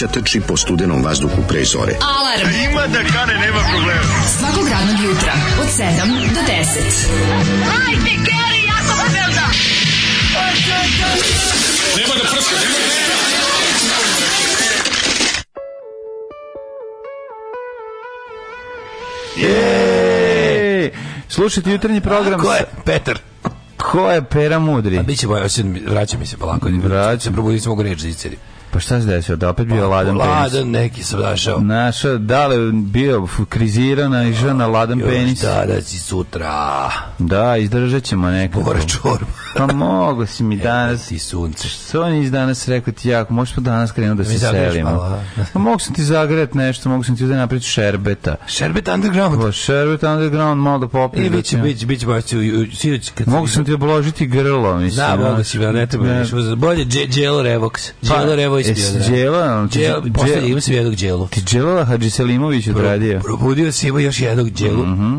mladića trči po studenom vazduhu pre zore. Alarm! A ima da kane, nema problema. Svakog radnog jutra, od 7 do 10. Hajde, Geri, jako se velda! Nema da prska, nema da prska! Yeah! Slušajte jutarnji program. A, ko je Petar? Ko je Pera Mudri? A pa biće boja, vraća mi se polako. Vraća. Probudim se mogu reći da Pa šta se desio? Da opet bio pa, ladan penis. Ladan neki sam našao. Našao, da li bio krizirana i žena ladan penis. Da, da si sutra. Da, izdržat ćemo nekako. Bora čorba. Pa mogo si mi e, danas. ti sunce. Što nisi danas rekao ti jako? Možeš pa danas krenuti da, se selimo. Pa mogu sam ti zagret nešto, mogu sam ti da napraviti šerbeta. Šerbet underground. Pa, šerbet underground, malo da popiju. E, da I biće, biće, biće, baš sinoć. Mogu sam ti obložiti grlo, mislim. Da, mogu si, ne treba ništa. Bolje Djelo Revox. Pa, Djelo Revox bio. Djelo, Djelo, posle imam se jednog Djelo. Ti Djelo Hadžiselimović odradio. Probudio si ima još jednog Djelu. Mhm.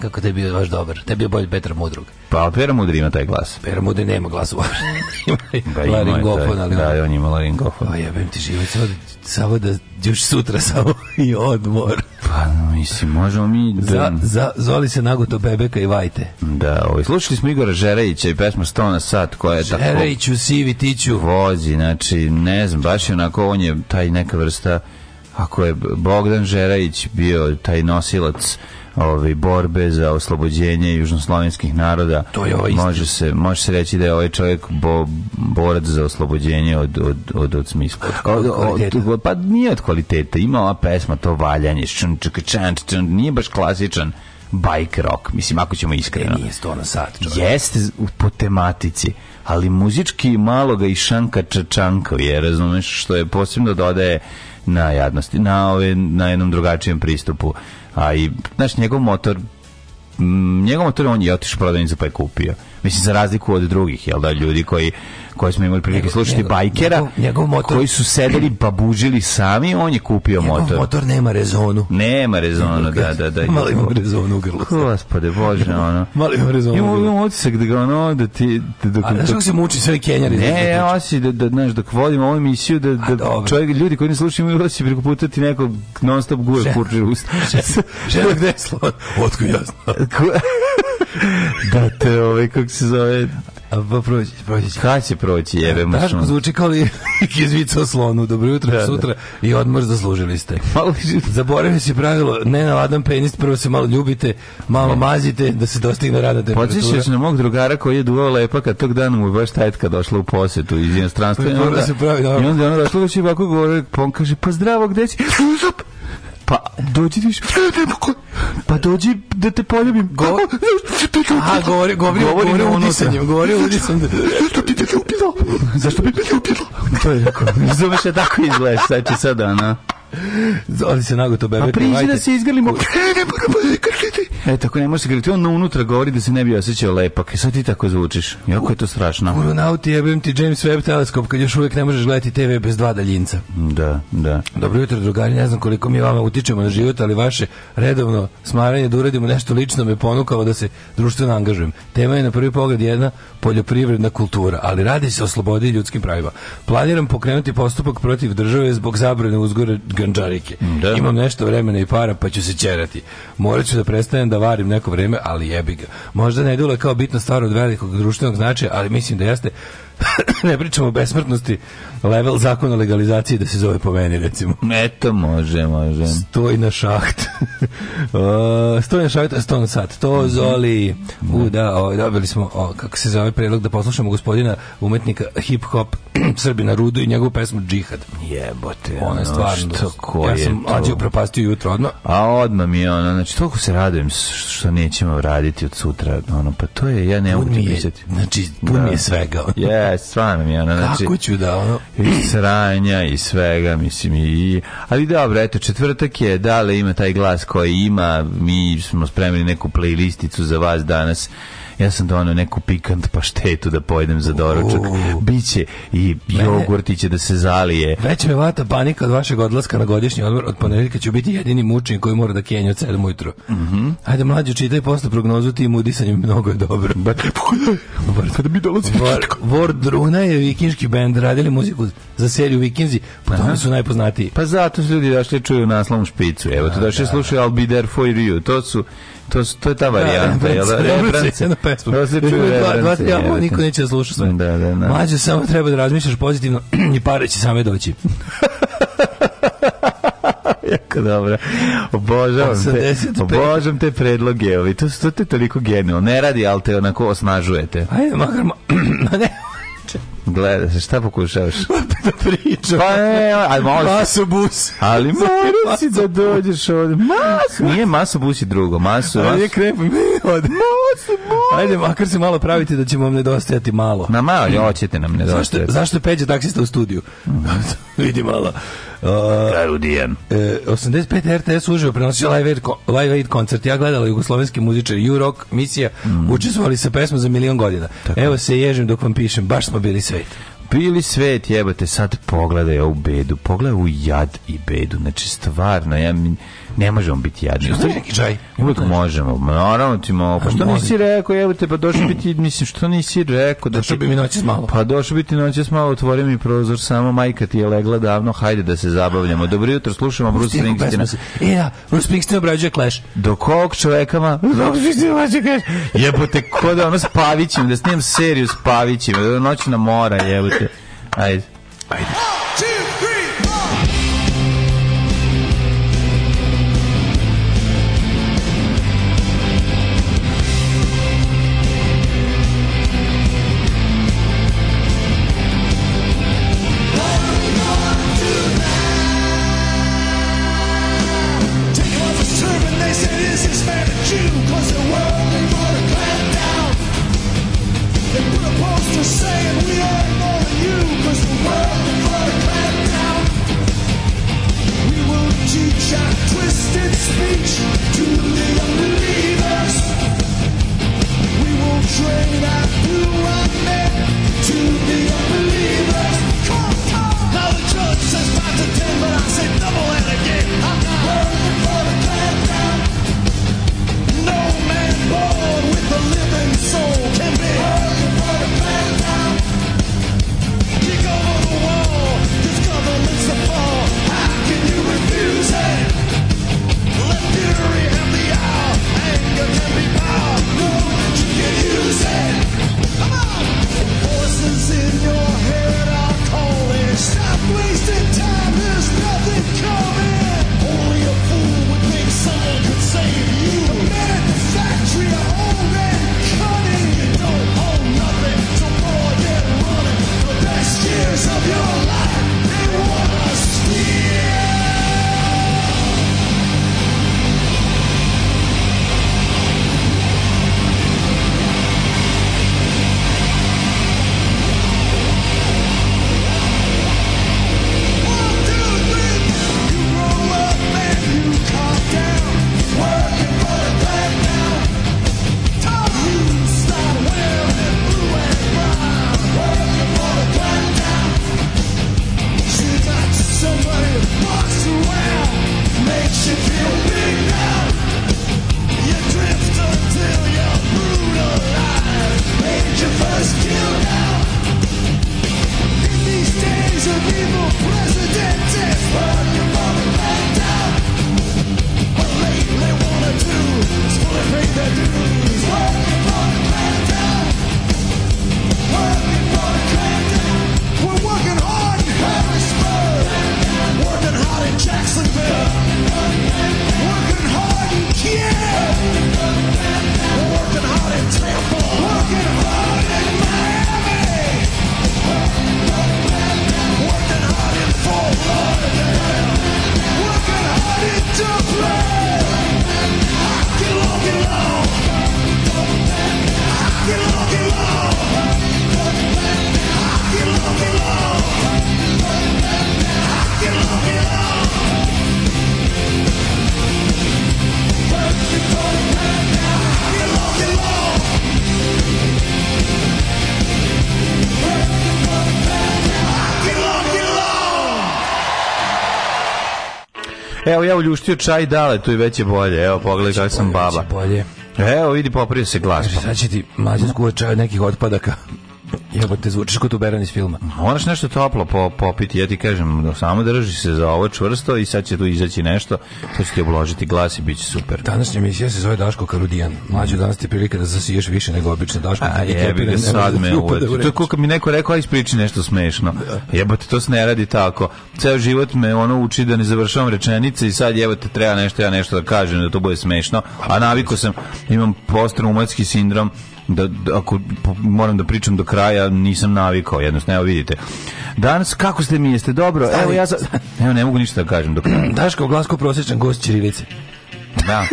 Kako te je bio baš dobar? Te je bio bolji Petar Mudrug. Pa Petar Mudrug ima taj glas. Petar Mudrug nema glas uopšte. Da, ima laringofon, ali... Da, on ima laringofon. Pa jebem ti živac, da- samo da još sutra samo i odmor. Pa, no, mislim, možemo mi... Da... Za, za, zoli se Nagoto Bebeka i Vajte. Da, ovaj, slušali smo Igora Žerejića i pesma 100 na sat, koja je tako... Žerejiću, Sivi, Tiću. Vozi, znači, ne znam, baš je onako, on je taj neka vrsta... Ako je Bogdan Žerajić bio taj nosilac ove borbe za oslobođenje južnoslovenskih naroda. To je ovaj može se može se reći da je ovaj čovjek bo, borac za oslobođenje od od od od smisla. Od, od, od, pa nije od kvalitete. Ima ova pesma to valjanje, čun, čuk, čun, nije baš klasičan bike rock, mislim, ako ćemo iskreno. E, nije sto na sat, čovjek. Jeste po tematici, ali muzički malo ga i šanka čačankao je, razumeš, što je posebno dodaje na jadnosti, na, ove, na jednom drugačijem pristupu A i, znaš, njegov motor, njegov motor on je otišao prodavnicu pa je kupio. Mislim, za razliku od drugih, jel da, ljudi koji koji smo imali prilike slušati njegov, bajkera njegov, njegov motor, koji su sedeli babužili sami on je kupio motor motor nema rezonu nema rezonu da da da mali ima rezonu u grlu gospode bože ono malo ima rezonu imamo imamo otisak da ga ono da ti da, dok, a znaš kako se muči sve kenjari ne ja osi da da znaš dok vodimo ovu emisiju da, da a, čovjek ljudi koji ne slušaju imaju osi preko puta ti neko non stop guje kurče usta žena gde je slon otko ja da te ovaj kako se zove... Pa proći, proći će. Kada će proći, jebe mu Daško zvuči kao li izvica o slonu. Dobro jutro, da, da. sutra da. i odmor zaslužili ste. Malo Zaboravili se pravilo, ne naladan penis, prvo se malo ljubite, malo mazite, da se dostigne rada temperatura. Podsjećaš na mog drugara koji je duvao lepaka, tog dana mu je baš tajtka došla u posetu iz inostranstva. Pa, I onda, se pravi, da. I onda ona došla, i ovako govore, pa on kaže, pa zdravo, gde si? Uzop! Pa dođi ti Pa dođi da te poljubim. Go... A, govori, govori, govori, govori udisanjem. Govori sam Zašto ti te ljubila? Zašto bi me ljubila? To je tako. Razumeš, tako izgledaš, sad će sada, ona. Oni se nagoto bebe. A pa priđi da se izgrlimo. E, tako ne može se grliti. On unutra govori da se ne bi osjećao lepak. I e, sad ti tako zvučiš. Jako je to strašno. Uronauti, jebim ti James Webb teleskop kad još uvijek ne možeš gledati TV bez dva daljinca. Da, da. Dobro jutro, drugari. Ne znam koliko mi vama utičemo na život, ali vaše redovno smaranje da uradimo nešto lično me ponukalo da se društveno angažujem. Tema je na prvi pogled jedna poljoprivredna kultura, ali radi se o slobodi i ljudskim pravima. Planiram pokrenuti postupak protiv države zbog zabrane uzgora ganđarike. Da. Imam nešto vremena i para, pa ću se čerati. Morat ću da prestanem da varim neko vreme, ali jebi ga. Možda ne dule kao bitna stvar od velikog društvenog značaja, ali mislim da jeste ne pričamo o besmrtnosti, level zakona legalizacije da se zove po meni, recimo. Eto, može, može. Stoj na šaht. stoj na šaht, stoj na sat. To mhm. zoli. Da. U, da, o, ovaj, dobili smo, o, kako se zove predlog, da poslušamo gospodina umetnika hip-hop Srbina Rudu i njegovu pesmu Džihad. Jebote. Ona je stvarno. Što, ko ja sam mlađe upropastio jutro odmah. A odmah mi je ono, znači, toliko se radujem što nećemo raditi od sutra, ono, pa to je, ja ne mogu ti pričati. Znači, pun da. je svega. Yeah je, mi ona znači... Kako ću da, ono... I sranja i svega, mislim, i... Ali dobro, eto, četvrtak je, da li ima taj glas koji ima, mi smo spremili neku playlisticu za vas danas, ja sam donio neku pikant paštetu da pojedem za doručak. Biće i jogurtiće da se zalije. Već me vata panika od vašeg odlaska na godišnji odmor. Od ponedeljka ću biti jedini mučnik koji mora da kenja od 7 ujutro. Mm -hmm. Ajde, mlađo, čitaj posle prognozu ti mudisanje mnogo je dobro. Kada mi dolazi Vordruna je vikinški bend, radili muziku za seriju Vikinzi, pa tome su najpoznatiji. Pa zato su ljudi došli čuju naslovom špicu. Evo, to da, došli da, slušaju da. I'll be there for you. To su To, to je ta da, varijanta, jel da? Rebrance. Jedna pesma. Ja, da, da, niko neće da sluša sve. Da, da, da. Mađo, samo treba da razmišljaš pozitivno i pare će same doći. jako dobro. Obožavam 85. te, obožavam te predloge. Ovi. To, to te toliko genijalno. Ne radi, ali te onako osnažujete. Ajde, makar... Ma, ne, Gleda se, šta pokušavaš? da pričam. Pa e, ali možda... Masobus. Ali mora si da dođeš ovde. Maso. Nije masobus i drugo. Maso, maso. Ajde, krepo. Masobus. Ajde, makar se malo pravite da ćemo vam nedostajati malo. Na malo, hoćete nam nedostajati. Zašto, zašto peđa taksista u studiju? Mm. Vidi malo. Gaudijan. Uh, 85 RTS uživo prenosio da. live aid, live aid koncert. Ja gledala jugoslovenski muzičar U-Rock misija. Mm. Učestvovali sa pesmom za milion godina. Tako. Evo se ježim dok vam pišem. Baš smo bili svet bili svet, jebate, sad pogledaj ovu bedu, pogledaj u jad i bedu, znači stvarno, ja mi, Ne možemo biti jadni. Što neki čaj? Uvijek možemo. Naravno ti mogu. Pa što nisi rekao, evo te, pa došli biti, mislim, što nisi rekao? Da došli bi mi noćas malo. Pa došli biti noćas malo, otvori mi prozor, samo majka ti je legla davno, hajde da se zabavljamo. Dobro jutro, slušamo Bruce Springsteen. E, ja, da, Bruce Springsteen obrađuje Clash. Do kog čovekama? Bruce Springsteen obrađuje Clash. Jebote, ko da ono s Pavićem, da snijem seriju s Pavićem, da noć na mora, jebote. Ajde. Ajde. This is fair to Jew, cause the world they want to clamp down. They put a poster saying we are more than you, cause the world they want to clamp down. We will teach our twisted speech to the unbelievers. We will train our blue-eyed men to be unbelievers. Evo ja uljuštio čaj dale, tu je veće bolje. Evo pogledaj kako sam baba. Bolje. Evo vidi popravio se glas. Sad će ti čaj od nekih otpadaka jebote, zvučiš kod uberan iz filma. Moraš nešto toplo po, popiti, ja ti kažem, da samo drži se za ovo čvrsto i sad će tu izaći nešto, to će ti obložiti glas i bit će super. Današnja emisija se zove Daško Karudijan. Mlađe, danas ti prilika da zasiješ više nego obično. Daško A da jebi ga, sad me da uvati. To je kako mi neko rekao, aj ispriči nešto smešno. Jebote, to se ne radi tako. Ceo život me ono uči da ne završavam rečenice i sad jebote, treba nešto, ja nešto da kažem, da to bude smešno. A naviko sam, imam posttraumatski sindrom da, da ako moram da pričam do kraja, nisam navikao, jednostavno, evo vidite. Danas, kako ste mi, jeste dobro? Stari, evo ja za... Evo, ne mogu ništa da kažem do kraja. Daško, glasko prosječan gost Čirilice. Da.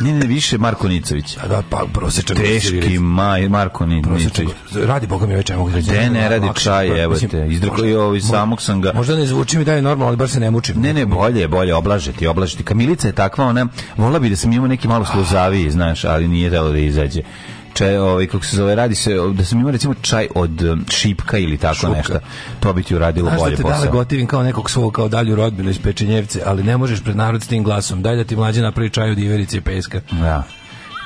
Nije ne, više Marko Nicović. A da, pa prosječan Teški maj, Marko Nicović. Radi Boga mi već, mogu reći. Da ne, ne, radi lakše, čaj, evo te. Izdrko i ovi samog sam ga. Možda ne zvuči mi da je normalno, ali bar se ne mučim. Ne, ne, bolje, bolje, oblažiti, oblažiti. Kamilica je takva, ona, vola bi da sam imao neki malo sluzaviji, znaš, ali nije dalo da izađe čaj, ovaj, kako se zove, radi se, da sam ima recimo čaj od um, šipka ili tako Šuka. nešto, to bi ti uradilo Znaš da bolje posao. Znaš da te gotivim kao nekog svog, kao dalju rodbinu iz pečenjevce, ali ne možeš pred narod s tim glasom, daj da ti mlađe napravi čaj od iverice i peska. Da.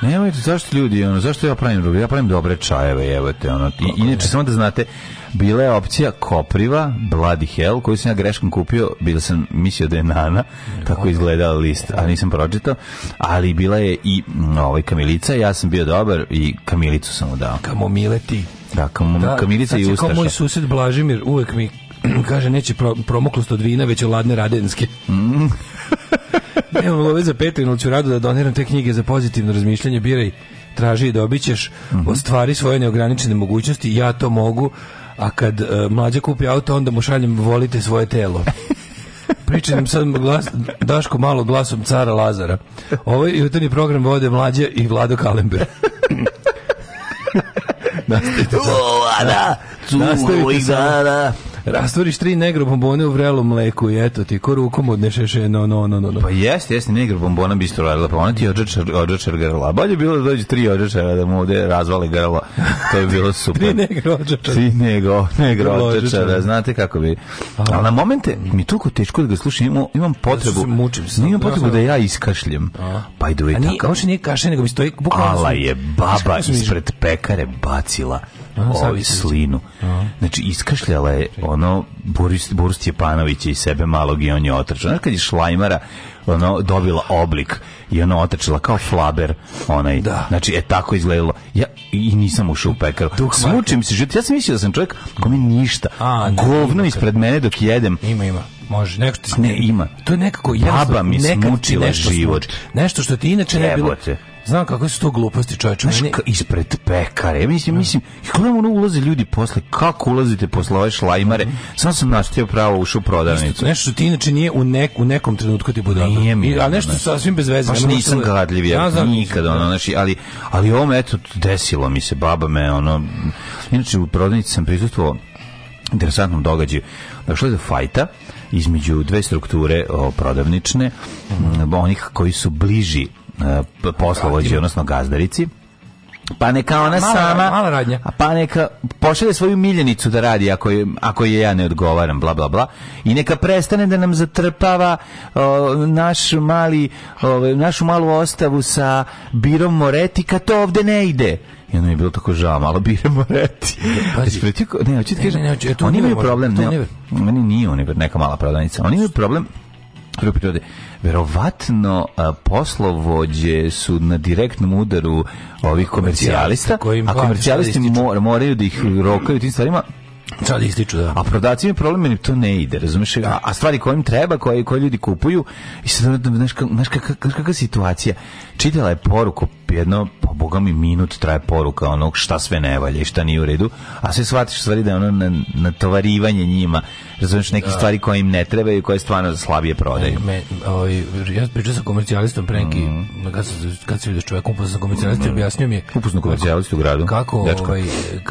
Nemojte, zašto ljudi, ono, zašto ja pravim rubi? Ja pravim dobre čajeve, jevate, ono. I, inače, samo da znate, bila je opcija kopriva, bloody hell, koju sam ja greškom kupio, bilo sam mislio da je nana, tako izgledao list, a nisam pročitao, ali bila je i ovaj, kamilica, ja sam bio dobar i kamilicu sam mu dao. Kamomile ti. Da, kam, da, kamilica i ustaša. Kao moj sused Blažimir, uvek mi kaže, neće pro, promoklost od vina, već od ladne radenske. Mm. Nemam love za Petrin, ali ću rado da doniram te knjige za pozitivno razmišljanje. Biraj, traži i dobit ćeš. Mhm. Ostvari svoje neograničene mogućnosti. Ja to mogu. A kad uh, mlađa kupi auto, onda mu šaljem volite svoje telo. Pričam nam sad glas, Daško malo glasom cara Lazara. Ovo jutarnji program vode mlađa i Vlado Kalember. Nastavite. Nastavite. Nastavite. Rastvoriš tri negro bombone u vrelom mleku i eto ti, ko rukom odnešeš no, no, no, no. Pa jeste, jeste negro bombona bi isto pa ona ti odžačar, odžačar grla. Bolje bilo da dođe tri odžačara da mu ovde razvale grlo. To je bilo super. tri negro odžačara. Tri negro, negro odžačara, znate kako bi. Ali na momente mi je toliko teško da ga slušam, imam, imam potrebu. Da se mučim sam. Imam potrebu da ja iskašljem. Pa i do i tako. Ovo nije kašlje, nego mi stoji bukvalno. Ala je baba ispred pekare bacila ovi slinu. Znači, iskašljala je ono Boris Boris Stepanović je sebe malog i on je otrčao. Znaš kad je Šlajmara ono dobila oblik i ona otrčala kao flaber onaj da. znači e tako izgledalo ja i nisam ušao u pekar smučim se život ja sam mislio da sam čovjek kome ništa A, ne, da, govno ispred mene dok jedem ima ima može neko ti ne ima to je nekako ja baba mi smučila život nešto što ti inače ne bilo Znam kako su to gluposti, čoveče. Znaš, meni... ispred pekare, mislim, mislim, i gledam ono ulaze ljudi posle, kako ulazite posle ove šlajmare, sam sam naštio pravo ušu prodavnicu. Isto, nešto ti inače nije u, nek, u nekom trenutku ti bude Nije mi. A nešto sasvim bez veze. Baš nisam da... gadljiv, ja, znam, nikada, ono, znači, ali, ali ovo eto, desilo mi se, baba me, ono, inače u prodavnici sam prisustuo interesantnom događaju. Došlo je do fajta, između dve strukture o, prodavnične, mm. onih koji su bliži poslovođi, odnosno gazdarici. Pa neka ona mala, sama, mala radnja. A pa neka pošalje svoju miljenicu da radi ako je, ako je ja ne odgovaram, bla bla bla. I neka prestane da nam zatrpava o, naš mali, o, našu malu ostavu sa birom Moreti kad to ovde ne ide. I ono je bilo tako žao, malo Moreti. reti. ne, hoću ti kažem, ne, ne, ne, oni imaju problem, ne, meni nije univer, neka mala prodavnica, oni imaju problem, prvo prirode, verovatno a, poslovođe su na direktnom udaru ovih komercijalista, a komercijalisti mor, moraju da ih rokaju tim stvarima, Sad ističu, da. A prodavci imaju problem, jer to ne ide, razumeš? A, a stvari kojim treba, koje, koje ljudi kupuju, i sad, znaš, znaš kakva situacija. Čitala je poruku jedno, pa boga mi minut traje poruka onog šta sve ne valja i šta nije u redu, a sve shvatiš stvari da je ono na, natovarivanje njima, razumiješ neke da. stvari koje im ne trebaju i koje stvarno slabije prodaju. Me, ovaj, ja pričao sa komercijalistom pre neki, mm kad, sam, kad se vidio čovjek upozno sa komercijalistom, mhm. mm objasnio mi je... Upozno komercijalistu u gradu, kako, dečko. ovaj,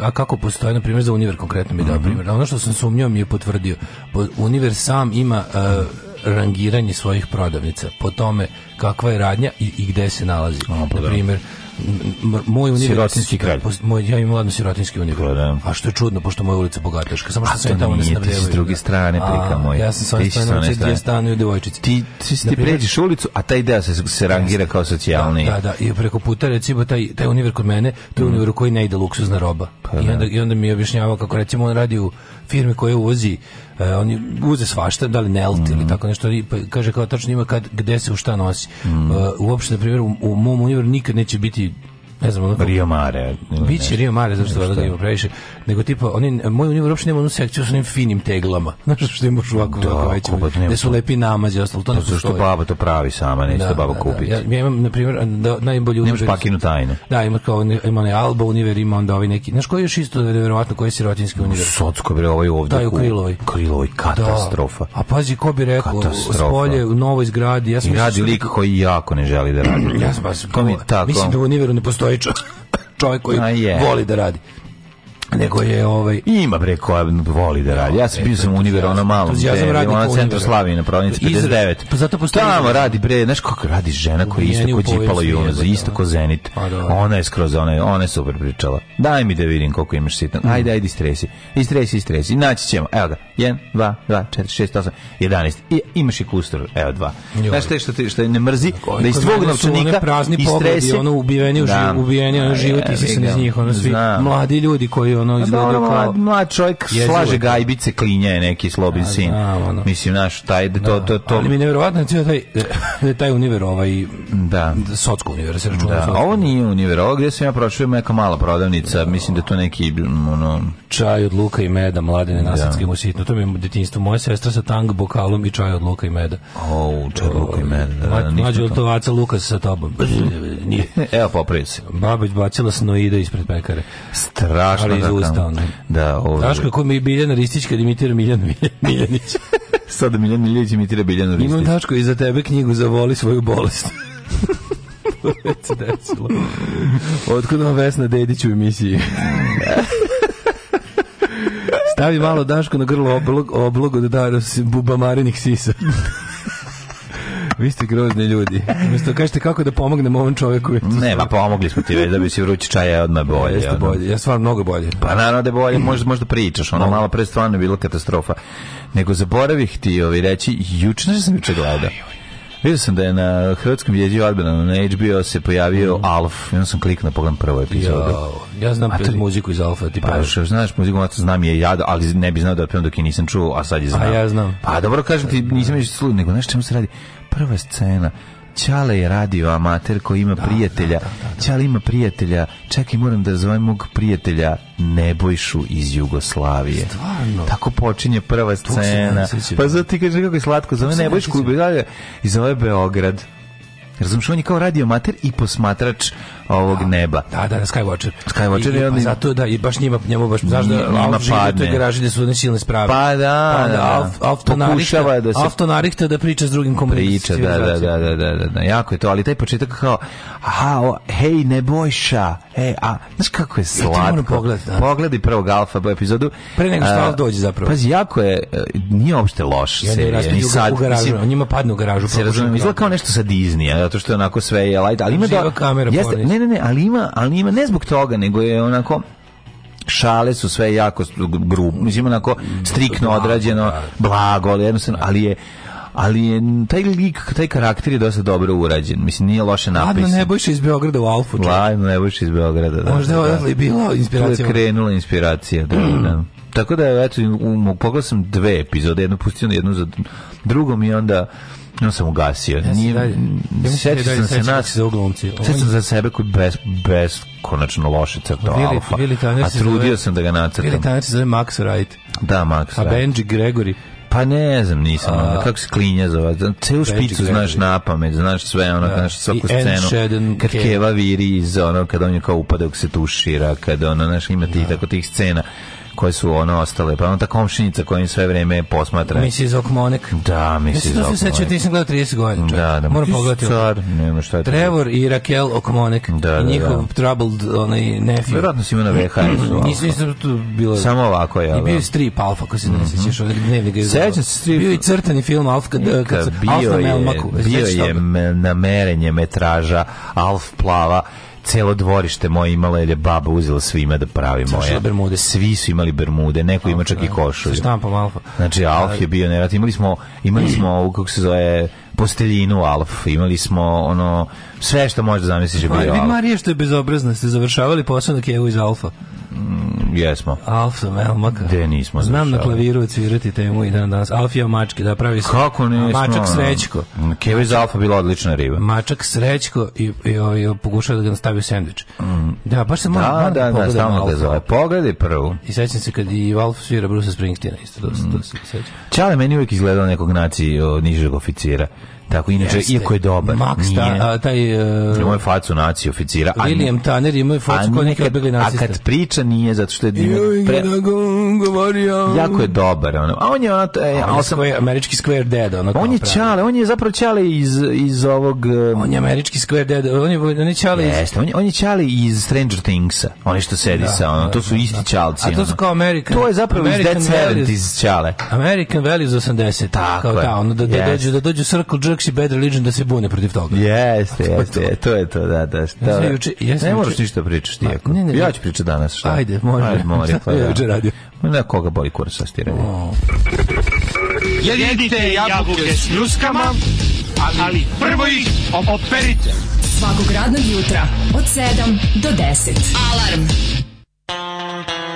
a kako postoje, na primjer, za univer konkretno mi dao mm -hmm. primjer. Ono što sam sumnjao mi je potvrdio. Univer sam ima... Uh, rangiranje svojih prodavnica po tome kakva je radnja i, i gde se nalazi. A, pa da. Na primjer, moj univerzitetski kralj. Moj ja imam ladno sirotinski univerzitet. Pa da. A što je čudno pošto moja ulica bogataška, samo što sve tamo ne snabdevaju. s druge strane prika moje. Ja sam sa strane gdje stanuju devojčice. Ti ti, ti pređeš ulicu, a ta ideja se se rangira kao socijalni. Da, da, i preko puta recimo taj taj univer kod mene, to je mm. univer koji ne ide luksuzna roba. Pa I onda da. i onda mi je objašnjavao kako recimo on radi u firmi koja uvozi e, oni uze svašta, da li nelt mm. ili tako nešto, pa kaže kao tačno ima kad, gde se u šta nosi. Mm. E, uopšte, na primjer, u, u mom univeru nikad neće biti ne znam, Rio Mare. Biće Rio Mare, zašto valjda da ima previše. Nego tipa, oni, moj univer uopšte nema onu sekciju sa onim finim teglama. Znaš što imaš ovako da, ovako veće. Da pa su lepi namazi, ostalo to ne pa postoji. Zašto baba to pravi sama, neće da, to baba kupiti. Da, da. ja, ja imam, na primjer, da, najbolji univer. Nemaš pakinu tajnu. Da, ima kao, ima onaj Alba univer, ima onda ovaj neki. Znaš koji još isto, da, verovatno, koji je sirotinski univer? Socko, bre, ovaj ovdje. Taj u Krilovoj. Krilovoj, da. katastrofa. Da. A pazi, ko bi rekao, katastrofa. spolje u novoj zgradi. Ja sam I radi lik koji jako ne želi da radi. ja sam, pa, mislim da u univeru ne postoji postoji čovjek koji voli da radi nego je ovaj ima bre koja voli da radi. Ja sam e, bio sam univer ono malo. Ja sam radio na centru Slavina, prodavnica 59. Pa zato postoji tamo radi bre, znaš kako radi žena koja isto ko Đipalo i za isto ko Zenit. Pa da. Ona je skroz ona, ona je super pričala. Daj mi da vidim koliko imaš sitno. Mm. Ajde, ajde istresi. Istresi, stresi. Naći ćemo. Evo ga. 1 2 2 4 6 8 11. I imaš i kustor. Evo dva. Znaš te što ti što ne mrzi da iz tvog novčanika prazni pogledi, ono ubijeni u da. ubijeni u život i se iz njih ono svi mladi ljudi koji ono izgledao ono, kao mlad čovjek slaže gajbice klinja je neki slobin sin. Znam, da, Mislim naš taj da, to to to. Ali mi neverovatno je taj taj univer ovaj da sotsko univerz da računa. Da, ovo nije univer, ovo gdje sam ja prošao neka mala prodavnica, da, mislim da to neki ono čaj od luka i meda, mladine da. nasadski mu sitno. To mi je detinjstvo moje sestra sa tang bokalom i čaj od luka i meda. O, čaj od luka i meda. Da, Mlađe od tovaca luka sa tobom. Nije. Evo popravi se. Babić bacila snoide ispred pekare. Strašno. Ali da, usta. Ono. Da, ovaj. Znaš kako mi Biljana Ristić kad imitira Miljan Miljanić. Sada da Miljan Miljanić imitira Biljanu Ristić. Imam tačko i za tebe knjigu Zavoli svoju bolest. Već se desilo. Otkud vam Vesna Dedić u emisiji? Stavi malo Daško na grlo oblog, oblog da da bubamarinih sisa. Vi ste grozni ljudi. Umesto da kažete kako da pomognemo ovom čovjeku? Ne, pa pomogli smo ti već da bi si vrući čaj e, je odmah bolje. Jeste bolje. Ja stvarno mnogo bolje. Pa naravno da je bolje, mm. možda možda pričaš, ona malo pre stvarno je bila katastrofa. Nego zaboravih ti ovi reći jučno sam juče gledao. Vidio sam da je na hrvatskom jeziju odbrana na HBO se pojavio mm. Alf i onda sam kliknuo da pogledam prvu epizodu. Ja, ja znam pet muziku iz Alfa. Ti pa još znaš muziku, ja da znam je ja, ali ne bi znao da otpijem dok je nisam čuo, a sad je pa znam. A ja znam. Pa dobro kažem ti, nisam još sludio, nego znaš čemu se radi prva scena Ćale je radio amater koji ima da, da prijatelja. Da, da, Čale da. ima prijatelja. Čekaj, moram da zovem mog prijatelja Nebojšu iz Jugoslavije. Stvarno? Tako počinje prva scena. Pa zato ti kaže kako je slatko. Zove Nebojšku i zove Beograd. Razumiješ, on je kao radiomater i posmatrač ovog da, neba. Da, da, da, Skywatcher. Skywatcher I, je pa on... Pa zato da, i baš njima, njemu baš, znaš da, Alf živi u toj garaži gde su one sprave. Pa da, pa, da, da. Alf, Alf da se... Alf Tonarihta da priča s drugim komunistima. Priča, da, da, da, da, da, da, da, jako je to, ali taj početak kao, aha, o, hej, ne bojša, hej, a, znaš kako je slatko. Ja, pogled, da. Pogledaj prvog Alfa B epizodu. Pre nego što Alf dođe zapravo. Pazi, jako je, e, nije uopšte loš ja, serija, ni sad. U garažu, mislim, on njima padne u garažu. Se razumijem, izgleda kao nešto sa Disneya, zato što je onako sve je light, ali ima Živa do... kamera jeste, ne, ne, ne, ali ima, ali ima ne zbog toga, nego je onako šale su sve jako grubo, mislim onako mm, striktno odrađeno, da, da. blago, ali jednostavno, da. ali je ali je taj lik, taj karakter je dosta dobro urađen. Mislim nije loše napisan. Ladno Nebojša iz Beograda u Alfu. Ladno Nebojša iz Beograda, da. Možda je da. bila inspiracija. je krenula inspiracija, da, mm. da. Tako da eto, pogledao sam dve epizode, jednu pustio, jednu za drugom i onda kopnom sam ugasio. Nije, da sjetio sam se nas, sjetio sam za sebe koji bez, bez konačno loše crtao pa Vili, alfa. Vili a trudio sam da ga nacrtam. Vili Tanner se zove Max Wright. Da, Max Wright. A Benji Gregory. Pa ne znam, nisam. A, kako se klinja za da, vas, Celu špicu znaš na pamet, znaš sve ono, da. znaš svaku scenu. Kad Keva viri iz ono, kad on je kao upada, dok se tušira, kad ono, znaš, ima tih da. tako tih scena koje su ono ostale, pa ta komšinica koja im sve vreme posmatra. Mrs. Okmonek. Da, Mrs. Da Okmonek. Mislim se sećam, nisam gledao 30 godina. Da, da. Moram pogledati. Car, nema šta je da- Trevor i Raquel Okmonek. Da, da, I njihov da, troubled onaj nephew. Verovatno si ima na VHS-u. Nisam, nisam tu bilo. Samo ovako, ja. I bio je strip Alfa, ko se ne mhm. sećaš, od dnevnika. Sećam se strip. Bio i crtani film Alfa, kad, kad, kad bio Alfa je, Melmaku. Bio je na merenje metraža Alf plava celo dvorište moje imala je baba uzela svima da pravi Sam moje. Bermude. Svi su imali bermude, neko Alfa, ima čak i da. košulju. Štampom Alfa. Znači Alf je bio nerat. Imali smo, imali smo ovu, kako se zove, posteljinu Alf, imali smo ono sve što možeš da zamisliti da je bilo. Ajde Marije što je bezobrazno, ste završavali posao na Kevu iz Alfa. Mm, jesmo. Alf sam, evo, makar. De nismo Znam završali. na klaviru cvirati temu i dan danas. Alf je mačke, da pravi se. Kako nismo? Mačak srećko. Kevo iz Alfa bila odlična riba. Mačak srećko i, i, i, i pokušao da ga nastavi u sandvič. Mm. Da, baš se da, moram, da, da, da, da, stalno ga zove. Pogledaj prvu. I sećam se kad i Alf svira Bruce Springsteena isto, to, mm. to se mm. sećam. Čale meni uvijek izgledao nekog naci nižeg oficira Tako inače Jeste. iako je dobar. Max ta, a, taj uh, imao je facu naci oficira. A William Tanner imao je facu kao neki odbegli nacista. A kad priča nije zato što je divno. Pre... govorio. Jako je dobar ono. A on je ono, e, on sam... je američki Square dad ono. On je čale, on je zapravo čale iz iz ovog e, On je američki Square dad, on je on je čale iz Jeste, on je on je čale iz Stranger Thingsa. Oni što sedi da, sa ono, to su da, isti čalci. Da. A to su kao American. To je zapravo American iz Dead 70 iz čale. American Values 80. Tako kao je. ta, ono da, da dođu da dođu Circle Jerk Works i Bad Religion da se bune protiv toga. Jeste, jeste, e, to je to, da, da. Šta, ja da. juče, ja ne moraš ništa da pričati ti, ako. Ne, ne, ja ću pričati danas, šta? Ajde, može. Ajde, može. Pa, ja da. juče radio. Na koga boli kurac sa stiranje. Oh. Jedite jabuke s ljuskama, ali, ali prvo ih operite. Svakog radnog jutra od 7 do 10. Alarm. Alarm.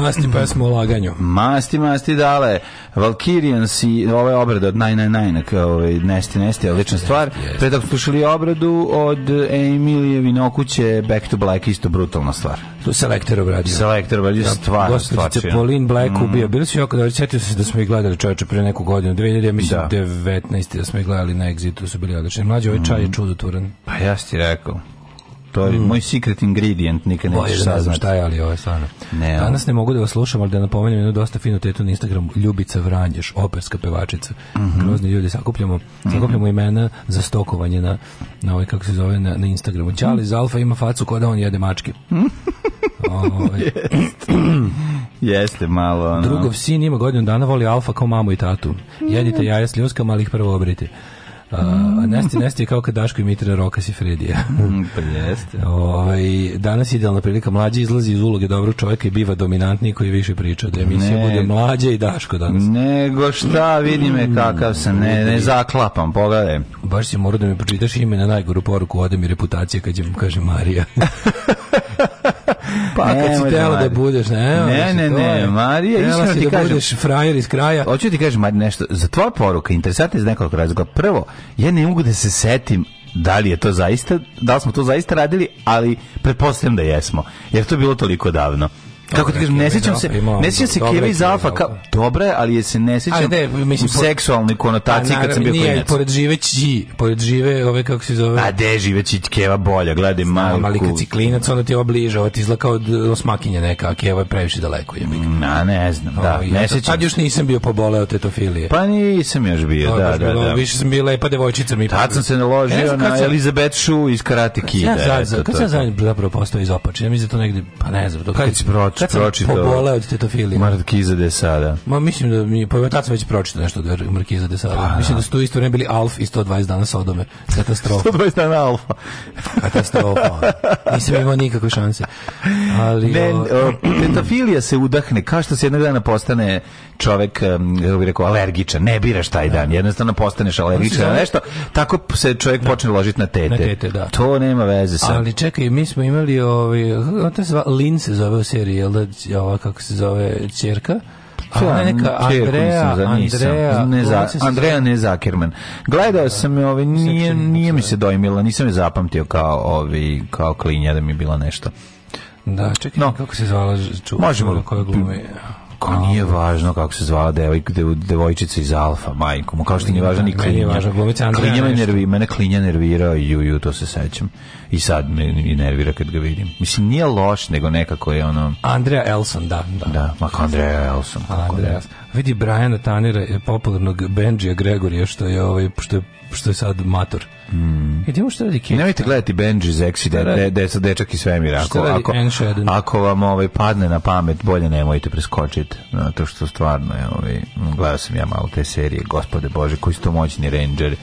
masti mhm. pesmu o laganju. Masti, masti dale. Valkyrians i ovaj obrad od Nine Nine Nine, ovaj, nesti, nesti, odlična stvar. Pre toga slušali obradu od Emilije Vinokuće Back to Black, isto brutalna stvar. To selektor obradio. Selektor obradio, stvar, da, stvar. Pauline Black mm. ubio. Bili su jako dobro, sjetio se da smo ih gledali čoveče pre neku godinu, 2019. da. da smo ih gledali na Exitu, su bili odlični. Mlađi, ovaj mhm. čaj je čudotvoran. Pa ja si ti rekao. To je mm. moj secret ingredient, nikad nećeš saznati. Ne znam šta je, ali ovo je stvarno. Ne, Danas ne mogu da vas slušam, ali da napomenem jednu dosta finu tetu na Instagramu, Ljubica Vranješ, operska pevačica. Mm -hmm. Grozni ljudi, sakupljamo, mhm. sakupljamo mm -hmm. imena za stokovanje na, na ovaj, kako se zove, na, na Instagramu. Čali iz Alfa ima facu kao da on jede mačke. Ovaj. Jeste. Jeste malo. Ono. Drugov sin ima godinu dana, voli Alfa kao mamu i tatu. Jedite mm. jaja s ljuskama, ali ih prvo obrite. A nesti, nesti je kao kad Daško i Mitra Rokas i Fredija. pa jeste. Ovaj, danas je idealna prilika. Mlađi izlazi iz uloge dobrog čovjeka i biva dominantniji koji više priča. Da emisija ne, bude mlađe i Daško danas. Nego šta, vidi me kakav sam. Ne, ne zaklapam, pogledaj. Baš si morao da mi pročitaš ime na najgoru poruku, ode mi reputacija kad je, kaže Marija. Pa, pa kad si tela da budeš, ne, ne, ne, ne, Marija, iskreno ti da kažem, budeš frajer iz kraja. Hoću ti kažem, Marija, nešto, za tvoja poruka, interesantna iz nekoliko razloga. Prvo, ja ne mogu da se setim da li je to zaista, da li smo to zaista radili, ali pretpostavljam da jesmo, jer to je bilo toliko davno kako ti kažem, ne sećam se, ne sećam se i Zafa, ka, da? dobro je, ali je se ne sećam ne, mislim, u seksualnoj konotaciji kad sam bio klinac. Nije, pored živeći, pored žive, ove kako se zove. A de živeći Keva bolja, gledaj malo. Ali kad si klinac, onda ti je obliže, ovo ti izgleda kao osmakinja neka, a Keva je previše daleko. Je Na, ne znam, da, o, ovaj, ne sećam. Tad još nisam bio poboleo tetofilije. Pa nisam još bio, da, da, da. Više sam bila lepa devojčica mi. Tad sam se naložio na Elizabeth Shu iz Karate Kida. Kad sam zapravo postao izopačen, ja mislim da to negde, pa ne znam, dok... kad si proč Kad sam pročitao? pobole od tetofilije? Markiza de Sada. Ma mislim da mi pa tad već pročitao nešto od da Markiza de Sada. Pa, da. mislim da su tu isto vreme bili Alf i 120 dana Sodome. Katastrofa. 120 dana Alfa. Katastrofa. Nisam imao nikakve šanse. Ali ne, o, tetofilija se udahne kao što se jednog dana postane čovek kako bih rekao alergičan. Ne biraš taj da. dan. Jednostavno postaneš alergičan na nešto. Tako se čovjek da. počne ložiti na tete. Na tete da. To nema veze sa. Ali čekaj, mi smo imali ovaj, se zva, Lin se zove u seriji, da, ova kako se zove ćerka a ona neka Andreja, za, Andreja, ne za, Andreja ne Zakerman. Gledao da, sam je, ovaj, da nije, nije mi se dojmila, nisam je zapamtio kao, ovi, ovaj, kao klinja da mi je bila nešto. Da, čekaj, no. kako se zvala čuva, možemo, koja glumi? Kako nije važno kako se zvala devojka, devojčica iz Alfa, majko mu, kao što nije da, važno ni klinja. Važno, klinja me nervi, mene klinja nervira, ju, ju, to se sećam. I sad me i nervira kad ga vidim. Mislim, nije loš, nego nekako je ono... Andrea Elson, da. Da, da mako Andrea Elson. Andrea Vidi Briana Tanira, popularnog Benjija Gregorija, što je, ovaj, što je što je sad mator. Mm. Idemo što radi Kate. Nemojte gledati Benji Accident, da de, de, dečak i svemira. Ako, ako, ako vam ovaj, padne na pamet, bolje nemojte preskočiti. Na to što stvarno, je, ovaj, gledao sam ja malo te serije, gospode Bože, koji su to moćni rangeri.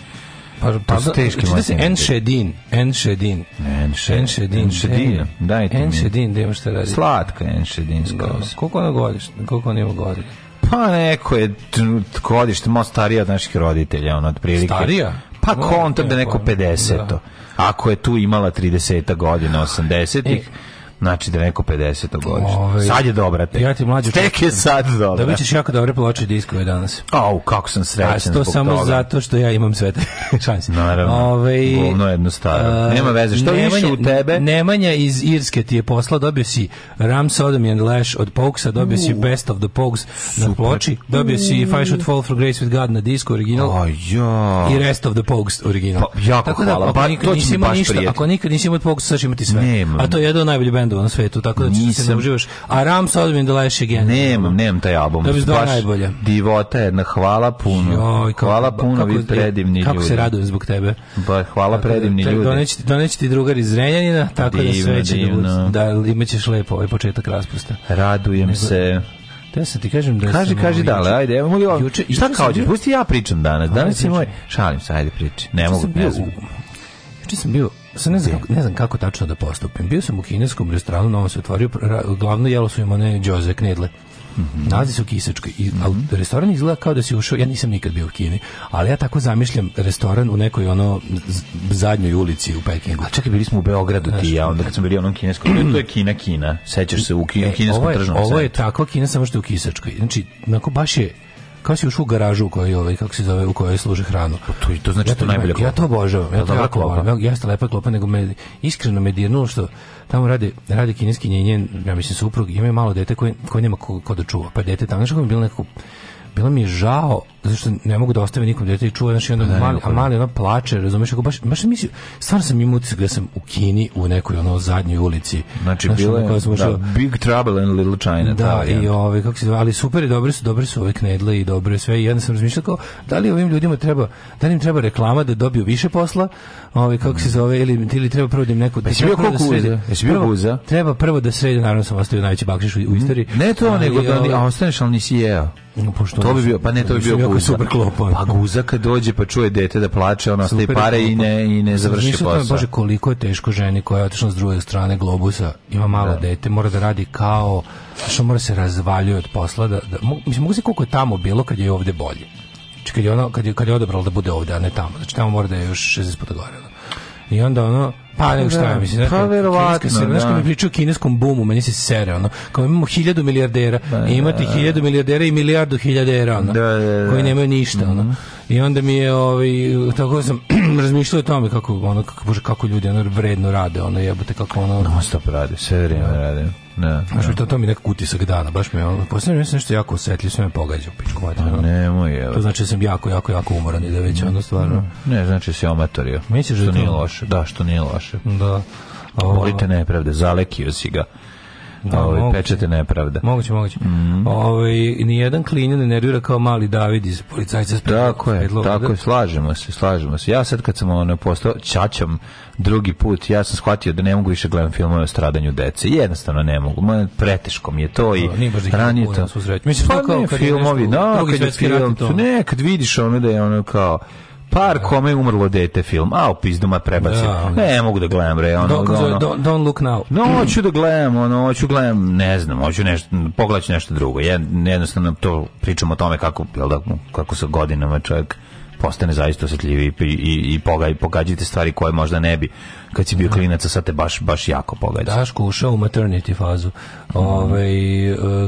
Pa, pa, to su teški moćni se Enšedin, Enšedin. Enšedin, Enšedin, dajte mi. Enšedin, da ima što radi. Slatka Enšedinska. Koliko ono godiš? Koliko ono ima godiš? Pa neko je godište malo starija od naših roditelja, ono, otprilike. Starija? Pa kontam da neko 50 da. Ako je tu imala 30 godina, 80-ih. E Znači da neko 50. godište. Ovaj, sad je dobra te. Ja ti mlađe. Tek je sad dobra. Da bićeš jako dobre ploče diskove danas. Au, kako sam srećan to samo toga. zato što ja imam sve te šanse. Naravno. Ove, ovaj, Govno jedno staro. Nema veze. Što nemanja, više u tebe? Nemanja iz Irske ti je posla, dobio si Ram Sodom and Lash od Pokesa, dobio si Best of the Pokes na ploči, dobio si mm. If I Should Fall for Grace with God na disku original. Oh, ja. I Rest of the Pokes original. Pa, jako Tako da, hvala. ako, pa, nikad, to nisi imao ništa, ako nikad nisi imao od Pokesa, sad sve. Nemam. A to je jedan najbolji band bendova na svetu, tako da Nisam. Da se ne uživaš. A Ram sa odmin da leš je Nemam, nemam taj album. To da bi dva najbolja. Divota jedna, hvala puno. Joj, kako, hvala puno, kako, vi predivni kako ljudi. Kako se radujem zbog tebe. Ba, hvala tako, da predivni te, ljudi. Doneći, doneći ti drugar iz Renjanina, tako divno, da sve će divno. da, da imaćeš lepo ovaj početak raspusta. Radujem Nego, se. Da sam ti kažem da Kaži, kaži ovaj, da, ali ajde, evo mogu juče. Šta kao, pusti ja pričam danas. Danas je moj. Šalim se, ajde priči. Ne mogu, ne znam. Juče sam bio Sad ne znam, kako, ne znam kako tačno da postupim. Bio sam u kineskom restoranu, novom se otvorio, glavno jelo su im one džoze, knedle. Mm -hmm. Nalazi se u Kisačkoj. I, mm -hmm. Restoran izgleda kao da si ušao, ja nisam nikad bio u Kini, ali ja tako zamišljam restoran u nekoj ono zadnjoj ulici u Pekingu. A čekaj, bili smo u Beogradu Znaš, ti ja, onda kad smo da. bili u onom kineskom, to je Kina, Kina. Sećaš se u ki, e, kineskom ovo je, Ovo je tako Kina, samo što je u Kisačkoj. Znači, onako baš je kao si ušao u garažu u kojoj ovaj kako se zove u kojoj služe hranu. Pa to i to znači ja da to, to najbolje. Ja to obožavam. Ja to jako volim. Ja jeste lepa klopa, nego me iskreno me dirnulo što tamo radi radi kineski njen ja mislim suprug, ima malo dete koje koje nema ko, ko da čuva. Pa dete tamo znači kako mi bilo nekako bilo mi je žao zato što ne mogu da ostavim nikom dete i čuje, znači onda ne, pa da, mali, a pa da. mali ona plače, razumeš, ako baš, baš mislim, stvarno sam imao utisak da sam u Kini u nekoj ono zadnjoj ulici. Znači, znači bilo je, da, da, Big Trouble in Little China. Da, i ove, kako se ali super i dobri su, dobri su ove knedle i dobro je sve i jedno sam razmišljao kao, da li ovim ljudima treba, da li im treba reklama da dobiju više posla, ove, kako se zove, ili, ili treba prvo da im neko... Jesi bio kukuza? Jesi bio kukuza? Treba prvo da sredi, naravno sam ostavio najveći bakšiš u, u mm, istoriji. Ne to, nego da ostaneš, ali nisi jeo. pošto to bi bio, pa ne, to bi bio guza. super klopa. Pa guza kad dođe pa čuje dete da plače, ona ostaje pare i ne, i ne završi Zamišljate posao. Bože, koliko je teško ženi koja je otišla s druge strane globusa, ima malo da. dete, mora da radi kao, što mora se razvaljuje od posla. Da, da, mislim, mogu se koliko je tamo bilo kad je ovde bolje. Znači, kad je, ono, kad je, kad je odabrala da bude ovde, a ne tamo. Znači, tamo mora da je još 60 puta gore. I onda ono, Pa, pa nego šta, da, mislim, pa verovatno. Znaš, da. znaš kad mi pričaju o kineskom bumu, meni se sere, ono, kao imamo hiljadu milijardera, da, i da, hiljadu milijardera i milijardu hiljadera, ono, da, da, da. koji nemaju ništa, ono. Mhm. I onda mi je, ovaj, tako sam, razmišljao o tome kako ono kako bože kako ljudi ono vredno rade, ono jebote kako ono non stop rade, sve vrijeme rade. Ne. Znači, to, to mi nekako utisak dana, baš mi je ono, posljedno sam nešto jako osjetljiv, sve me pogađa u pičku mater. Pa ono. Ne, moj je. To znači da sam jako, jako, jako umoran i da već ono stvarno. Mm, ne, znači da si omatorio. Misliš da to nije loše? Da, što nije loše. Da. Volite nepravde, zalekio si ga. Da, ovaj, pečete nepravda. Moguće, moguće. Mm. Ovaj, jedan klinjan ne nervira kao mali David iz policajca s Tako je, spredloga, tako da? je, slažemo se, slažemo se. Ja sad kad sam ono postao čačam drugi put, ja sam shvatio da ne mogu više gledam filmove o stradanju dece. Jednostavno ne mogu. Ma, preteško mi je to i da ranije to. Mislim, pa, kao, kad filmovi, da, no, kad je da, film, to... ne, vidiš ono da je ono kao Par kome umrlo dete film. A, pizduma prebacim. Da, ja, ne, mogu da gledam, re. Ono, don't, ono, don't, don't look now. No, hoću da gledam, ono, hoću da gledam, ne znam, hoću nešto, pogledat nešto drugo. Jed, jednostavno to pričamo o tome kako, jel da, kako sa godinama čovjek postane zaista osjetljivi i, i, i pogaj, pogađite stvari koje možda ne bi kad si bio da. klinac, a sad te baš, baš jako pogađa. Daško ušao u maternity fazu. Ove, ovaj,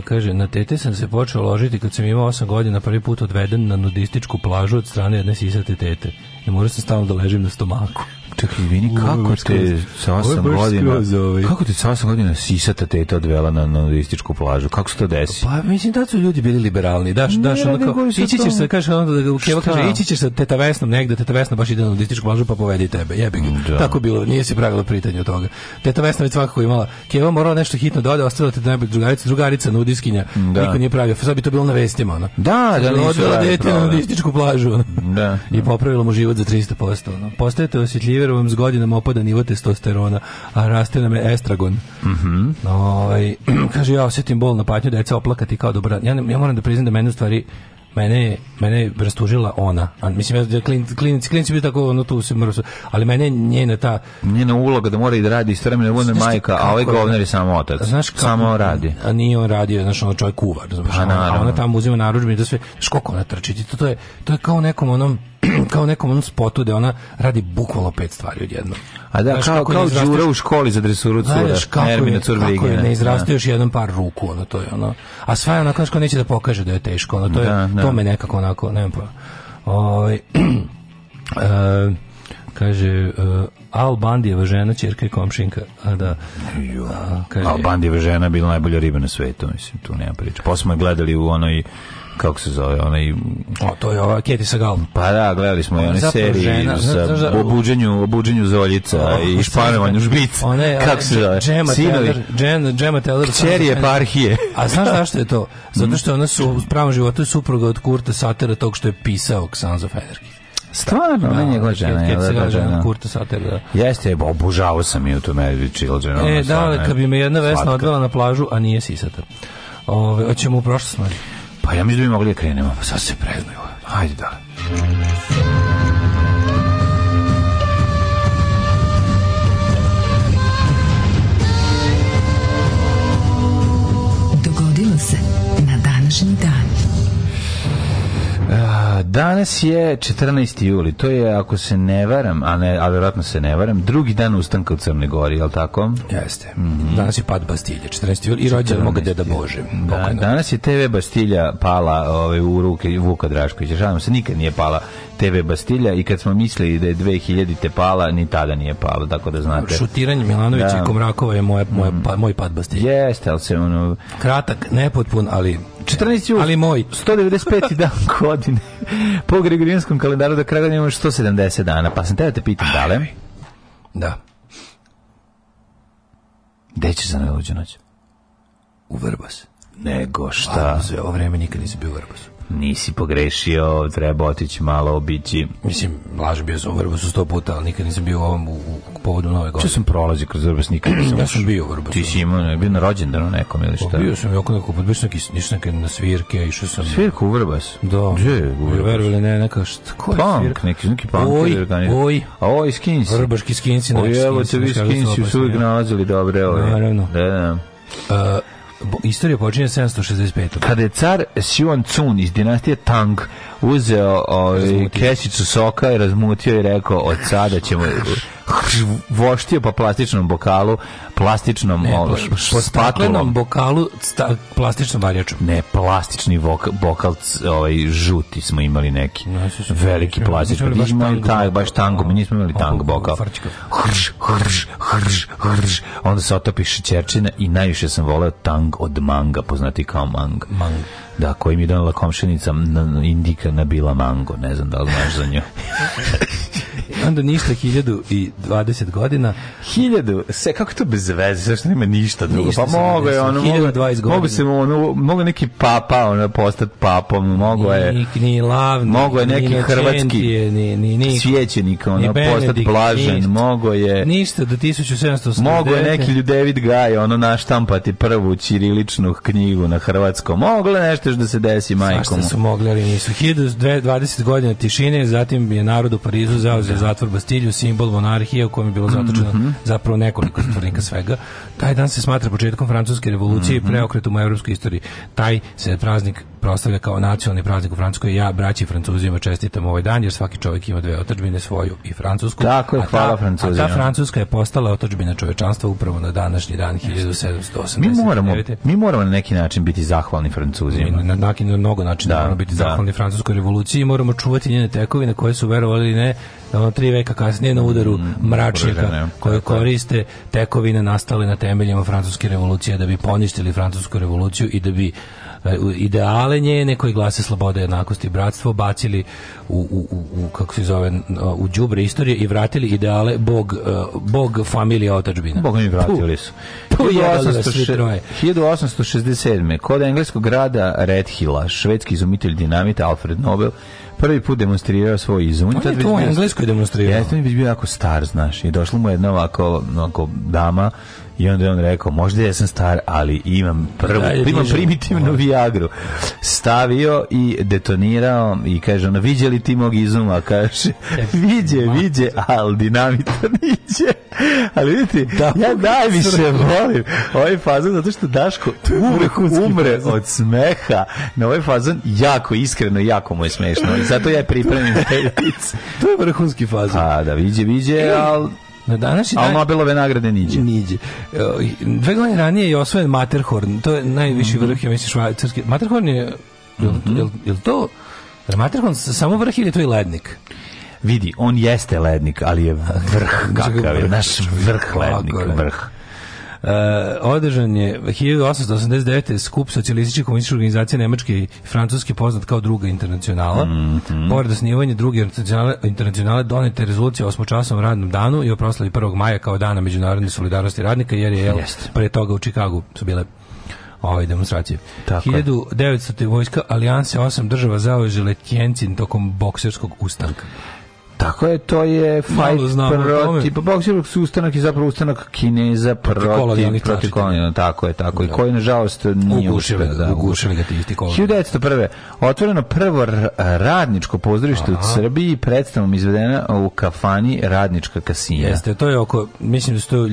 kaže, na tete sam se počeo ložiti kad sam imao 8 godina prvi put odveden na nudističku plažu od strane jedne sisate tete. I morao sam stalno da ležim na stomaku. Čekaj, vini, kako te sa 8 godina, ovaj. kako te sa 8 godina sisata teta odvela na nudističku plažu? Kako se to desi? Pa, mislim da su ljudi bili liberalni. Daš, ne, daš, ono kao, ići ćeš sa, kažeš, ono da, da- u Keva kaže, ići ćeš sa teta Vesnom negde, teta Vesna baš ide na nudističku plažu, pa povedi tebe. Jebi ga. Da. Tako bilo, nije se pravilo pritanje od toga. Teta Vesna već svakako imala. Keva morala nešto hitno da ode, ostavila te najbolje drugarica, drugarica nudiskinja. Da. Niko nije pravio. Sad bi to bilo na vestima, ono. Da, da, odvela dete na nudističku plažu. Da. I popravilo mu život za 300%. Postajete osjetljiviji Twitteru vam s godinama opada nivo testosterona, a raste nam je estragon. Mm -hmm. Ovaj, kaže, ja osjetim bol na patnju, deca oplakati kao dobra. Ja, ja moram da priznam da mene u stvari mene je, mene je rastužila ona. A, mislim, ja, klinici, klinici, klinici bi tako ono tu se mrsu, ali mene je njena ta... Njena uloga da mora i da radi iz vremena vojne majka, a ovaj govnar je samo otac. Znaš kako, samo radi. A nije on radio, znaš, ono čovjek kuvar, znaš, pa a, ona, ona tamo uzima narudžbe i da sve, znaš koliko ona trči, to, to, je, to je kao nekom onom kao nekom onom spotu da ona radi bukvalno pet stvari odjednom. A da, kao, kao đura u školi za dresuru cura. Znaš kako je, kako je, ne da. izraste još jedan par ruku, ono to je ono. A sva je onako što neće da pokaže da je teško, ono to je, da, da. to me nekako onako, ne znam Ovaj, uh, kaže uh, Al Bandijeva žena ćerka i komšinka a da a, kaže, Al Bandijeva žena bila najbolja riba na svetu mislim tu nema priče posle smo gledali u onoj kako se zove, onaj... O, to je ova Keti Sagal. Pa da, gledali smo i one serije žena, sa znači, obuđenju, obuđenju zoljica o, i španovanju žbica. One, kako se zove? Džema Sinovi. Teller, Džema Teller. Čerije parhije. A znaš zašto je to? Zato što ona su u pravom životu supruga od Kurta Satera tog što je pisao Sanzo Federkić. Stvarno, ne da, njegova žena, je da, da, da žena. Kurta Sater, da. Jeste, obožavao sam ju u Married Children. E, da, kad bi me jedna vesna odvela na plažu, a nije sisata. Ove, hoćemo u prošlost, Marija. Pa ja mislim da bi mogli da krenemo, sad se preznuju. Hajde da. Danas je 14. juli, to je, ako se ne varam, a, ne, a verovatno se ne varam, drugi dan ustanka u Crne Gori, je li tako? Jeste. Mm -hmm. Danas je pad Bastilje, 14. juli, i rođen moga deda Bože. Da, danas je TV Bastilja pala ove, ovaj, u ruke Vuka Draškovića. Žalim se, nikad nije pala TV Bastilja i kad smo mislili da je 2000 te pala, ni tada nije pala, tako da znate. Šutiranje Milanovića da. i Komrakova je moje, moje, mm. pa, moj pad Bastilja. Jeste, ali se ono... Kratak, nepotpun, ali 14. ali moj. 195. dan godine. Po Gregorijanskom kalendaru do kraja imamo 170 dana. Pa sam tebe te pitam, dale? Da. Gde ćeš za najluđu noć? U Vrbas. Nego šta? A, za ovo vreme nikad nisi bio u Vrbasu nisi pogrešio, treba otići malo obići. Mislim, laž bio sam u Vrbasu sto puta, ali nikad nisam bio u ovom u, u povodu Nove godine. Če sam prolazi kroz Vrbas, nikad nisam. ja sam bio u Vrbasu. Ti si imao, je bio na rođendanu nekom ili pa šta? Bio sam i oko nekog, bio sam neki, na svirke, išao sam... Svirku u Vrbas? Da. Gde je u Vrbas? Verovali ne, neka šta, ko je punk, svirka? Neki, neki punk. Oj, oj. A oj, skinci. Vrbaški skinci. Oj, evo te vi skinci su uvijek nalazili dobre ove. Naravno. Da, da. Uh, Istorija počinje 765. Kada je car Xuan Cun iz dinastije Tang uzeo ovaj, o, kesicu soka i razmutio i rekao od sada ćemo voštio po plastičnom bokalu, plastičnom ne, ovo, ovaj, staklenom bokalu, sta, plastičnom varjačom. Ne, plastični voka, bokal, ovaj žuti smo imali neki. Ne, su veliki plastični. imali baš tango, taj, baš tango, mi nismo imali tango bokal. Hrš, hrš, hrš, hrš. Onda se otopi šećerčina i najviše sam voleo tang od manga, poznati kao mang. Mang. Da, koji mi je donala komšenica indika nabila mango, ne znam da li znaš za nju. onda ništa 1020 godina. 1000, se kako to bez veze, sve nema ništa drugo. Ništa pa mogu je ono, mogu, mogu se ono, mogu neki papa ono postati papom, mogu je. Nik, ni lavni, mogu je neki ni hrvatski ni ni ni svećenik ono postati blažen, mogu je. Ništa do 1700. Mogu je neki Ljudevit Gaj ono naštampati prvu ćiriličnu knjigu na hrvatskom. Moglo nešto da se desi majkom. Šta su mogli, ali nisu. 1020 godina tišine, zatim je narod u Parizu zauzeo da zatvor Bastilju, simbol monarhije u kojem je bilo mhm. zatočeno mm -hmm. zapravo nekoliko stvornika svega. Taj dan se smatra početkom francuske revolucije i mm -hmm. preokretom u evropskoj istoriji. Taj se praznik proslavlja kao nacionalni praznik u Francuskoj. Ja, braći Francuzima, čestitam ovaj dan, jer svaki čovjek ima dve otačbine, svoju i francusku. Tako je, hvala Francuzima. A ta Francuska je postala otačbina čovečanstva upravo na današnji dan 1789. Mi moramo, mi moramo na neki način biti zahvalni Francuzima. Mi na, na, na mnogo načina da, moramo biti da. zahvalni Francuskoj revoluciji moramo čuvati njene tekovine koje su verovali ne, da tri veka kasnije na udaru mm, mračnjaka koje koriste tekovine nastale na temeljima francuske revolucije da bi poništili francusku revoluciju i da bi e, ideale njene koji glase slobode, jednakosti i bratstvo bacili u, u, u, kako se zove u đubre istorije i vratili ideale bog e, bog familija otačbina. Bog mi vratili su. Tu, 1867. 1867. Kod engleskog grada Redhilla švedski izumitelj dinamita Alfred Nobel prvi put demonstrirao svoj izum. On, on je to u Engleskoj demonstrirao. Jeste, on je bio jako star, znaš, i došla mu jedna ovako, ovako dama I onda je on rekao, možda ja sam star, ali imam prvu, da, imam primitivnu Viagru. Stavio i detonirao i kaže, ono, viđeli ti mog izuma? Kaže, viđe, viđe, ali dinamita niđe. Ali vidite, da, ja najviše volim ovaj fazon zato što Daško uvek umre od smeha na ovaj fazon jako iskreno, jako mu je smešno. I zato ja pripremim to je vrhunski fazon. A da, viđe, viđe, ali Na današnji dan... A Nobelove nagrade niđe. Niđe. Dve e, godine ranije je osvojen Matterhorn. To je najviši mm -hmm. vrh, ja mislim, švajcarski. Materhorn je... Jel, mhm. jel, jel to... Matterhorn samo vrh ili je to i lednik? Vidi, on jeste lednik, ali je vrh kakav je, naš vrh lednik, vrh. Eh, održan je 1889. skup socijalističke komunističke organizacije Nemačke i Francuske poznat kao druga internacionala. Mm -hmm. Pored osnivanja druge internacionale, internacionale donete rezolucije o osmočasnom radnom danu i o proslavi 1. maja kao dana međunarodne solidarnosti radnika, jer je yes. pre toga u Čikagu su bile ove ovaj, demonstracije. Tako 1900. vojska alijanse osam država zaožile Tjencin tokom bokserskog ustanka. Tako je, to je fight protiv, pa boksirog ustanak je zapravo ustanak Kineza protiv protiv kolonijalnih, tako je, tako da. i koji nažalost nije uspeo, da, ugušili ga ti isti kolonijalni. 1901. otvoreno prvo radničko pozorište u Srbiji, predstavom izvedena u kafani Radnička kasina. Jeste, to je oko, mislim da su to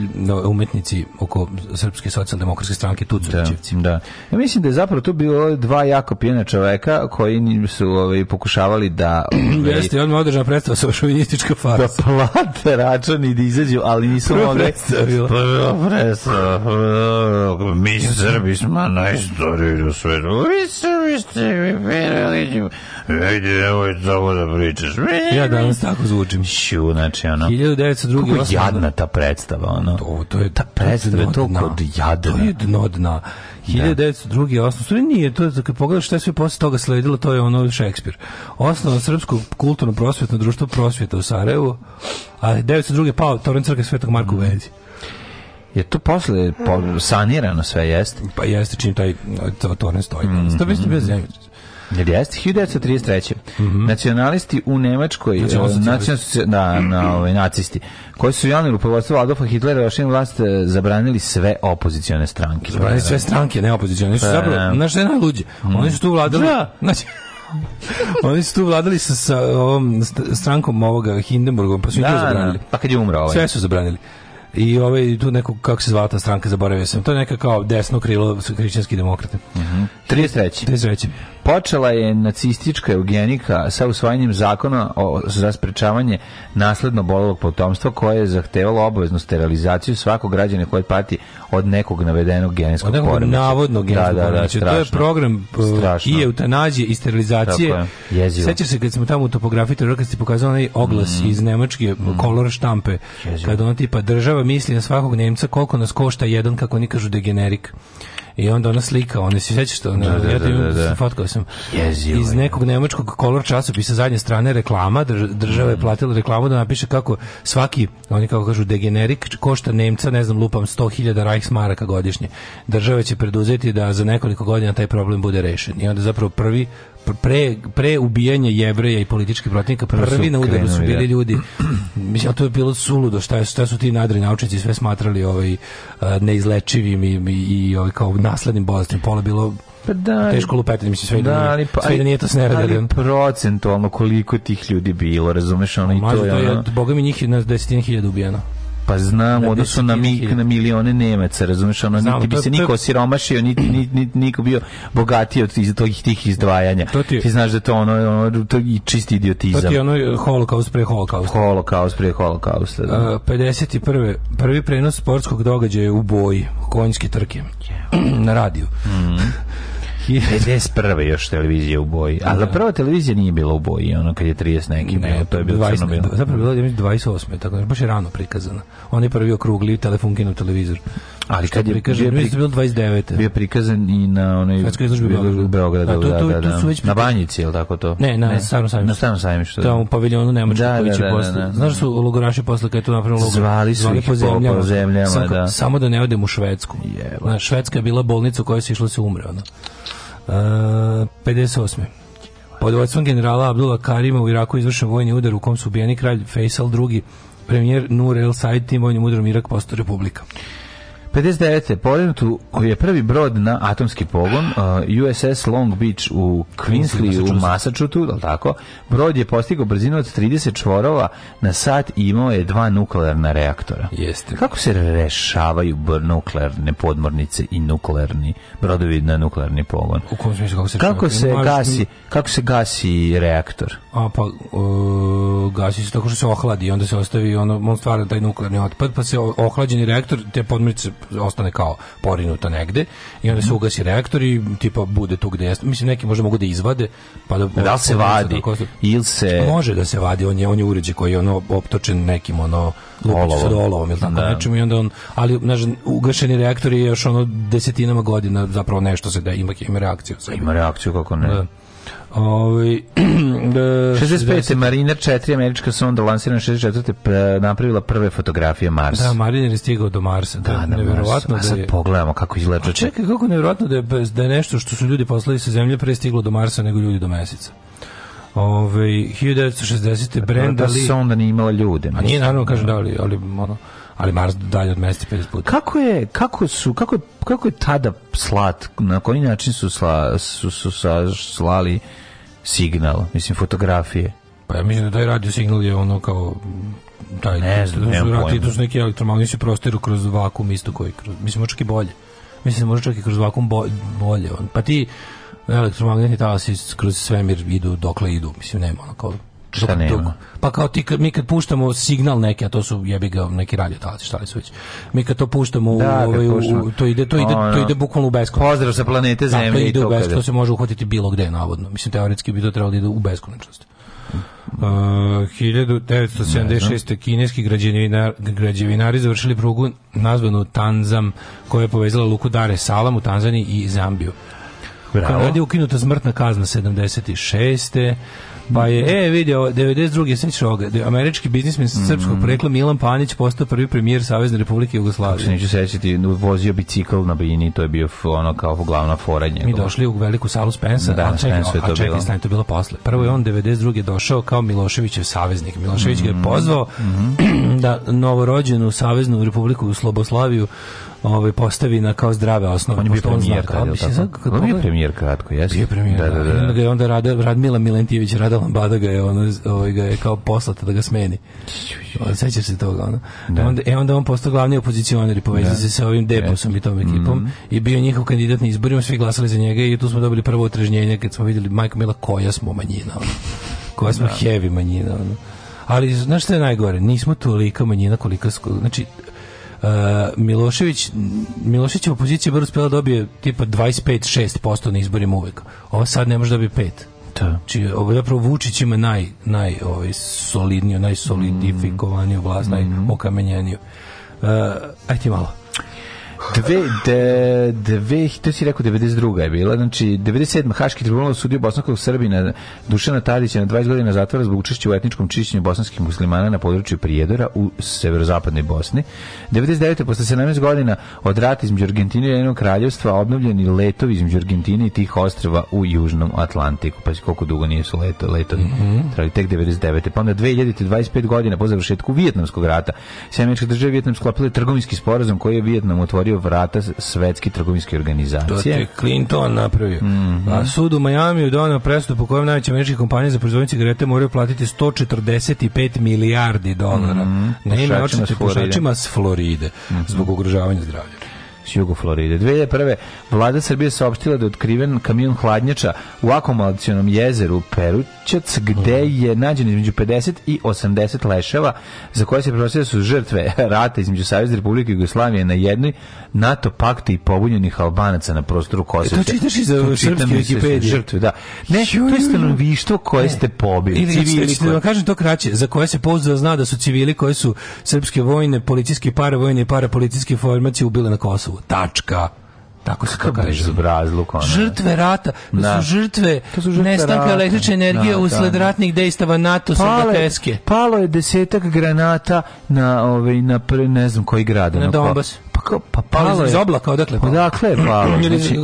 umetnici oko Srpske socijaldemokratske stranke Tucovićevci. Da, da. Ja mislim da je zapravo tu bilo dva jako pijena čoveka koji su ovaj, pokušavali da... Ovaj, Jeste, on održana predstava šovinistička farsa. Da plate račun i da izađu, ali nisu Prvo mogli. Pa, prvo predstavila. Mi Srbi smo najstariji na svetu. Vi Srbi ste mi verili. Ajde, nemoj tako da pričaš. Ja danas tako zvučim. Šu, znači, ono. 1902. Kako je jadna ta predstava, ono. To, to je ta predstava, to je jadna. To je dno dna. 1902. je osnovan, nije, to je, kad pogledaš šta je sve posle toga sledilo, to je ono Šekspir. Osnovno srpsko kulturno-prosvjetno društvo prosvjeta u Sarajevu, a 1902. je pao Toren crkve Svetog Marka u Vezi. Je to posle sanirano sve, jeste? Pa jeste, čim taj to, to ne stoji. Mm -hmm. To bi bez Jer jeste 1933. Mm -hmm. Nacionalisti u Nemačkoj, znači, e, nacionalisti, da, na, ovaj, nacisti, koji su javni rukovodstvo Adolfa Hitlera još vlast e, zabranili sve opozicione stranke. Zabranili sve stranke, ne opozicione. Su e. zapravo, znaš što je najluđe? Mhm. Oni su tu vladali... Da. Znači, Oni su tu vladali sa, sa ovom strankom ovoga Hindenburgom, pa su da, da, da, zabranili. Da, pa kad je umro ovaj. Sve su zabranili i ovaj tu neku kako se zvala ta stranka zaboravio sam to je neka kao desno krilo hrišćanski demokrati. Mhm. Mm 33. 33 počela je nacistička eugenika sa usvajanjem zakona o, za sprečavanje nasledno bolog potomstva koje je zahtevalo obaveznu sterilizaciju svakog građana koji pati od nekog navedenog genetskog poremeća. Od nekog navodnog da, genetskog da, da, da, To je program e, strašno. i eutanazije i sterilizacije. Sećaš se kad smo tamo u topografiji terora kad ste pokazali onaj oglas mm. iz Nemačke, mm. kolor štampe, Jezivo. kad on tipa država misli na svakog Nemca koliko nas košta jedan, kako oni kažu, degenerik. I onda ona slika, ona se sećaš to, ona, da, da, ja da, da, da. fotkao sam. Jezivo, iz nekog nemačkog kolor časopisa zadnje strane reklama, država je da. platila reklamu da napiše kako svaki, oni kako kažu degenerik košta Nemca, ne znam, lupam 100.000 Reichsmaraka godišnje. Država će preduzeti da za nekoliko godina taj problem bude rešen. I onda zapravo prvi pre, pre ubijanja jevreja i političkih protivnika prvi Prvi na udaru su da. bili ljudi. Mislim, to je bilo suludo, šta, šta su ti nadri naučnici sve smatrali ovaj, neizlečivim i, i, i ovaj, kao naslednim bolestim. Pola bilo pa da, teško lupetanje, mislim, sve da, da, ali, pa, sve da nije to sneradili. Ali procentualno koliko tih ljudi bilo, razumeš, ono i to je ono... Boga mi njih na desetina hiljada ubijeno. Pa znam, da, u odnosu na, mi, na milione Nemaca, razumiješ, ono, znam, niti bi se niko siromašio, niti, niti, niko bio bogatiji od iz, tih, tih izdvajanja. To ti, ti znaš da to ono, ono to je čisti idiotizam. To ti je ono eh, holokaust pre holokausta. Holokaust pre holokausta, da. A, eh, 51. Prvi prenos sportskog događaja u boji, konjske trke, na radiju. Mm -hmm. 51. E, još televizija u boji. A da, da. prva televizija nije bila u boji, ono kad je 30 neki ne, bilo, to je bilo 20, crno bilo. Zapravo bilo je 28. Tako, da baš je rano prikazana. On je prvi okrugli telefon telefonkinov televizor. Ali kad je prikazan, bio, prikazan, bio 29. Bio prikazan i na onoj Svetskoj izložbi u Beogradu, da, to, da, to, da, da, to na Banjici, je tako to? Ne, na ne. starom sajmištu. Na starom sajmištu. Da. Tamo u paviljonu Nemačka da, koji će da, da, posle. Da, da, Znaš da su logoraši posle kad je tu napravljeno logor? Zvali su zvali ih po zemljama. Po zemljama Sam, da. Samo da ne odem u Švedsku. Jeba. Na, Švedska je bila bolnica u kojoj se išlo se umre. Ono. Uh, e, 58. Pod vodstvom generala Abdula Karima u Iraku izvršen vojni udar u kom su ubijeni kralj Faisal II, premijer Nur el Said tim vojnim udarom Irak postao republika. 59. porinut koji je prvi brod na atomski pogon uh, USS Long Beach u Queensleyu u Massachusettsu, al tako. Brod je postigao brzinu od 30 čvorova na sat i imao je dva nuklearna reaktora. Jeste. Kako se rešavaju nuklearne podmornice i nuklearni brodovi na nuklearni pogon? U kom smislu kako se Kako se gasi, kako se gasi reaktor? A pa uh, gasi se tako što se ohladi i onda se ostavi ono on stvara taj nuklearni otpad pa se ohlađeni reaktor te podmornice ostane kao porinuta negde i onda se mhm. ugasi reaktor i tipa bude tu gde jeste. Mislim neki možda mogu da izvade pa da da se vadi da ili se može da se vadi, on je on je uređaj koji je ono optočen nekim ono lupicom sa olovom ili tako da. nečim i onda on ali znaš ugašeni reaktor je još ono desetinama godina zapravo nešto se da ima ima reakciju. Ima reakciju kako ne. Da. Ovaj 65. E, Mariner 4 američka sonda lansirana 64. E, napravila prve fotografije Marsa. Da, Mariner je stigao do Marsa. Da, da neverovatno Mars. da je. sad pogledamo kako izgleda Čekaj, kako neverovatno da je bez da je nešto što su ljudi poslali sa zemlje pre stiglo do Marsa nego ljudi do meseca. Ove ovaj, 1960. Pa Brenda Lee. Da, sonda nije imala ljude. A nije naravno kažem da ali ali ono ali Mars dalje od mesta 50 puta. Kako je, kako su, kako kako je tada slat, na koji način su, sla, su, su, su slali signal, mislim fotografije. Pa ja mislim da taj radio signal je ono kao taj ne znam, to da su neki elektromagnetni prostor kroz vakum isto koji kroz, mislim možda čak i bolje. Mislim može čak i kroz vakum bolje, on. Pa ti elektromagnetni talasi kroz svemir idu dokle idu, mislim nema ono kao Šta pa dok, pa kao ti, mi kad puštamo signal neki, a to su jebi ga neki radio talasi šta li su već. Mi kad to puštamo, da, u, ovaj, U, to ide, to ide, ono, to ide bukvalno u beskonačno. Pozdrav sa planete Zemlje. Da, to ide u beskonačno, to se može uhvatiti bilo gde, navodno. Mislim, teoretski bi to trebalo da ide u beskonačnost. Mm. Uh, 1976. kineski građevinar, građevinari završili prugu nazvanu Tanzam koja je povezala luku Dare Salam u Tanzaniji i Zambiju. Bravo. Kanadi je ukinuta smrtna kazna 76. Pa je, e, vidio, 92. sećaš ovoga, američki biznismen sa srpskog mhm. porekla Milan Panić postao prvi premijer Savezne republike Jugoslavije. Kako neću sećati, vozio bicikl na Bini, to je bio ono kao glavna fora njegova. Mi došli u veliku salu Spensa, da, a čekaj, je to, a čekaj, stani, to bilo posle. Prvo je on 92. došao kao Miloševićev saveznik. Milošević ga je mhm. pozvao mm -hmm. da novorođenu Saveznu republiku u Sloboslaviju ovaj postavi na kao zdrave osnove. On je bio premijer kad je kad On je premijer kratko, jesi? Bio premijer. Da, da, da. Onda je onda Rada, Radmila Milentijević, Rada Lambada ga je, ono, ovaj ga je kao poslata da ga smeni. Sećaš se toga, ono. Da. Onda, e onda on postao glavni opozicioner i povezao da. se sa ovim Debusom i tom ekipom mm -hmm. i bio njihov kandidat na izborima, svi glasali za njega i tu smo dobili prvo otrežnjenje kad smo videli Majko Mila koja smo manjina, ono. koja smo da. heavy manjina, ono. Ali, znaš što je najgore? Nismo tolika manjina kolika... Znači, Milošević eh, Milošević Miloševićeva opozicija bar uspela da dobije tipa 25-6% na izborima uvek. Ovo sad ne može da dobije 5. Da. Či, znači, ovo zapravo Vučić ima naj, naj ovaj, solidniju, najsolidifikovaniju vlast, mm. najotkamenjeniju. Uh, eh, ajde malo. Dve, de, dve, to si rekao 92. je bila, znači 97. Haški tribunal sudio bosanskog Srbina Dušana Tadića na 20 godina zatvora zbog učešća u etničkom čišćenju bosanskih muslimana na području Prijedora u severozapadnoj Bosni. 99. posle 17 godina od rata između Argentine i jednog kraljevstva obnovljeni letovi između Argentine i tih ostrava u Južnom Atlantiku. Pa koliko dugo nije su leto, letovi. Mm -hmm. Trali tek 99. Pa onda 2025 godina po završetku Vijetnamskog rata. Sjemenička država Vijetnam sklopila trgovinski sporazum koji je Vijetnam otvorio otvorio vrata svetske trgovinske organizacije. To je Clinton napravio. Mm -hmm. A sud u Majamiju donao presudu po kojem najveće američke kompanije za proizvodnje cigarete moraju platiti 145 milijardi dolara. Mm -hmm. Ne ime pušačima s Floride mm -hmm. zbog ugrožavanja zdravlja s jugo Floride. 2001. vlada Srbije saopštila da je otkriven kamion hladnjača u akumulacionom jezeru Peru, Gračac, gde mhm. je nađeno između 50 i 80 leševa za koje se pronosio da su žrtve rata između Savjeza Republike Jugoslavije na jednoj NATO pakta i pobunjenih Albanaca na prostoru Kosova. E to čitaš iz uh, srpske uh, Wikipedije. Žrtve, da. Ne, to je stanovništvo koje ne. ste pobili. Ili, civili ste, koje... da kažem to kraće, za koje se pouzda zna da su civili koji su srpske vojne, policijske vojne i policijske formacije ubile na Kosovu. Tačka. Tako se to kaže. Zbrazluk, ono. Žrtve rata, da. su žrtve, to su žrtve nestanka električne energije da, usled da, da. ratnih dejstava NATO sa soldateske. Palo je desetak granata na, ovaj, na prvi, ne znam koji grad. Na, Donbas. Pa, pa, pa palo je. Iz oblaka, odakle? Pa odakle je palo. Znači,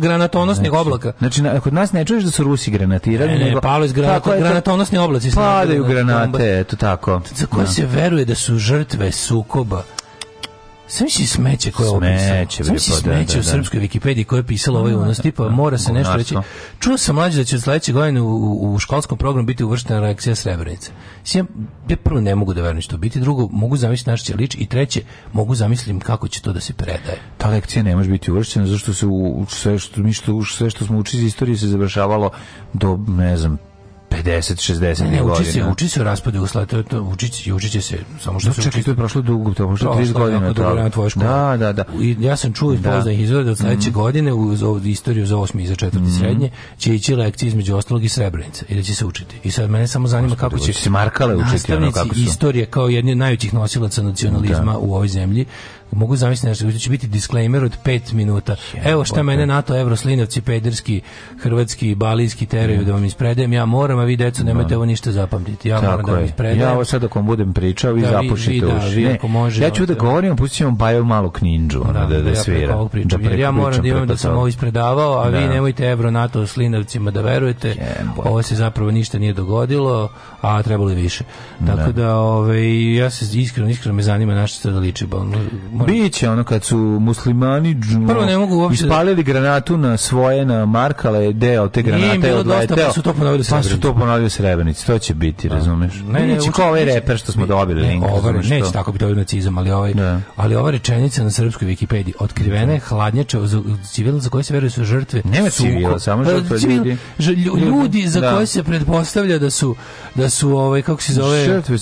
granatonosnih znači, oblaka. Znači, na, kod nas ne čuješ da su Rusi granatirali Ne, ne, palo iz granata, granatonosni oblaci. Padaju granate, eto tako. Za koje da. se veruje da su žrtve sukoba Sam si smeće koje je ovo pisalo. Sam si smeće pa da, da, u da. srpskoj Wikipediji koje je pisalo ovaj unos, tipa mora se nešto reći. Čuo sam mlađe da će od sledećeg godine u, u školskom programu biti uvrštena reakcija Srebrenice. Sjem, ja prvo ne mogu da verujem što biti, drugo mogu zamisliti naš će lič i treće mogu zamislim kako će to da se predaje. Ta lekcija ne može biti uvrštena zato što se u, sve što mi što sve što smo učili iz istorije se završavalo do ne znam 50, 60 ne, ne, godina. Uči se, uči se o raspadu uslova, to, to uči, uči se, samo što da, se čekaj, to je prošlo dugo, to možda 30 godina. Prošlo Da, da, da. I ja sam čuo iz da. poznanih izvoda da od sledeće mm. godine u, u istoriju za osmi i za četvrti mm. srednje će ići lekcije između ostalog i Srebrenica i da će se učiti. I sad mene samo zanima Gospod, kako će se Markale učiti ono kako su. istorije kao jedni od najvećih nosilaca nacionalizma da. u ovoj zemlji mogu zamisliti nešto, da će biti disclaimer od 5 minuta. Evo šta mene NATO, Evrosliniovci, pederski, hrvatski, balijski teraju da vam ispredajem, ja moram, a vi deco nemojte da. ovo ništa zapamtiti. Ja moram da vam ispredajem. Ja ovo sad dok vam budem pričao, vi da, zapušite uši. Ja ću da govorim, pustit ću baju malu kninđu, da, da, svira. ja moram da imam da sam ovo ispredavao, a vi nemojte Evro, NATO, Slinovcima da verujete. Ovo se zapravo ništa nije dogodilo, a trebalo je više. Tako da, ovaj, ja se iskreno, iskreno me zanima na što se da liči, Biće ono kad su muslimani Prvo ne mogu uopšte ispalili granatu na svoje na Markale, deo te granate Nije odleteo. Pa su to ponovili pa su to ponovili Srebrenici. To će biti, da. razumeš? Ne, ne, ne, ovaj reper što smo dobili link. Ovaj neće tako biti ovaj nacizam, ali ovaj ne. Da. ali ova rečenica na srpskoj Wikipediji otkrivene da. hladnjače za civila za koje se veruje su žrtve. Nema civila, samo pa, žrtve ljudi. Ljudi za koje se pretpostavlja da su da su ovaj kako se zove žrtve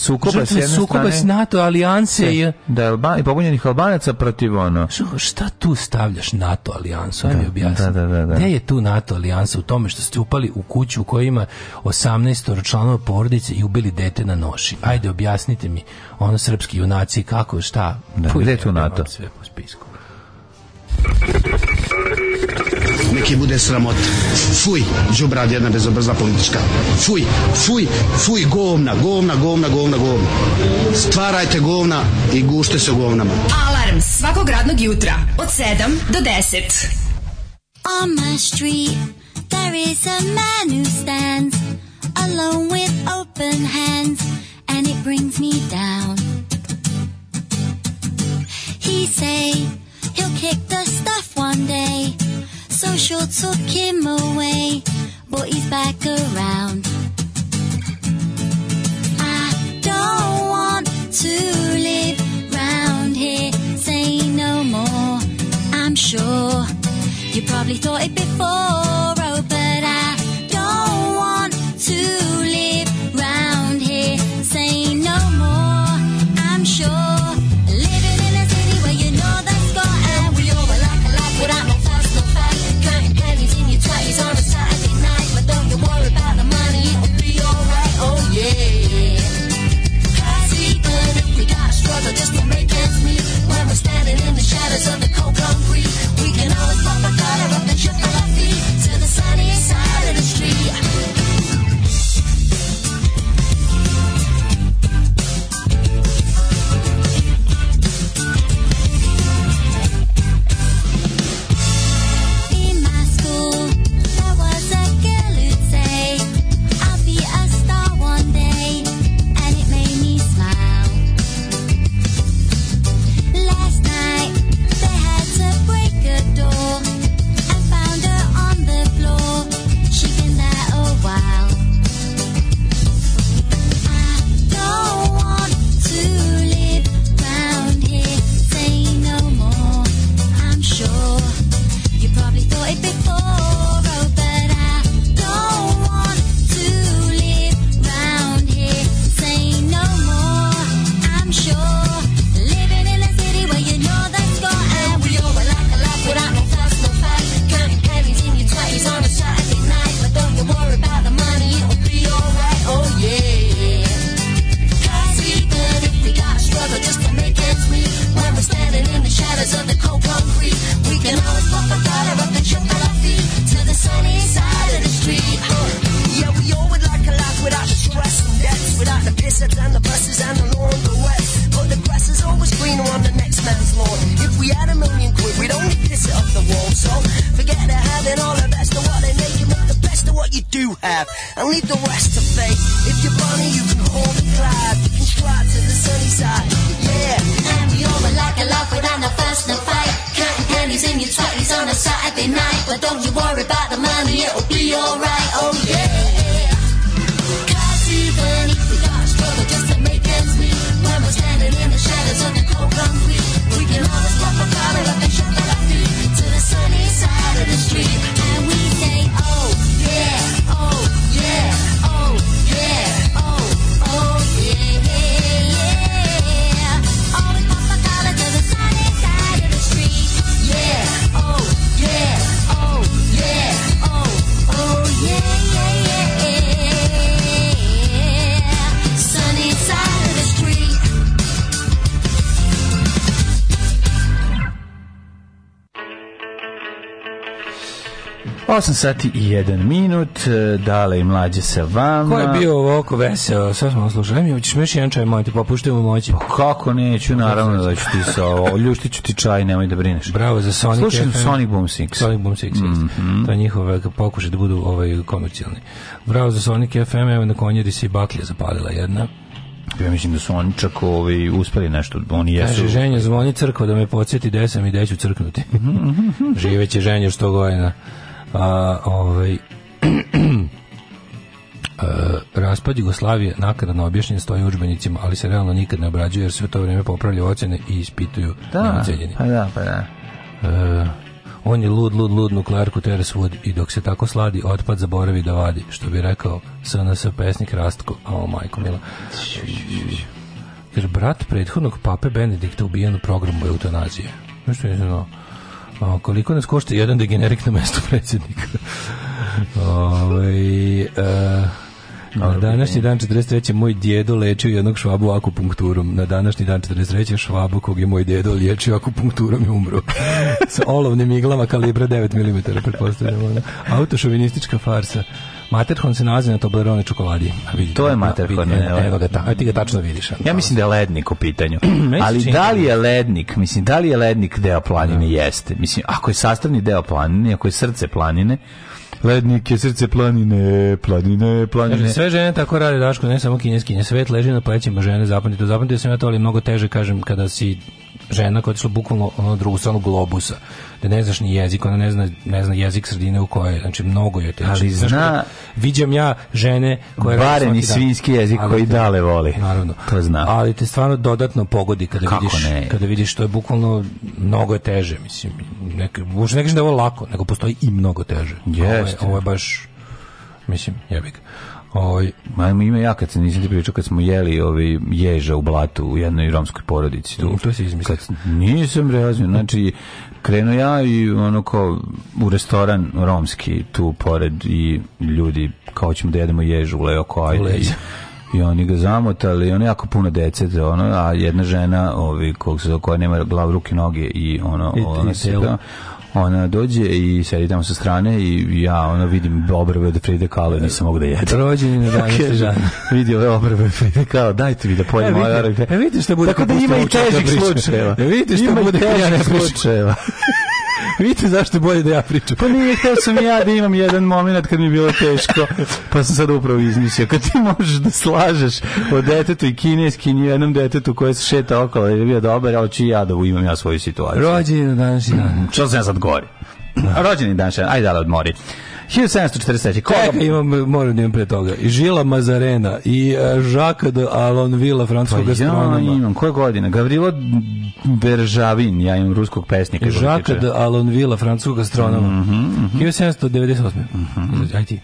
sukoba s NATO alijanse e, i da i pobunjenih Albanija Albanaca protiv ono. šta tu stavljaš NATO alijansu? Da, objasni. Da, da, da, da. Gde je tu NATO alijansa u tome što ste upali u kuću u kojoj ima 18 članova porodice i ubili dete na noši? Da. Ajde objasnite mi, ono srpski junaci kako, šta? Da, Puj, gde je tu NATO? Sve po spisku. Neki bude sramot. Fuj, džubrad jedna bezobrzna politička. Fuj, fuj, fuj, govna, govna, govna, govna, govna. Stvarajte govna i gušte se govnama. Alarms svakog radnog jutra od 7 do 10. On my street there is a man who stands alone with open hands and it brings me down. He say he'll kick the stuff one day. Social took him away, but he's back around. I don't want to live I've it before. have and leave the rest to fate. If you're Bonnie, you can hold the cloud. You can fly to the sunny side. Yeah. And we over like a love without a fuss, no fight. Counting pennies in your twenties on a Saturday night. But don't you worry about the money, it'll be alright. 8 sati i 1 minut, e, dale i mlađe sa vama. Ko je bio ovo oko veseo? Sad smo oslušali, mi ćeš još jedan čaj moj, ti popuštujemo moći. Pa kako neću, naravno da ću ti sa ovo, ljuštit ti čaj, nemoj da brineš. Bravo za Sonic Slušaj FM. Sonic Boom 6. Sonic Boom 6, mm -hmm. to je njihov e, pokušaj da budu ovaj, komercijalni. Bravo za Sonic FM, evo na konjeri si baklje zapalila jedna. Ja mislim da su oni čak ovaj, uspeli nešto. Oni jesu... Kaže, ženja zvoni crkva da me podsjeti gde sam i gde ću crknuti. Mhm, mhm, mhm. Živeće ženja što godina. A, ovaj, Uh, raspad Jugoslavije nakaradno objašnjen stoji u udžbenicima, ali se realno nikad ne obrađuje jer sve to vrijeme popravljaju ocjene i ispituju da, pa da, pa da. Uh, on je lud, lud, lud nuklearku tere svud i dok se tako sladi, otpad zaboravi da vadi, što bi rekao SNS pesnik Rastko, a o majko mila. Jer brat prethodnog pape Benedikta ubijen u programu eutanazije. Nešto je znao. A koliko nas košta jedan degenerik na mesto predsjednika? Ove, ovaj, uh, na današnji dan 43. moj djedo lečio jednog švabu akupunkturom. Na današnji dan 43. švabu kog je moj djedo lečio akupunkturom i umro. Sa olovnim iglama kalibra 9 mm, pretpostavljamo. Autošovinistička farsa. Materhorn se nalazi na Toblerone čokoladi. Vidi, to je Materhorn. Evo ga, ta, ti ga tačno vidiš. Ja mislim da je lednik u pitanju. Ali da li da je lednik, mislim, da li je lednik deo planine? Da. Jeste. Mislim, ako je sastavni deo planine, ako je srce planine, Lednik je srce planine, planine, planine. Znači, sve žene tako rade, Daško, ne samo kineski, ne svet leži na plećima žene, zapamtite, zapamtite sam ja to, ali mnogo teže, kažem, kada si žena koja je otišla bukvalno na drugu stranu globusa da ne znaš ni jezik, ona ne zna, ne zna jezik sredine u kojoj, znači mnogo je teško. Ali zna, zna da viđam ja žene koje barem i svinski jezik koji koji dale voli. Naravno. To zna. Ali te stvarno dodatno pogodi kada Kako vidiš ne? kada vidiš to je bukvalno mnogo je teže, mislim. Neke, možda ne kažem da je ovo lako, nego postoji i mnogo teže. Jeste. Ovo je, ovo je baš mislim, jebik. Ja Oj, ovaj, ma ima ja kad se nisam ti pričao kad smo jeli ovi ježa u blatu u jednoj romskoj porodici tu. To se izmislio. Nisam razumio, znači krenuo ja i ono kao u restoran romski tu pored i ljudi kao ćemo da jedemo ježu u Leoko ajde. I oni ga zamotali, ono jako puno dece, ono, a jedna žena, ovi, kog se, koja nema glav, ruke, noge i ono, I, ona se, ona dođe i sedi tamo sa strane i ja ona vidim obrve od da Frida Kahlo nisam mogu da jedem. Rođeni na dan Žan. Vidi ove obrve od Frida Kahlo, dajte mi da pojedem ove obrve. E vidite što bude. Tako da e, ima i težih slučajeva. E vidite šta bude ja ne slučajeva. Vidite zašto bolje da ja pričam. Pa nije, htio sam ja da imam jedan moment kad mi je bilo teško, pa sam sad upravo izmislio. Kad ti možeš da slažeš o detetu i kineski i jednom detetu koje se šeta okolo, jer je bio dobar, ali ću ja da imam ja svoju situaciju. Rođen je na današnji dan. Mm, što sam ja sad gori? Rođeni dan, ajde da odmori. 1743. Koga? Čekaj, imam, moram da imam pre toga. I Žila Mazarena i e, Jacques de Alonville, francuskog astronoma. Pa gastronoma. Ja imam, koje godine? Gavrilo Beržavin, ja imam ruskog pesnika. E, Jacques de Alonville, francuskog astronoma. Mm mm -hmm. 1798. Mm Ajde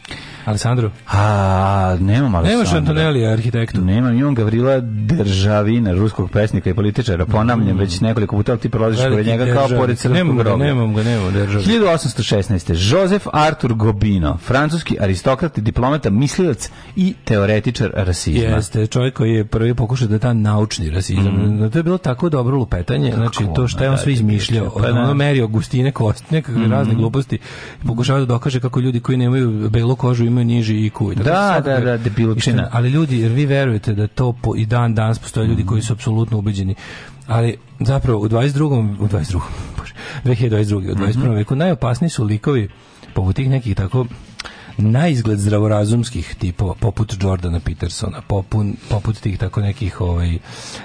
Aleksandru? A, nemam Aleksandra. Nemaš Antonelija, arhitektu? Nemam, imam Gavrila Državina, ruskog pesnika i političara. Ponavljam mm. već nekoliko puta, ali ti prolaziš pored njega kao pored srpskog groba. Nemam ga, nemam ga, nemam 1816. Jozef Artur Gobino, francuski aristokrat, i diplomata, mislilac i teoretičar rasizma. Jeste, čovjek koji je prvi pokušao da je ta naučni rasizam. Mm. Da, to je bilo tako dobro lupetanje, tako, znači to što je on sve izmišljao. Pa, ono merio da. Augustine Kostine, kakve mm. Mm-hmm. razne gluposti. Pokušava da dokaže kako ljudi koji nemaju belu kožu imaju niži IQ. I tako da, da, da, debilčina. Ali ljudi, jer vi verujete da to po, i dan danas postoje ljudi mhm. koji su apsolutno ubeđeni. Ali zapravo u 22. u 22. Bože, 2022. u 21. Mm -hmm. veku najopasniji su likovi poput tih nekih tako najizgled zdravorazumskih tipova, poput Jordana Petersona, popun, poput tih tako nekih ovaj,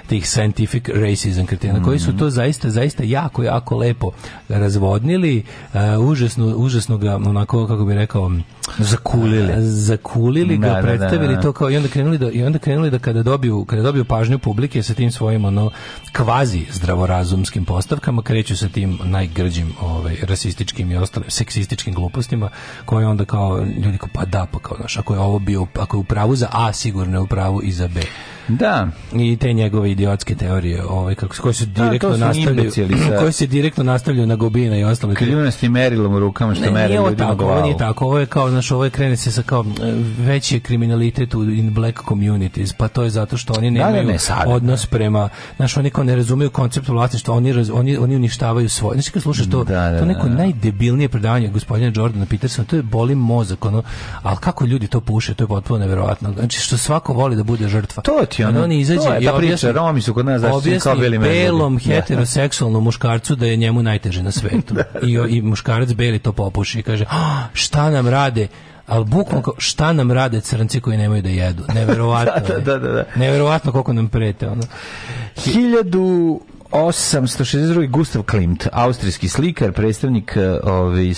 tih scientific racism kretina, mm -hmm. koji su mhm. to zaista, zaista jako, jako lepo razvodnili, uh, užasno, užasno ga, onako, kako bi rekao, zakulili. Eh, zakulili ga, da, da, da, predstavili da, to kao i onda krenuli da i onda krenuli da kada dobiju kada dobiju pažnju publike sa tim svojim ono kvazi zdravorazumskim postavkama kreću sa tim najgrđim ovaj rasističkim i ostalim seksističkim glupostima koje onda kao ljudi kao, pa da, pa kao, ako je ovo bio, ako je u pravu za A, sigurno je u pravu i za B. Da. I te njegove idiotske teorije, ovaj kako koje se da, direktno nastavljaju, koje se direktno nastavljaju na gobina i ostale. Kljunasti merilom u rukama što ne, meri ljudima tako, glavu. Nije tako, ovo je kao naš, ovo je krene se sa kao e, veći kriminalitet u in black communities, pa to je zato što oni da, da, nemaju da, ne, sad, odnos prema, znaš, oni kao ne razumeju koncept vlasništva, oni raz, oni oni uništavaju svoje. Znači kad slušaš to, da, da, to neko najdebilnije predavanje gospodina Jordana Petersona, to je boli mozak, ono, al kako ljudi to puše, to je potpuno neverovatno. Znači što svako voli da bude žrtva. To ti izaći, ono, on izađe je, i ta priča, Romi su kod nas zaštiti kao beli meni. belom da. heteroseksualnom muškarcu da je njemu najteže na svetu. Da. I, I muškarac beli to popuši i kaže, ah, šta nam rade? ali bukvalno šta nam rade crnci koji nemaju da jedu. Neverovatno. da, da, da, da, da. Neverovatno koliko nam prete. Ono. 1000 Gustav Klimt, austrijski slikar, predstavnik ovaj,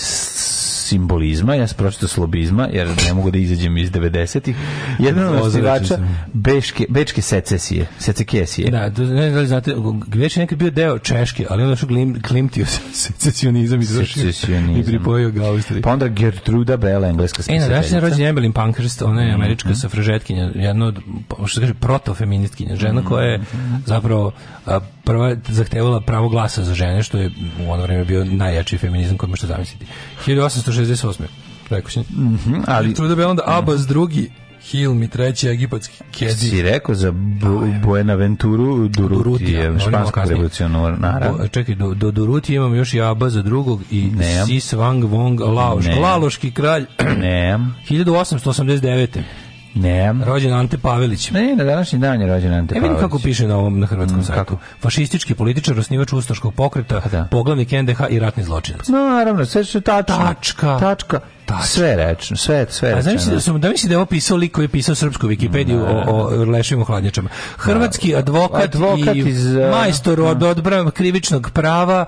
simbolizma, ja sam pročito slobizma, jer ne mogu da izađem iz 90-ih. Jedan od osnivača Beške, Bečke secesije, secekesije. Da, to, ne znam, da znate, Beč je nekad bio deo Češke, ali onda što glim, klimtio secesionizam i secesionizam. i pripojio ga Austriji. Pa onda Gertruda Bela, engleska spisateljica. E, na dašnje rođenje Evelyn Pankhurst, ona je mhm. američka mm -hmm. safražetkinja, jedna od, što se kaže, protofeministkinja, žena mhm. koja je zapravo a, prva zahtevala pravo glasa za žene, što je u ono vreme bio najjači feminizam koji možete zamisliti. 1860 68. Prekošnje. Mm -hmm, ali... Trude da Belanda, mhm. Abbas drugi, Hill mi treći egipatski Kedi. Si rekao za Bu Buenaventuru Durutijev, je revolucionar, naravno. Čekaj, do, do Duruti imam još i Aba za drugog i ne. Sis Wang Wong Laoš. Laoški kralj. Nem. 1889. Ne. Rođen Ante Pavelić. Ne, na današnji dan je rođen Ante e, Pavelić. E, kako piše na ovom na hrvatskom mm, sajtu. Fašistički političar, osnivač ustaškog pokreta, pa da. poglavnik NDH i ratni zločinac. No, naravno, sve su tačno. Tačka. Tačka. Tačno. Sve rečeno, sve, sve rečeno. A znaš da, sam, da misli da je opisao lik koji je pisao srpsku Wikipediju da. o, o leševim hladnjačama. Hrvatski advokat, da. advokat i iz, e, majstor da. ne. od odbrana krivičnog prava,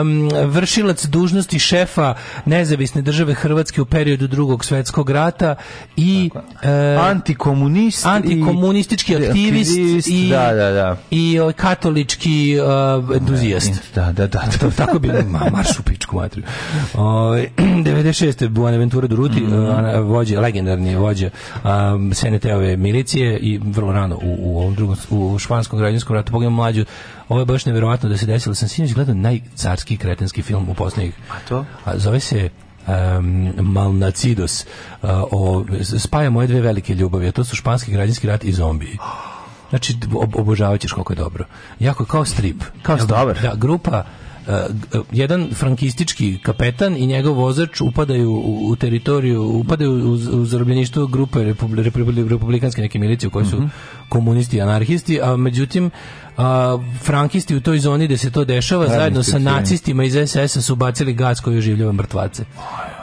um, vršilac dužnosti šefa nezavisne države Hrvatske u periodu drugog svetskog rata i e, antikomunist antikomunistički i, aktivist, aktivist, i, da, da, da. i e, katolički uh, entuzijast. Ne, da, da, da. Tako bi, ma, marš u pičku materiju. 96. Ovaj, Buenaventura Durruti, mm -hmm. Eh, vođa, legendarni vođa um, Seneteove milicije i vrlo rano u, u ovom drugom, u španskom građanskom ratu, pogledamo mlađu, ovo je baš nevjerojatno da se desilo, sam sinoć gledao najcarski kretenski film u posljednjih. A to? A, zove se um, Malnacidos. Uh, o, spaja moje dve velike ljubavi, a to su španski građanski rat i zombiji. Znači, obožavaćeš koliko je dobro. Jako kao strip. Kao strip. Da, grupa Eh, jedan frankistički kapetan i njegov vozač upadaju u, u teritoriju, upadaju u, u zarobljeništvo grupe republi, republikanske neke milicije u kojoj su mm -hmm komunisti i anarhisti, a međutim Uh, frankisti u toj zoni gde se to dešava Pravim zajedno sa nacistima iz SS-a su bacili gaz koji oživljava mrtvace.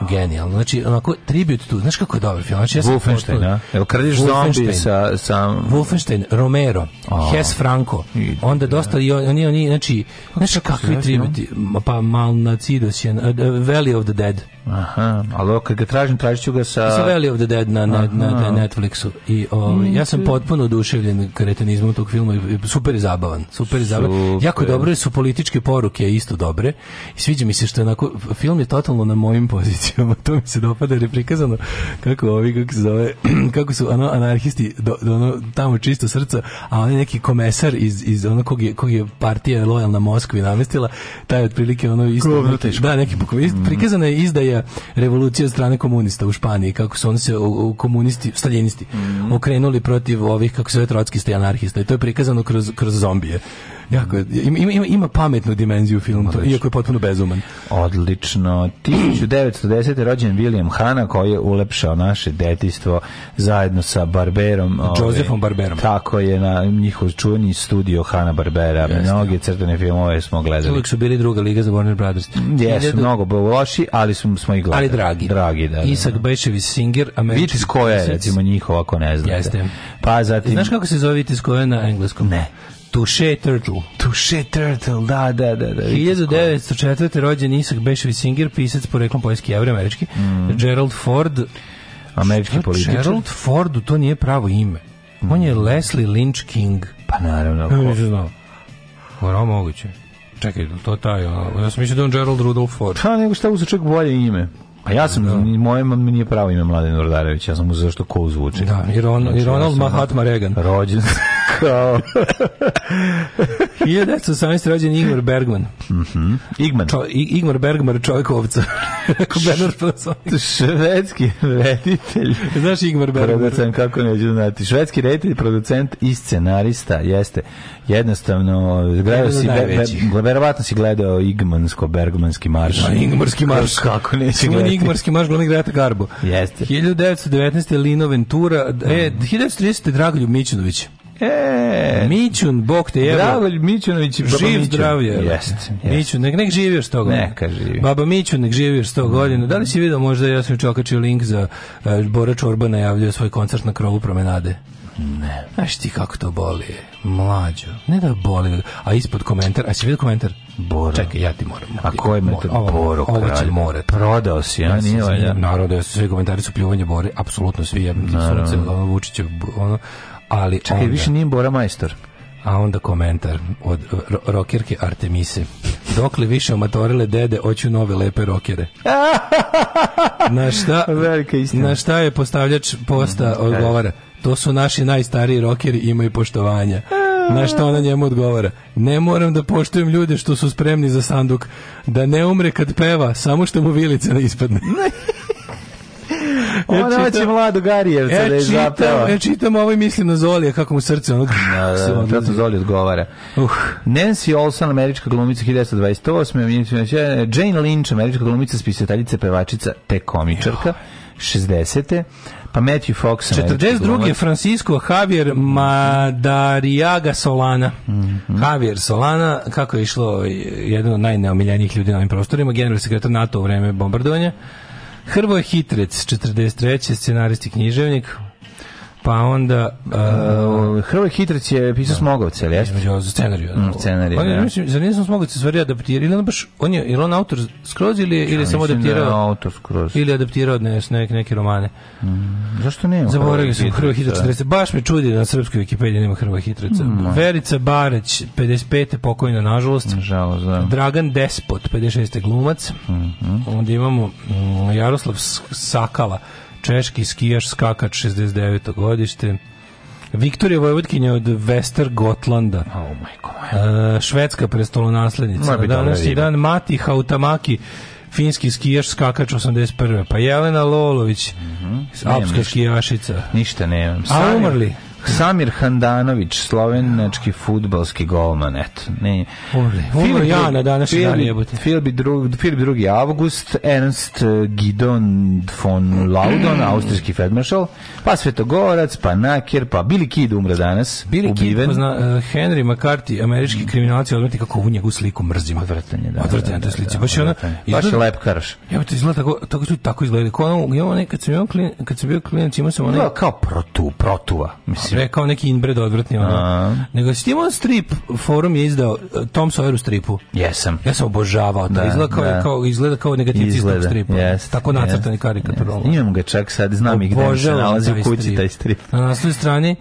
Genijalno. Znači, onako, tribut tu. Znaš kako je dobar film? Znači, ja sam Wolfenstein, potpuno... Jel kradiš zombi sa... sa... Wolfenstein, Romero, oh. Hess Franco. Onda da. dosta i oni, oni, znači, znaš kakvi tributi? Pa Malnacidos je... Uh, Valley of the Dead. Aha, ali kad ga tražim, tražit ću ga sa... Sa Valley of the Dead na, na, na, na Netflixu. I, um, ja sam potpuno duš oduševljen kretenizmom tog filma, super je zabavan, super je zabavan. Super. Jako dobre su političke poruke, isto dobre. I sviđa mi se što je onako, film je totalno na mojim pozicijama, to mi se dopada jer je prikazano kako ovi, kako se zove, kako su ono, anarhisti do, do ono, tamo čisto srca, a on je neki komesar iz, iz ono kog je, kog je partija lojalna Moskvi namestila, taj otprilike ono isto, neki, da, neki pokovist, mm. Mm-hmm. prikazana je izdaja revolucije od strane komunista u Španiji, kako su oni se o, o komunisti, staljinisti, mm. okrenuli protiv ovih, kako se zove Trockiste anarhista i to je prikazano kroz, kroz zombije. Jako, ima, ima, ima pametnu dimenziju film, to, iako je potpuno bezuman. Odlično. 1910. rođen William Hanna koji je ulepšao naše detistvo zajedno sa Barberom. Josephom ovaj, Barberom. Tako je, na njihov čuveni studio Hanna Barbera. Jeste. Mnoge crtane filmove smo gledali. Uvijek su bili druga liga za Warner Brothers. Jesu, Ljede... mnogo bo loši, ali smo, smo ih gledali. Ali dragi. Dragi, da. da. Isak da. Bešević Singer, Američki. Vitis Koje, recimo njihov, ako ne znam. Jeste. Pa zatim... Znaš kako se zove Vitis Koje na engleskom? Ne. Tuše Turtle. Tuše Turtle, da, da, da. da. 1904. rođen Isak Beševi Singer, pisac poreklom poljski jevre američki. Mm. Gerald Ford. Američki političar. Gerald Ford, to nije pravo ime. Mm. On je mm. Leslie Lynch King. Pa naravno. Ne mi se znao. Hvala moguće. Čekaj, to taj, ja sam mislio da on Gerald Rudolph Ford. Ha, pa nego šta uzeo čak bolje ime. A ja sam, da. moje mi nije pravo ime Mladen Urdarević, ja sam mu zašto ko zvuči. Da, i, Ron, znači, i Ronald Mahatma Reagan. Rođen kao... 1918. rođen Igmar Bergman. Mm -hmm. Igman. Čo, Igmar Bergman, čovjek ovca. Švedski reditelj. Znaš Igmar Bergman? Producent, kako neću znati. Švedski reditelj, producent i scenarista, jeste. Jednostavno, gledao si, be, be, verovatno si gledao Igmansko-Bergmanski marš. Da, Igmarski marš. Kako neću gledati. Enigmarski marš glavnih grata Garbo. Jeste. 1919. Lino Ventura, mm. e, 1930. Mhm. Dragoljub Mićunović. E, Mićun, bog te jebra. Dravolj Mićunović, Baba živ Mićun. zdravlje. Jeste. Yes. Mićun, nek, nek živi još 100 godina. Neka živi. Baba Mićun, nek živi još 100 mhm. godina. Da li si vidio možda, ja sam čokačio link za uh, e, Bora Čorba najavljaju svoj koncert na krovu promenade. Ne. Znaš ti kako to boli, mlađo. Ne da boli, a ispod komentar, a si vidio komentar? Boro. Čekaj, ja ti moram. A ko je mora, ovo, Boro kralj? Ovo će more. Prodao si, ja, ja nije valja. Naravno, ja su svi komentari su pljuvanje Bore, apsolutno svi, ja sunce, ono, Vučićev, ono, ali... Čekaj, onda, više nije Bora majstor. A onda komentar od ro rokirke Artemise. Dokle više amatorile dede, hoću nove lepe rokere. Na šta, na šta je postavljač posta mhm. odgovara? to su naši najstariji rokeri, imaju poštovanja. Na što ona njemu odgovara? Ne moram da poštujem ljude što su spremni za sanduk, da ne umre kad peva, samo što mu vilica ne ispadne. E, ona ja hoće mladu Garijevca ja e, da je zapeva. Ja e, čitam ovo ovaj i mislim na Zolija, kako mu srce ono... Da, da, da, da Zoli odgovara. Uh. Nancy Olson, američka glumica 1928. Jane Lynch, američka glumica, spisateljica, pevačica, te komičarka. Jo. 60. Pa Matthew Fox. 42. Francisco Javier Madariaga Solana. Mm -hmm. Javier Solana, kako je išlo ovaj, jedan od najneomiljenijih ljudi na ovim prostorima, generalni sekretar NATO u vreme bombardovanja. Hrvoje Hitrec, 43. scenarist i književnik. Pa onda... Uh, Hrvoje Hitrac je pisao da. Smogovce, ali jeste? Za scenariju. Mm, scenariju, on, da. Mislim, za nisam Smogovce stvari adaptirao, ili on baš, on je, ili on autor skroz ili, ili samo da adaptirao? Da autor skroz. Ili adaptirao ne, neke, neke romane. Mm, zašto nema? Zaboravio sam Hrvoje Hitrac. Da. Baš me čudi da na srpskoj Wikipediji nema Hrvoje Hitraca. Mm, Verica Barać, 55. pokojna, nažalost. Nažalost, da. Dragan Despot, 56. glumac. Mm, mm. Onda imamo mm, Jaroslav Sakala, češki skijaš skakač 69. godište. Viktorija Vojvodkinja od Wester Gotlanda. Oh my God. Uh, švedska prestolonaslednica. Danas je dan Mati Hautamaki, finski skijaš skakač 81. Pa Jelena Lolović, mm -hmm. alpska skijašica. Ništa nemam. A umrli? Samir Handanović, slovenački futbalski golman, eto. Ne. Umro ja na današnji dan jebote. Filip Filip drugi avgust, Ernst eh, Gidon von Laudon, austrijski feldmaršal, pa Svetogorac, pa Naker, pa Billy Kid umro danas, Billy ubiven. Kid pozna, uh, Henry McCarthy, američki kriminalac, odvrti kako ovu njegu sliku mrzim. Odvrtanje, da. Odvrtanje, da, da slici. Baš ona, da, baš je lepkaraš. Evo ti izgleda tako, tako, tako izgleda. Kao ono, kad sam bio klinac, imao sam onaj... Kao protu, protuva, mislim sve kao neki inbred odvratni. Ono. Nego Simon strip, forum je izdao eh, Tom Sawyer u stripu. Jesam. Ja sam obožavao to. Da, izgleda, kao, da. kao, izgleda kao negativcistog stripa. Yes, Tako nacrtani yes, karikaturalno. Yes. Imam ga čak sad, znam i gde se nalazi u kući taj strip. Na naslovnoj strani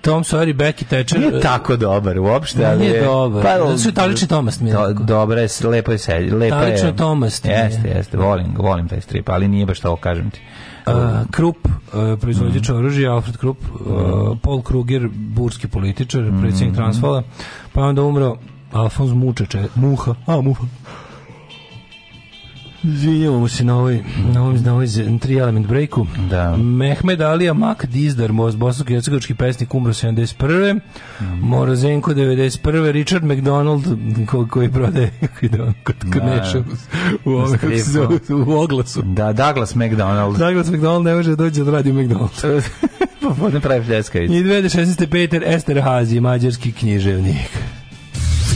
Tom Sawyer i Becky Thatcher. Nije eh, tako dobar uopšte, ali... Nije dobar. Pa, da su Talični Tomas mi je do, Dobra je, lepo je selj. Lepo je. Talično Tomas. Jeste, jeste, volim, volim taj strip, ali nije baš to, kažem ti. Uh, Krupp, uh, proizvođač mm. oružja, Alfred Krupp, uh, Paul Kruger, burski političar, predsjednik mm. Transvala, pa onda umro Alfons Mučeče, Muha, a Muha, Izvinjavamo se na ovoj, na ovoj, na ovoj tri element breaku. Da. Mehmed Alija Mak Dizdar, bosansko-hercegovički pesnik, umro 71. Mm. Morozenko 91. Richard McDonald, ko, koji prodaje da- kod, kod da, u, ome, u, u, oglasu. Da, Douglas McDonald. Douglas McDonald ne može da doći da radi McDonald. Popodne pa, pa pravi pljeskavić. I 2016. Peter Esterhazi, mađarski književnik.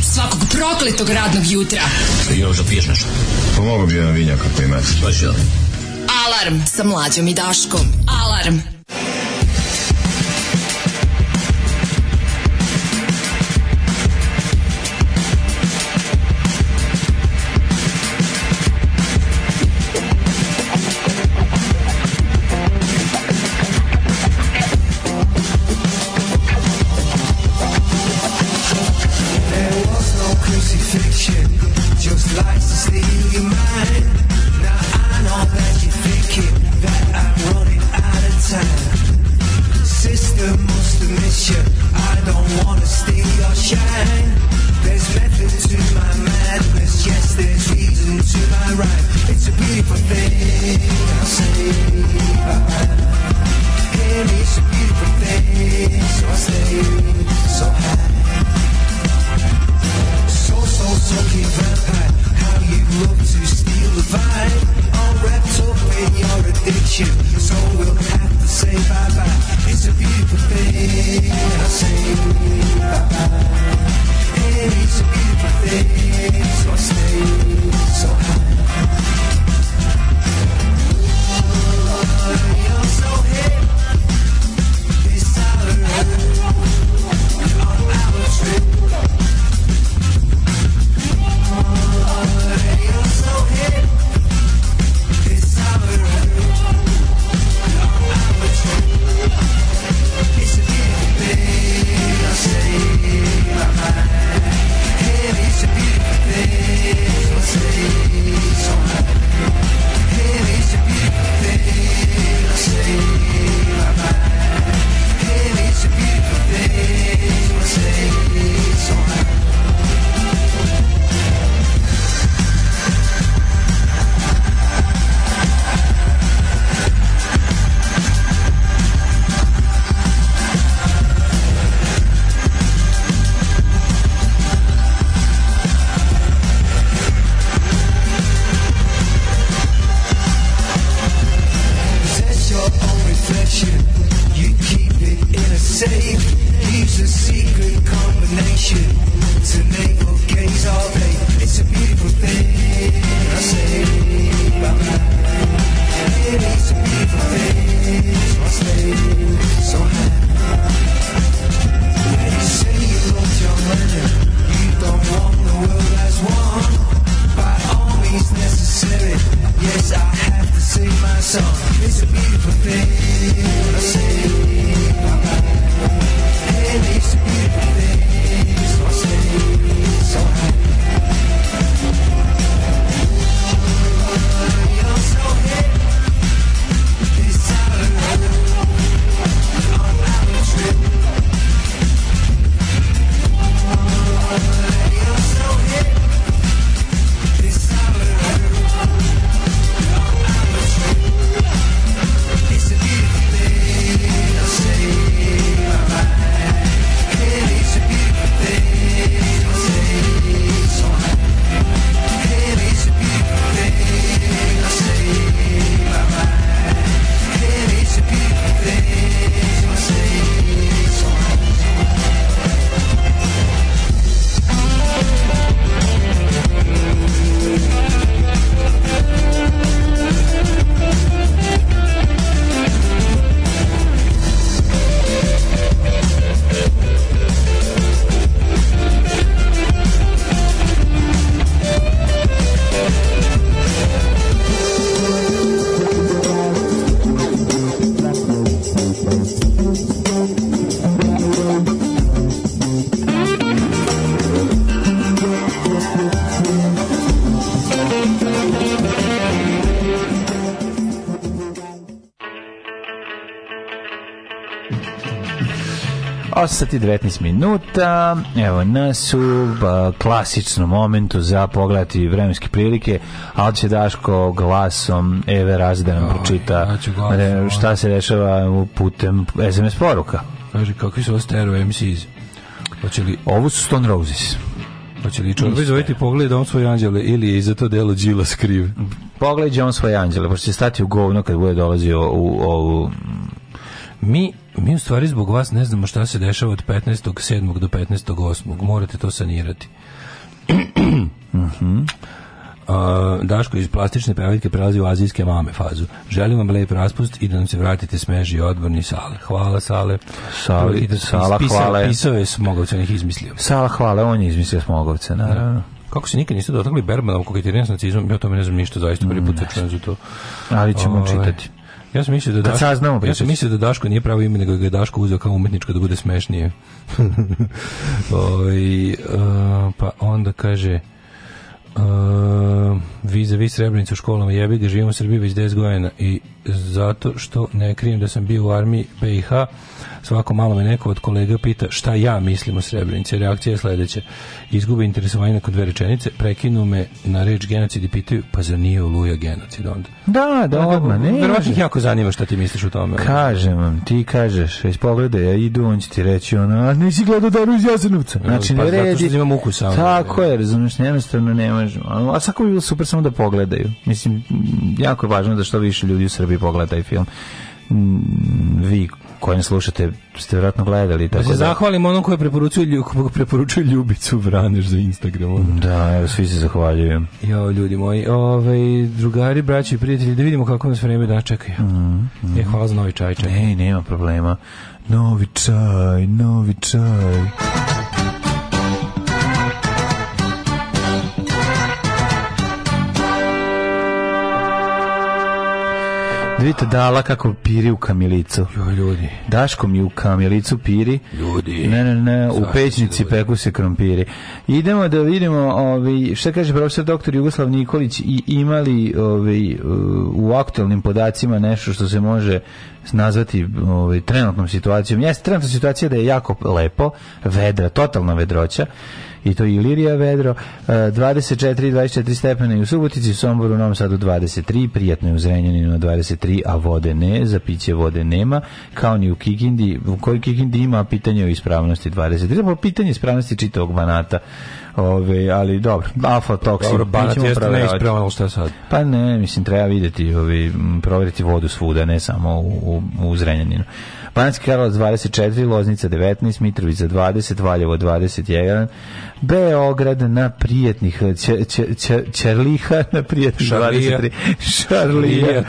Svakog prokletog radnog jutra. Još da piješ nešto? Pa mogu bi jedan vinjak ako ima. Alarm sa mlađom i Daškom. Alarm. to my right. It's a beautiful thing, I say. It is a beautiful thing, so I say, so high. So, so, talking vampire, how you love to steal the vibe. All wrapped up in your addiction, so we'll have to say bye bye. It's a beautiful thing, I say, bye bye. Here is a beautiful thing, so I say. sati 19 minuta. Evo nas u ba, klasičnom momentu za pogledati vremenske prilike. Ali će Daško glasom Eve Razi da nam pročita ja šta se dešava putem SMS poruka. Kaže, kakvi su ovo stereo MCs? Hoće li... Ovo su Stone Roses. Hoće li čovjek zoveti pogled on svoje anđele ili je za to delo Đila skriv? Pogled on svoje anđele, pošto će stati u govno kad bude dolazio u ovu... Mi Mi u stvari zbog vas ne znamo šta se dešava od 15. 7. do 15. 8. Morate to sanirati. Mhm. Uh, Daško iz plastične pevaljke prelazi u azijske mame fazu. Želim vam lep raspust i da nam se vratite smeži odborni sale. Hvala sale. Sali, da sala pisao, hvale. Pisao je Smogovce, on ih izmislio. Sala hvala, on je izmislio Smogovce, da. naravno. Kako se nikad niste dotakli Bermana u koketiranju s nacizmom, ja o tome ne znam ništa, zaista prvi put mm, za to. Ali ćemo o, ovaj, čitati. Ja sam mislio da Kad Daško, ja sam mislio da Daško nije pravo ime, nego ga je Daško uzeo kao umetničko da bude smešnije. o, i, uh, pa onda kaže... Uh, vi za vi srebrnicu u školama jebi da živim u Srbiji već 10 godina i zato što ne krijem da sam bio u armiji BiH Svako malo me neko od kolega pita šta ja mislim o Srebrenici. Reakcija je sledeća. Izgube interesovanje nakon dve rečenice, prekinu me na reč genocid i pitaju pa zar nije Oluja genocid onda? Da, da, Tako, Ne, verovatno ih jako zanima šta ti misliš o tome. Kažem vam, ti kažeš, iz e, pogleda ja idu, on će ti reći ono, a nisi gledao Daru iz Jasenovca. Pa znači, pa, ne redi. Zato što imam ukus samo. Tako je, razumiješ, jednostavno ne možemo. A svako bi bilo super samo da pogledaju. Mislim, jako je važno da što više ljudi u Srbiji pogleda taj film. Mm, vi koji ne slušate ste vjerojatno gledali. Da tako da se zahvalim onom koji preporučuje, ljub, preporučuje Ljubicu Vraneš za Instagram. Da, evo svi se zahvaljujem. Jo, ljudi moji, ove, ovaj, drugari, braći i prijatelji, da vidimo kako nas vreme da čeka. Mm, mm. E, mm. hvala za novi čaj, čaj. Ne, nema problema. Novi čaj, novi čaj. Da vidite Dala kako piri u kamilicu. Jo, ljudi. Daško mi u kamilicu piri. Ljudi. Ne, ne, ne, u pećnici ljudi. peku se krompiri. Idemo da vidimo ovi, šta kaže profesor doktor Jugoslav Nikolić i imali ovi, u aktualnim podacima nešto što se može nazvati ovaj, trenutnom situacijom. Jeste, trenutna situacija da je jako lepo, vedra, totalna vedroća i to je Ilirija vedro, 24 e, 24 stepena i u Subotici, u Somboru, u Novom Sadu 23, prijatno je u Zrenjaninu 23, a vode ne, za piće vode nema, kao ni u Kikindi, u kojoj Kikindi ima pitanje o ispravnosti 23, pa pitanje ispravnosti čitavog banata, Ove, ali dobro, alfa toksin. Dobro, banat jeste neispravan, šta sad? Pa ne, mislim, treba videti, ovi, provjeriti vodu svuda, ne samo u, u, u Zrenjaninu. Banjski Karlovac 24, Loznica 19, Mitrovica 20, Valjevo 21, Beograd na prijetnih Čerliha na prijetnih 23, Šarlija,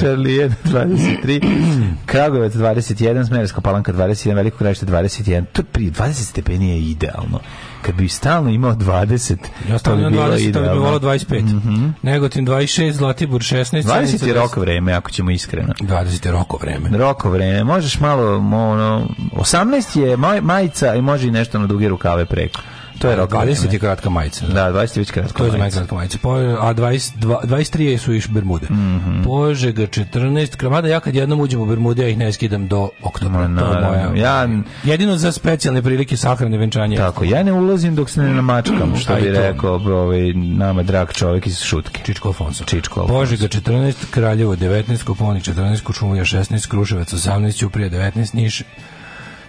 Šarlija 23, Kragovac 21, Smerska palanka 21, Veliko krajište 21, 20 stepeni je idealno kad bi stalno imao 20, ja stalno imam 20, ali bi volao 25. Mm -hmm. Negotin 26, Zlatibor 16. 20 je roko vreme, ako ćemo iskreno. 20 je roko vreme. Roko vreme. Možeš malo, ono, 18 je maj, majica i može i nešto na duge rukave preko. To je rok. 20 je kratka majica. Da, 20 je već kratka to majica. To je kratka majica. Po, a 20, 23 su iš Bermude. Mm -hmm. Požega 14, Kramada, ja kad jednom uđem u Bermude, ja ih ne skidam do oktobra. No, to je moja. Ja, jedino za specijalne prilike sahrane venčanja. Tako, ja ne ulazim dok se ne namačkam, što bi rekao ovaj, nama drag čovjek iz Šutke. Čičko Alfonso. Čičko Alfonso. Požega 14, Kraljevo 19, Koponik 14, Kučumlija 16, Kruševac 18, Uprije 19, Niš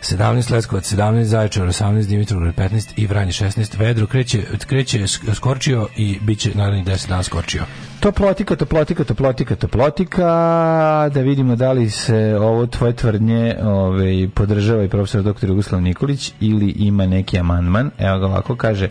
17 Leskovac, 17 Zaječar, 18 Dimitrov, 15 i Vranje 16. Vedro kreće, kreće skorčio i bit će narednih 10 dana skorčio. Toplotika, toplotika, toplotika, toplotika. Da vidimo da li se ovo tvoje tvrdnje ovaj, podržava i profesor dr. Jugoslav Nikolić ili ima neki amandman. Evo ga ovako kaže,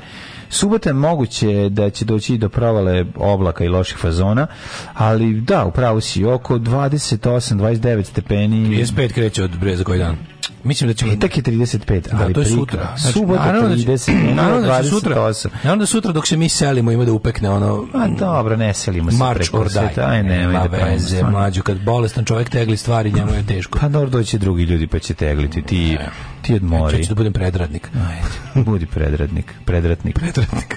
Subota moguće da će doći do provale oblaka i loših fazona, ali da, upravo si oko 28, 29 stepeni. 35 kreće od breza koji dan. Mislim da ćemo petak je 35, da, to je sutra. Znači, Subota naravno 30, da naravno da će sutra. Da naravno da sutra dok se mi selimo ima da upekne ono. A pa dobro, ne selimo se Marč preko sveta, aj ne, nema da veze, mlađu kad bolestan čovjek tegli stvari njemu je teško. Pa dobro doći drugi ljudi pa će tegliti ti ti odmori. Ja ću da budem predradnik. Ajde, budi predradnik, predratnik. Predratnik.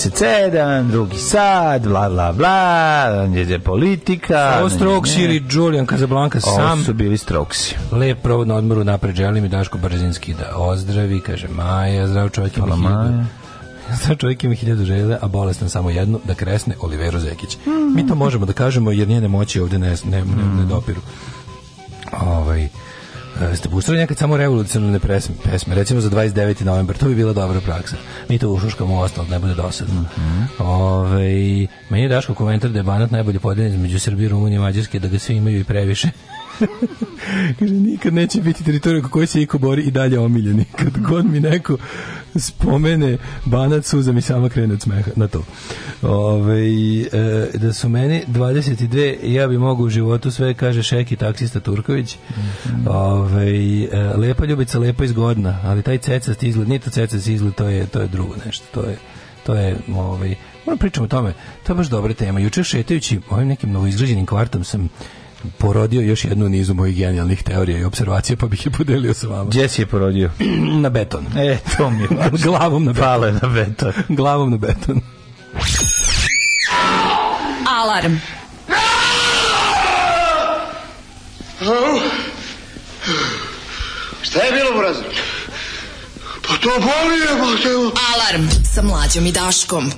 47, drugi sad, bla, bla, bla, je politika. Ovo Strokšir i Julian Casablanca sam. Ovo su bili Stroksi. Lep provod na odmoru napred, želim i Daško Brzinski da ozdravi, kaže Maja, zdrav čovjek ima Maja. Zdrav čovjek ima hiljadu žele, a bolestan samo jednu, da kresne Olivero Zekić. Mm Mi to možemo da kažemo, jer njene moći ovde ne, ne, ne, ne mm. dopiru. Ovaj, e, ste pustili nekad samo revolucionarne pesme, pesme, recimo za 29. novembar, to bi bila dobra praksa mi to ušuškamo u ostalo, da ne bude dosadno. Mm -hmm. Ove, meni je Daško komentar da je banat najbolje podeljen između Srbije, Rumunije i Mađarske, da ga svi imaju i previše. Kaže, nikad neće biti teritorija kojoj se iko bori i dalje omiljeni. Kad god mi neko spomene banac suza mi samo krene od smeha na to. Ove, e, da su meni 22, ja bi mogu u životu sve, kaže Šeki, taksista Turković. Mhm. Ove, e, lepa ljubica, lepa izgodna, ali taj cecast izgled, nije to cecast izgled, to je, to je drugo nešto, to je to je ovaj moram pričam o tome to je baš dobra tema juče šetajući ovim nekim novoizgrađenim kvartom sam porodio još jednu nizu mojih genijalnih teorija i observacija, pa bih je podelio sa vama. Gdje si je porodio? na beton. E, to mi je Glavom na beton. Pale na beton. Glavom na beton. Alarm. Halo? Šta je bilo, brazir? Pa to bolje, pa to... Alarm sa mlađom i Daškom.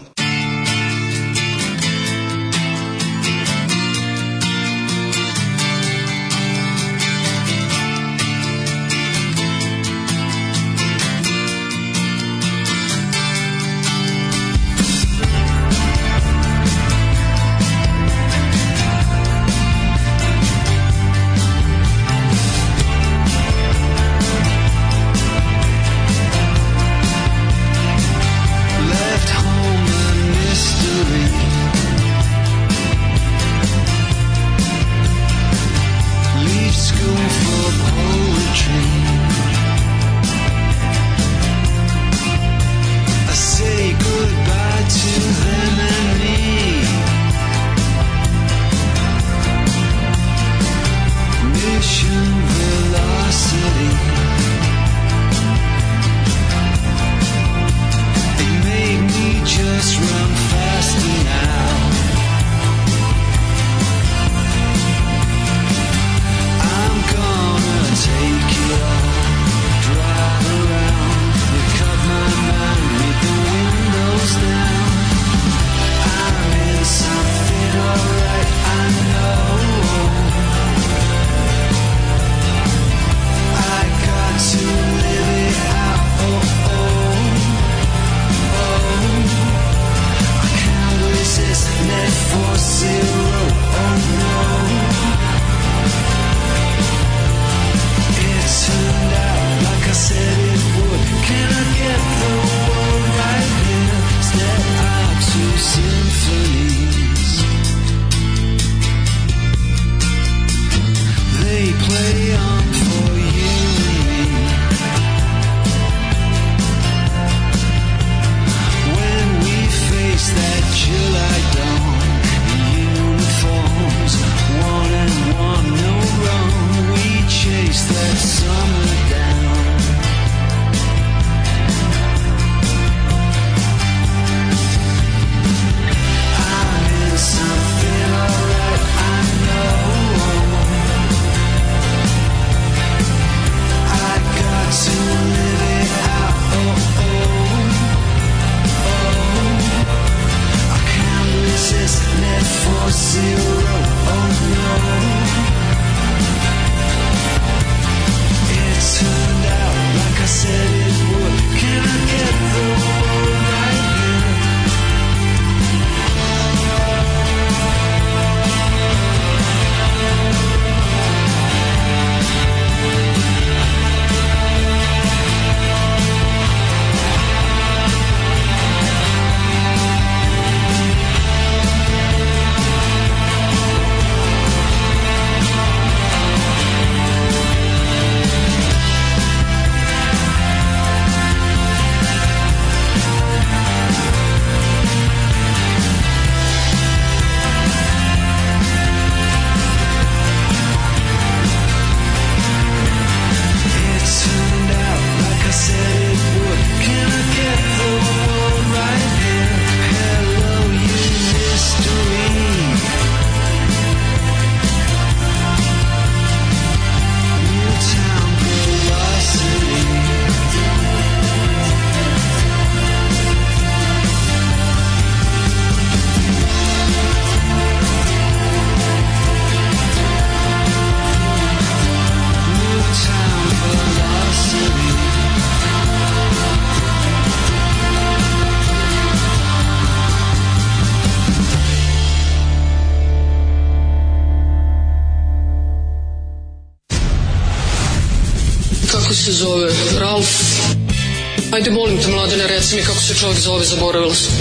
čovjek zove, zaboravila sam.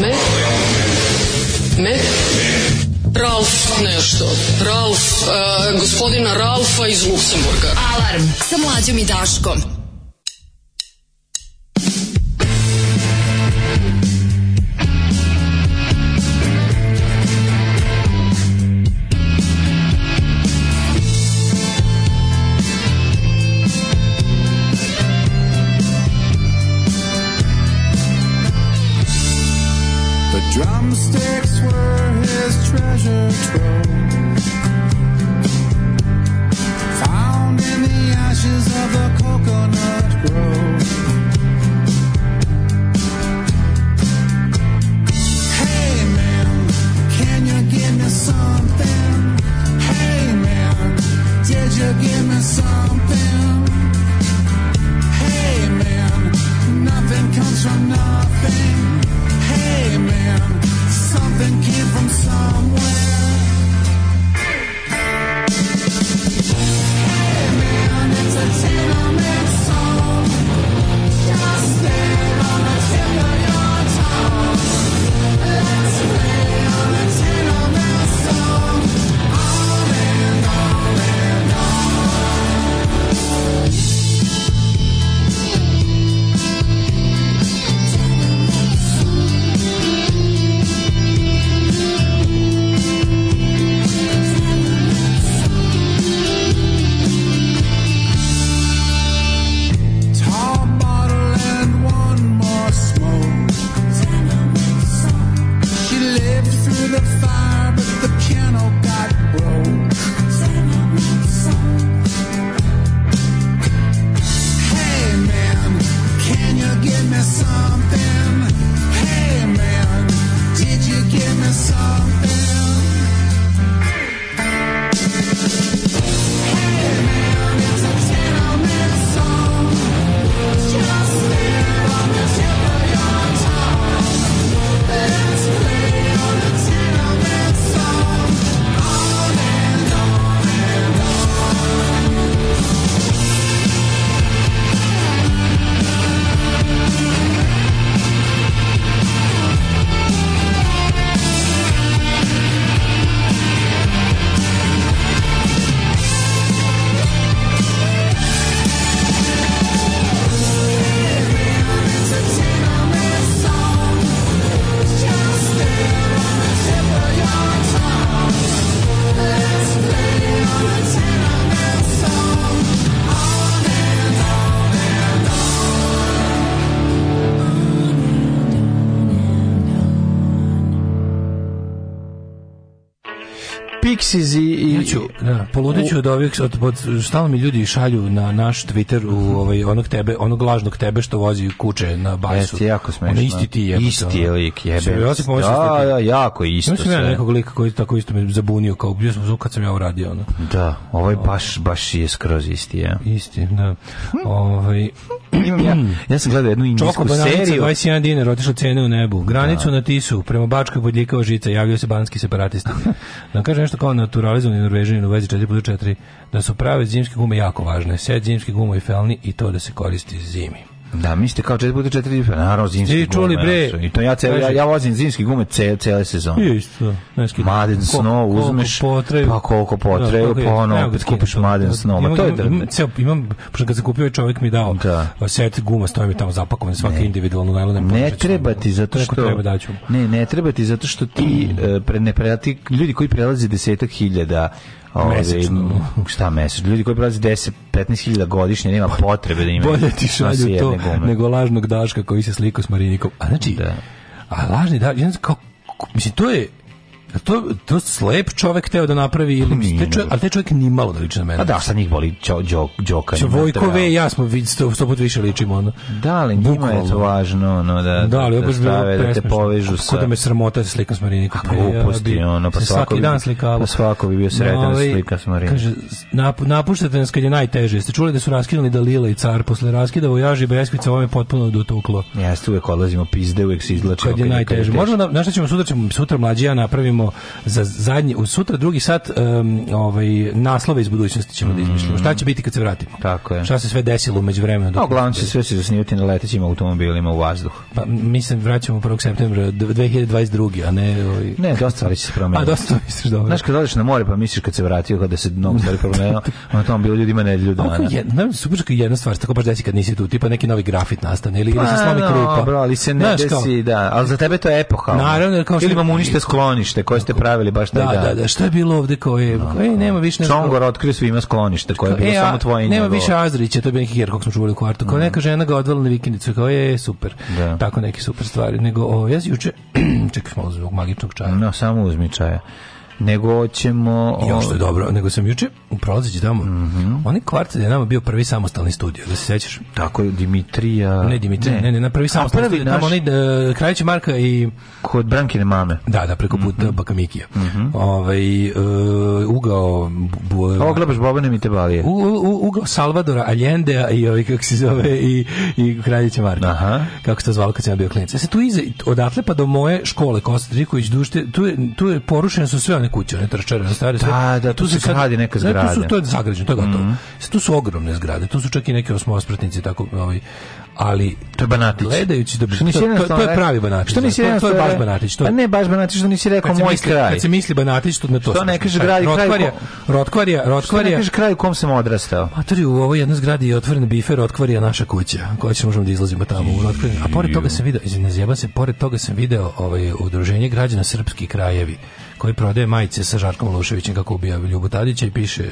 Me? Me? Ralf nešto. Ralf, uh, gospodina Ralfa iz Luksemburga. Alarm sa mlađom i Daškom. eksizi i ja da. ću, da, poludeću od ovih od, od, stalno mi ljudi šalju na naš Twitter u mhm. ovaj onog tebe, onog lažnog tebe što vozi kuče na bajsu. Jeste jako smešno. isti ti je. Isti je lik, jebe. Ja se pomislim da, da, jako isto. Mislim ja da nekog lika koji tako isto me zabunio kao bio sam zvuk kad sam ja uradio ono. Da, ovaj, ovaj. baš baš je skroz isti, je. Isti, da. Ovaj ja, ja sam gledao jednu indijsku seriju. Čoko 21 dinar, otišla cene u nebu. Granicu da. na Tisu, prema Bačkoj podljikao žica, javio se banski separatista. da kaže nešto kao naturalizovani Norvežani u vezi 4x4, da su prave zimske gume jako važne. Sed zimske gume i felni i to da se koristi zimi. Da, mislite kao 4 puta 4 pa naravno zimski I čuli gume, bre. I to ja cel, ja, ja vozim zimski gume cel, cele sezone. Isto, neski. Maden sno uzmeš, potrebu. pa koliko potrebu, da, pa, pa ono, opet kupiš maden Snow. Ma pa to je drne. Da- ceo, imam, pošto kad sam kupio, ovaj čovjek mi dao da. set guma, stoji mi tamo zapakovan, svaki individualno najlone. Ne ne treba ti zato što... Treba daću. Ne, ne treba ti zato što ti, e, pre, ne, pre, ti ljudi koji prelaze desetak hiljada Mesečno. Ove, šta mesečno? Ljudi koji prolaze 10, 15.000 godišnje, nema potrebe da imaju. Bolje ti šalju to gume. nego lažnog daška koji se sliku s Marinikom. A znači, da. a lažni daška, kao, mislim, to je, A to, to slep čovjek hteo da napravi ili pa Nije, te čovjek, ali te čovjek ni malo da liči na mene. A da, sa njih boli čo, đok, Đoka. Čo, Vojkove ja smo vid, što sto put više ličimo. Ono. Da, ali njima je to važno no da, da, ali, da, da da te povežu sa... Kako da me sramota sa slikam s Marinikom? A gluposti, pa ja, ono, pa svako, bi, dan slikalo. pa svako bi bio sretan no, ovaj, slika s Marinikom. Kaže, napuštate nas kad je najteže. Ste čuli da su raskinuli Dalila i car posle raskida Vojaži i Beskvica, ovo je potpuno dotuklo. Jeste, uvek odlazimo pizde, uvek se izlačimo. Kad je da najteže. Možemo, na, na šta ćemo sutra, ćemo sutra mlađija napravimo ćemo za zadnji, u sutra drugi sat um, ovaj, naslove iz budućnosti ćemo da mm. da izmišljamo. Šta će biti kad se vratimo? Tako je. Šta se sve desilo umeđu vremena? No, uglavnom će sve se zasnivati na letećim automobilima u vazduh. Pa, mislim, vraćamo 1. septembra 2022. A ne... Ovaj... Ne, dosta stvari će se promeniti. A dosta misliš dobro. Znaš, kad dođeš na more pa misliš kad se vratio, kada se mnogo stvari promenilo, ono tamo bilo ljudima nedelju dana. Jedna, super, jedna stvar, tako baš desi kad nisi tu, tipa neki novi grafit nastane ili, pa, ili se slomi no, krupa. Bro, ali se ne Znaš, desi, kao, da, ali za tebe to je epoha. Naravno, kao što... Ili vam unište sklonište koje ste pravili baš taj da, dan. Da, da, šta je bilo ovde kao je, no, ej, nema više nešto. Čongor otkrio svima sklonište koje je bilo e, a, samo tvoje Nema više Azrića, to je bio neki jer kako smo čuvali u kvartu. Kao mm. neka žena ga odvela na vikendicu, kao je super. Da. Tako neke super stvari. Nego, o, ja juče, čekaj malo zbog magičnog čaja. No, samo uzmi čaja nego ćemo... I što je dobro, nego sam juče prolazeći tamo, mm -hmm. onaj kvart da je nama bio prvi samostalni studio, da se sećaš? Tako je, Dimitrija... Ne, Dimitrija, ne, ne, ne na prvi samostalni prvi studio, naš... tamo onaj uh, e, Krajić Marka i... Kod Brankine mame. Da, da, preko puta mm -hmm. Bakamikija. Mm -hmm. Ovaj, uh, ugao... Bu, Ovo gledaš Bobane mi te U, u, ugao Salvadora Allendea i ovaj, kako se zove, i, i Kraljića Marka. Aha. Kako se to zvalo kad sam bio klinic. Ja e se tu iza, odatle pa do moje škole Kosta dušte, tu je, tu je porušene su sve one one kuće, one trčare, one stare. Da, da, tu, tu se sad, gradi neka zgrada. Znači, ne, tu su, to je zagrađeno, to je gotovo. Mm -hmm. Tu su ogromne zgrade, tu su čak i neke osmospratnice, tako, ovaj, ali to je Banatić. Gledajući da bi, to, to, to, je pravi Banatić. Što da, nisi to, to je baš Banatić. To Pa ne baš Banatić, što nisi rekao moj misli, kraj. Kad se misli Banatić, to na to. Što ne kaže grad kraj Rotkvarija, Rotkvarija, Rotkvarija. Što ne kaže kraj u kom sam odrastao. Matri u ovoj jednoj zgradi je otvoren bife Rotkvarija naša kuća. Koja će možemo da izlazimo tamo u Rotkvariju. A pored toga se video, izvinite, se, pored toga se video ovaj udruženje građana srpski krajevi koji prodaje majice sa Žarkom Luševićem kako ubija Ljubu Tadića i piše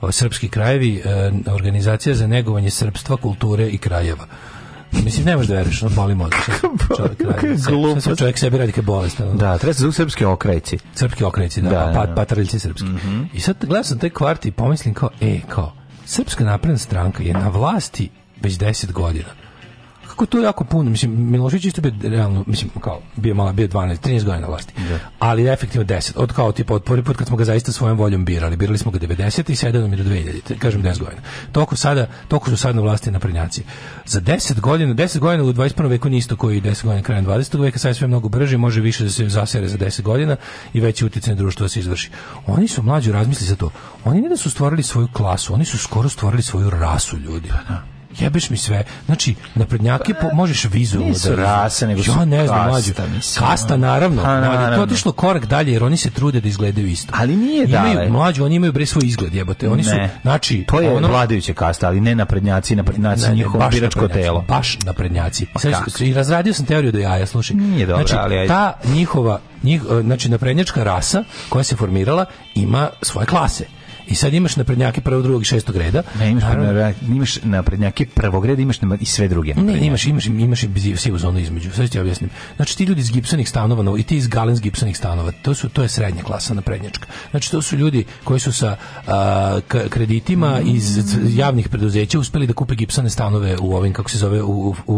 o srpski krajevi, e, organizacija za negovanje srpstva, kulture i krajeva. Mislim, ne možeš da veriš, no, boli mozak. Čovjek, radi, se, čovjek sebi radi kao bolest. No. Da, treba se zove srpski okrajci. Srpski okrajci, da, da, pa, da, da. patraljci srpski. Mm -hmm. I sad gledam sam taj kvart i pomislim kao, e, kao, Srpska napredna stranka je na vlasti već 10 godina jako to jako puno, mislim Milošević isto bi realno, mislim kao bio mala, bio 12, 13 godina vlasti. Da. Ali efektivno 10. Od kao tipa od prvi put kad smo ga zaista svojom voljom birali, birali smo ga 90 i 7 do 2000, kažem 10 godina. toko sada, toko su sada na vlasti na prnjaci Za 10 godina, 10 godina u 21. veku nije isto koji 10 godina krajem 20. veka, sad sve mnogo brže, može više da se zasere za 10 godina i veći uticaj na društvo da se izvrši. Oni su mlađi razmisli za to. Oni ne da su stvorili svoju klasu, oni su skoro stvorili svoju rasu ljudi. Pa da jebeš mi sve. Znači, naprednjake pa, možeš vizualno da... rasa, nego ja ne znam, mlađu. Kasta, naravno. Pa, naravno. To otišlo korak dalje, jer oni se trude da izgledaju isto. Ali nije imaju, dale. Mlađu, oni imaju bre svoj izgled, jebote. Oni ne. su, znači... To je ono, vladajuće kasta, ali ne na prednjaci, na prednjaci ne, njihovo biračko telo. Baš naprednjaci. Pa, I razradio sam teoriju do jaja, slušaj. Nije dobro, znači, ali... ta njihova, njih, e, znači, naprednjačka rasa koja se formirala ima svoje klase I sad imaš naprednjake prvog, drugog i šestog reda. Ne, imaš, naravno, na, imaš naprednjake prvog reda, imaš i sve druge. Ne, imaš, imaš, imaš i sivu zonu između. Sad ću ti objasnim. Znači, ti ljudi iz gipsanih stanova i ti iz galens gipsanih stanova, to, su, to je srednja klasa naprednjačka. Znači, to su ljudi koji su sa a, kreditima iz javnih preduzeća uspeli da kupe gipsane stanove u ovim, kako se zove, u, u,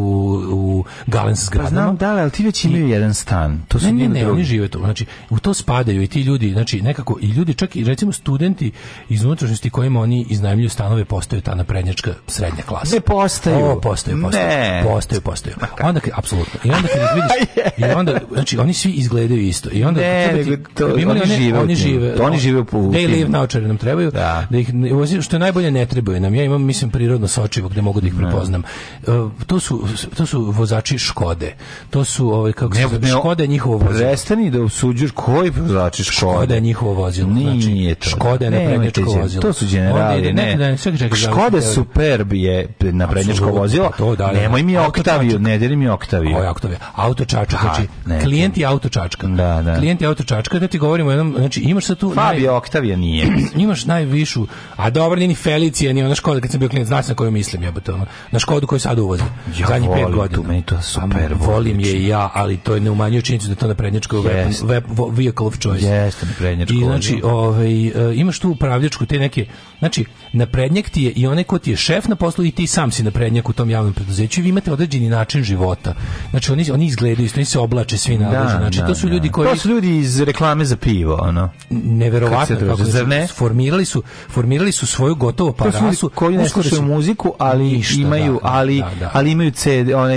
u Galens zgradama. Pa znam da li, ali ti već imaju jedan stan. To su ne, ne, ne, oni žive tu. Znači, u to spadaju i ti ljudi, znači, nekako, i ljudi, čak i recimo studenti iz unutrašnjosti kojima oni iznajmljuju stanove postaju ta naprednjačka srednja klasa. Ne postaju. O, postaju, postaju. Ne. Postaju, postaju. Onda kad, apsolutno. I onda kad vidiš, i onda, znači, oni svi izgledaju isto. I onda, ne, da nego to, oni, oni, žive. Oni žive, oni žive u They live naočare nam trebaju. Da. da ih, što je najbolje, ne trebaju nam. Ja imam, mislim, prirodno sočivo gde mogu da ih da. prepoznam. Uh, to, su, to su vozači Škode. To su, ovaj, kako ne, se zove, Škoda je njihovo vozilo. Prestani da osuđuješ koji vozači Škode. Škoda je njihovo vozilo. Znači, Nije to. Škoda da. je naprednjačko vozilo. To su generali, ne. ne. Čekaj, čekaj, Škoda Superb je naprednjačko vozilo. Pa da, da, da. Nemoj mi Oktaviju, ne deri mi Oktaviju. Oj, Oktavija. Auto čačka, pa, znači, klijent je auto čačka. Da, da. Klijent je auto čačka, da ti govorimo jednom, znači, imaš sa tu... Fabio naj... Oktavija nije. imaš najvišu, a dobro, ni Felicija, ni ona Škoda, kad sam bio klijent, znaš na koju mislim, jebote, ono, na Škodu koju sad uvozi. Ja Zadnji pet godina. Meni to super. volim je ja, ali to je ne umanjuje činjenicu da to naprednjačko yes. vehicle of choice. Jeste, naprednjačko. I znači, ovaj, e, imaš tu ponavljačku te neke, znači naprednjak ti je i onaj ko ti je šef na poslu i ti sam si naprednjak u tom javnom preduzeću i vi imate određeni način života. Znači oni oni izgledaju, oni se oblače svi na da, znači da, to su da. ljudi koji To su ljudi iz reklame za pivo, ono. Neverovatno kako druži, ne? formirali su formirali su svoju gotovo parasu koji ne slušaju muziku, ali ništa, imaju da, da, ali ali imaju CD, one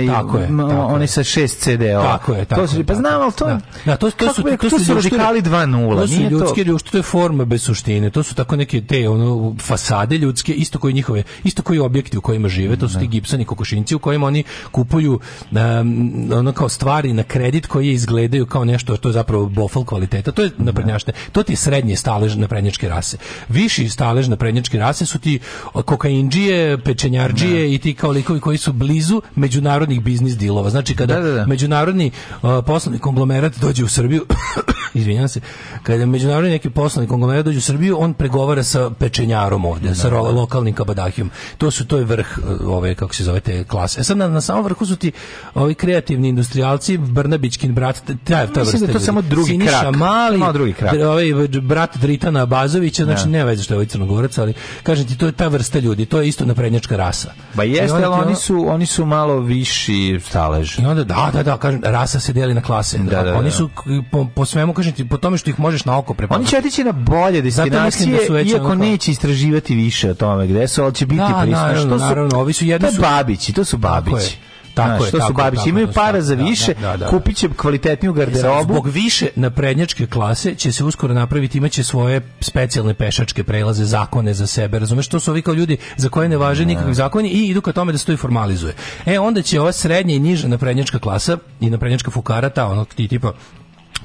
oni sa 6 CD-ova. Tako je, tako. To su, pa znam, al to. Da, to, to su to su radikali 2:0. To su ljudski, što je forma bez suštine. To su ta tako neke te ono fasade ljudske isto koji njihove isto koji objekti u kojima žive to su ti da. gipsani kokošinci u kojima oni kupuju um, ono kao stvari na kredit koje izgledaju kao nešto što je zapravo bofal kvaliteta to je na da. naprednjačne to ti srednje srednji stalež naprednjačke rase viši stalež naprednjačke rase su ti kokaindžije pečenjarđije da. i ti kao likovi koji su blizu međunarodnih biznis dilova znači kada da, da, da. međunarodni uh, poslovni konglomerat dođe u Srbiju izvinjavam se kada međunarodni neki poslovni konglomerat dođe u Srbiju on prego razgovara sa pečenjarom ovde, sa ro, lokalnim kabadahijom. To su to je vrh e, ove kako se zove te klase. E, sad na, na samom vrhu su ti ovi kreativni industrijalci, Brnabićkin brat, taj ta da vrsta. Da to samo drugi Siniša krak. Mali, malo drugi krak. Ovaj brat Dritana Bazovića, znači ne, da. ne veze što je ovaj crnogorac, ali kažete to je ta vrsta ljudi, to je isto naprednjačka rasa. Ba jeste, ali oni su oni su malo viši stalež. I onda da, da, da, kažem rasa se deli na klase. Da, da, da. Oni su po, po svemu kažete po tome što ih možeš na oko prepoznati. Oni će otići na bolje da destinacije su već iako onako... neće istraživati više o tome gde su, ali će biti da, prisno. Naravno, što su, naravno, ovi su jedni su... babići, to su babići. Tako Znaš, je, što tako su babići, imaju para za da, više, da, da, da, kupit će kvalitetniju e garderobu. Zbog više na prednjačke klase će se uskoro napraviti, imaće svoje specijalne pešačke prelaze, zakone za sebe, razumeš, to su ovi kao ljudi za koje ne važe da. nikakvi zakoni i idu ka tome da se to i formalizuje. E, onda će ova srednja i niža naprednjačka klasa i naprednjačka fukara, ta ono ti tipa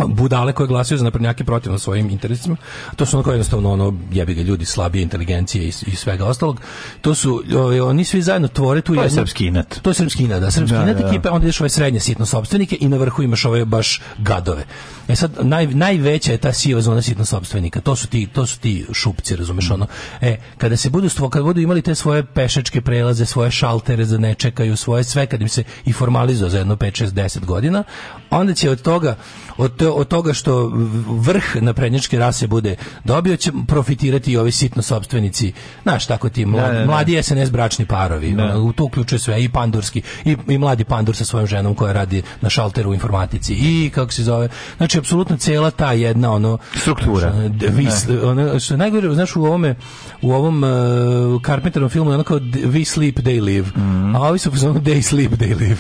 budale koje glasaju za naprednjake protivno svojim interesima. To su onako jednostavno ono jebi ga ljudi slabije inteligencije i, i svega ostalog. To su o, ovaj, oni svi zajedno tvore tu to jednu, srpski inat. To je srpski inat, da, da srpski da, inat da, da. ekipe, onda ideš ove srednje sitno sopstvenike i na vrhu imaš ove baš gadove. E sad naj, najveća je ta siva zona sitno sopstvenika. To su ti to su ti šupci, razumeš mm. ono. E, kada se budu stvo, kad budu imali te svoje pešačke prelaze, svoje šaltere za ne čekaju, svoje sve kad im se i formalizuje za jedno 5 6 10 godina, onda će od toga od, to, od toga što vrh na naprednjačke rase bude dobio će profitirati i ovi sitno sobstvenici. Znaš, tako ti mladi, da, da, da, mladi SNS bračni parovi. Da. U to uključuje sve i pandurski i, i mladi pandur sa svojom ženom koja radi na šalteru u informatici i kako se zove. Znači apsolutno cela ta jedna ono struktura. Znači, vis, da. ono, što najgore, znaš u ovome u ovom uh, e, Carpenterom filmu ono kao we sleep they live. Mm -hmm. A ovi su po they sleep they live.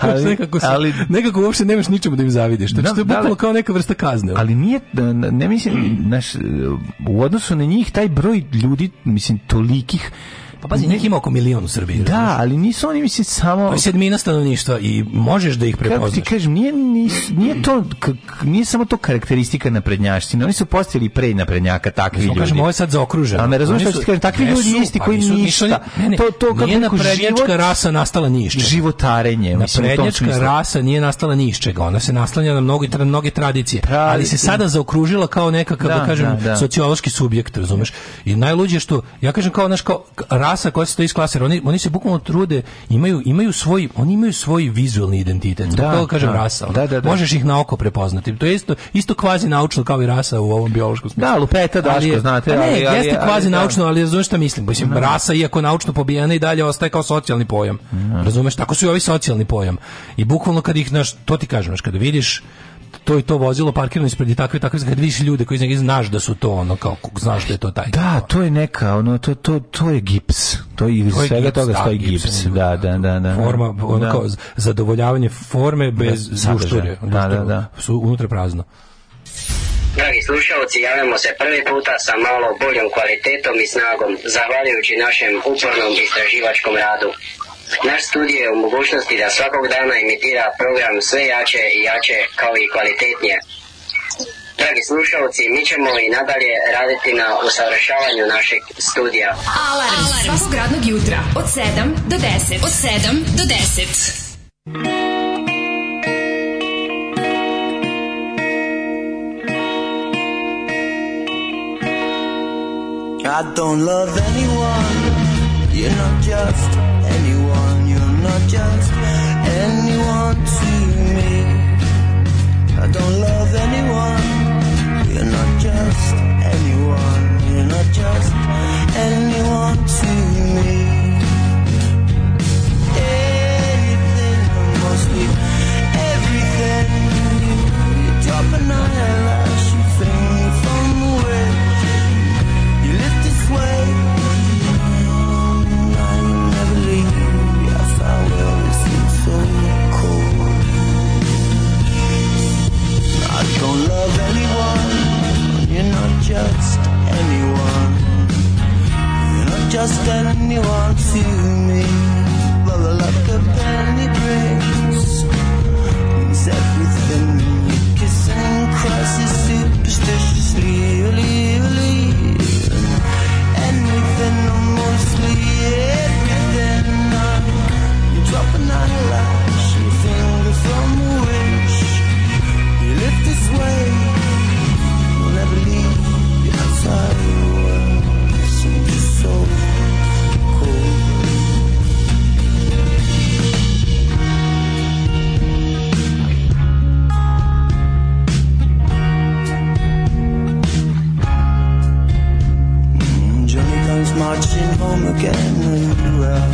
ali, nekako, su, ali, nekako uopšte nemaš ničemu da im zavidiš. Znači, to je bukvalno kao neka vrsta kazne. Ali nije, da, ne mislim, naš, u odnosu na njih, taj broj ljudi, mislim, tolikih Pa pazi, njih ima oko milion u Srbiji. Da, znaš. ali nisu oni misli samo... Pa sedmina stanovništva i možeš da ih prepoznaš. Kako ti kažem, nije, nis, nije, to, nije samo to karakteristika naprednjaštine, oni su postali pre naprednjaka takvi ljudi. Kažem, ovo je sad zaokruženo. A me razumeš što ti kažem, takvi ne ljudi isti pa koji ništa. Nisu, ne, ne, to, to kako nije naprednjačka rasa nastala ništa. Životarenje. Naprednjačka rasa nije nastala ni čega, ona se naslanja na mnoge tra, mnoge tradicije, Pravi, ali se sada zaokružila kao neka kako da, da kažem, da, da. sociološki subjekt, razumeš? I najluđe što, ja kažem kao, naš, kao rasa koja se to iz klase, oni, oni se bukvalno trude, imaju, imaju svoj, oni imaju svoj vizualni identitet. Da, to kažem da, rasa. Da, da, da. Možeš ih na oko prepoznati. To je isto, isto kvazi naučno kao i rasa u ovom biološkom smislu. Da, lupeta, daško, ali, znate. Ali, ne, ali, jeste ali, kvazi da. naučno, ali razumeš šta mislim. Mislim, da. rasa, iako naučno pobijena i dalje ostaje kao socijalni pojam. Da. Razumeš, tako su i ovi socijalni pojam. I bukvalno kad ih, naš, to ti kažem, naš, kada vidiš to i to vozilo parkirano ispred i takve takve kad vidiš ljude koji iz njega znaš da su to ono kao znaš da je to taj. Da, to je neka ono to to to je gips. To je iz to je svega gips, toga da, stoji gips. gips. Da, da, da, da, da. Forma ono da. kao zadovoljavanje forme bez dušture. Da, da, da, da. Su unutra prazno. Dragi slušalci, javljamo se prvi puta sa malo boljom kvalitetom i snagom, zahvaljujući našem upornom istraživačkom radu. Naš studij je u mogućnosti da svakog dana imitira program sve jače i jače kao i kvalitetnije. Dragi slušalci, mi ćemo i nadalje raditi na usavršavanju našeg studija. Alarm, Alarm. svakog radnog jutra od 7 do 10. Od 7 do 10. I don't love anyone, you're not just not just anyone to me. I don't love anyone. You're not just anyone. You're not just anyone to me. just anyone. You're not just anyone to me. the luck a penny brings means everything you kiss and cross crisis superstitiously. again hurrah.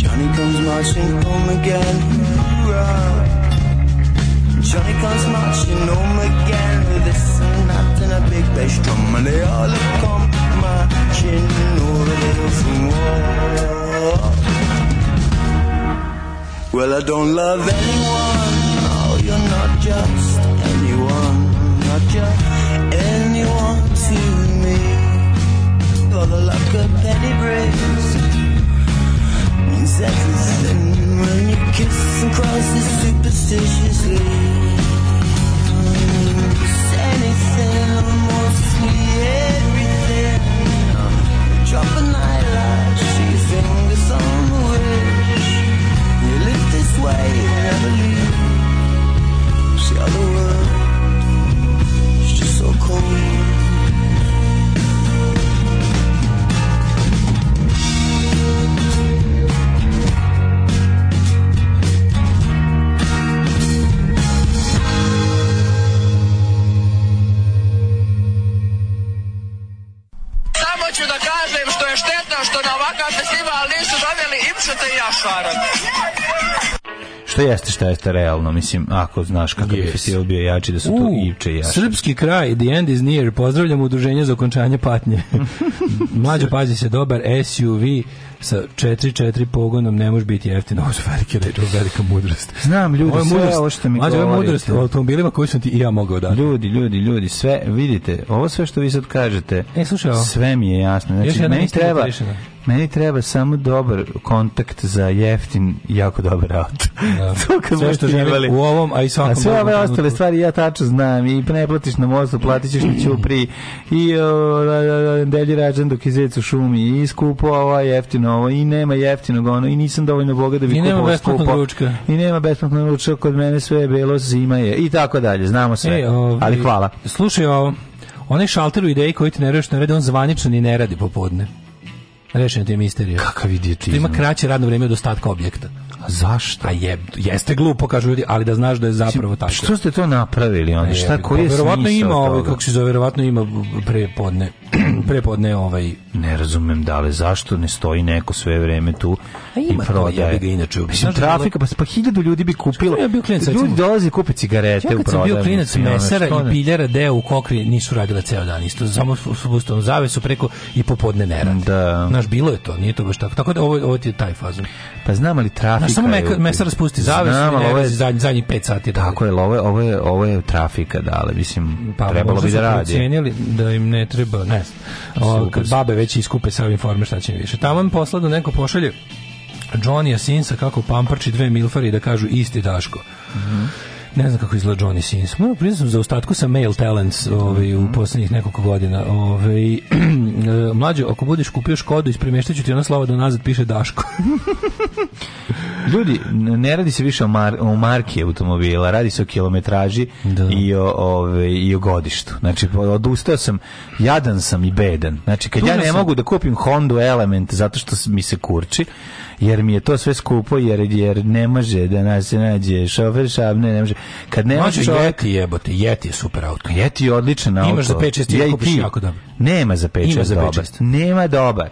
Johnny comes marching home again hurrah. Johnny comes marching home again with a sonata and a big bass drum and they all come marching over the hills and Well, I don't love anyone. Oh, you're not just the luck of penny brings. Means that's when you kiss and cross it superstitiously. Anything more sweet, everything. Drop an eyelash, your fingers on the wish. You live this way, never leave. See how the world is just so cold. šteta što na ovakav festival nisu doveli Imšeta i Jašara što jeste, što jeste realno, mislim, ako znaš kakav yes. bi festival bio jači, da su uh, tu Ivče i Jaša. Srpski kraj, the end is near, pozdravljam udruženje za okončanje patnje. Mlađo, pazi se, dobar SUV sa 4-4 pogonom ne može biti jeftino, ovo su velike reči, ovo velika mudrost. Znam, ljudi, ovo je mudrost, sve ovo što mi Mlađo, ovo je mudrost o automobilima koji sam ti i ja mogao dati. Ljudi, ljudi, ljudi, sve, vidite, ovo sve što vi sad kažete, e, slušaj, sve mi je jasno. Znači, meni treba, Meni treba samo dobar kontakt za jeftin, jako dobar auto. Da. sve što želi u ovom, a i svakom. A sve ove ostale stvari ja tačno znam. I ne platiš na mostu, platit ćeš na Ćupri. I o, da, da, da, delji rađan dok izvec u šumi. I skupo ovo, jeftino ovo. I nema jeftinog ono. I nisam dovoljno boga da bi kupao skupo. Ručka. I nema besplatnog ručka. Kod mene sve je belo, zima je. I tako dalje. Znamo sve. E, ovi, ovaj, Ali hvala. Slušaj ovo. Onaj šalter u ideji koji ti ne radiš, ne radi, on zvanično ni ne radi popodne. Rešeno ti je misterija. Kakav idiotizam. Ima kraće radno vreme od ostatka objekta. A zašto? A je, jeste glupo, kažu ljudi, ali da znaš da je zapravo tako. Što ste to napravili? Onda? Šta, koji je pa verovatno ima, ovaj, kako se zove, verovatno ima prepodne, prepodne ovaj, ne razumem dale zašto ne stoji neko sve vreme tu A ima i prodaje. bi ga inače mislim da trafika pa pa hiljadu ljudi bi kupilo. Ja bio klinac, ljudi dolaze kupe cigarete u prodaju. Ja bio klinac mesara i piljara deo u Kokri nisu radila ceo dan isto samo su zavesu preko i popodne ne rade. Da. Naš bilo je to, nije to baš tako. Tako da ovo ovo ti je taj fazon. Pa znam ali trafika. Naš, samo me, mesar spusti zavesu i ne je, zadnji zadnji 5 sati da. Tako je, ovo je ovo je ovo je trafika dale, mislim pa, trebalo bi da radi. Pa da im ne treba, ne. Kad babe već iskupe sa ovim forme, šta će mi više. Tamo mi posla da neko pošalje Johnny Sinsa kako pamparči dve milfari da kažu isti Daško. Mm -hmm. Ne znam kako izgleda Johnny Sins. Moram priznati da za ostatku sa Male Talents ovaj, u mhm. poslednjih nekoliko godina. Ovaj, eh, mlađo, ako budeš kupio Škodu, ispremeštaću ti ona slava da nazad piše Daško. Ljudi, ne radi se više o, mar, o marki automobila, radi se o kilometraži da. i, o, ove, ovaj, i o godištu. Znači, odustao sam, jadan sam i bedan. Znači, kad Tuna ja ne sam. mogu da kupim Honda Element zato što mi se kurči, jer mi je to sve skupo jer jer ne može da nas se nađe šofer šabne ne može kad ne može jeti jebote jeti je super auto jeti je odličan auto imaš za 5 6 kupiš jako dobro nema za 5 6 dobar nema dobar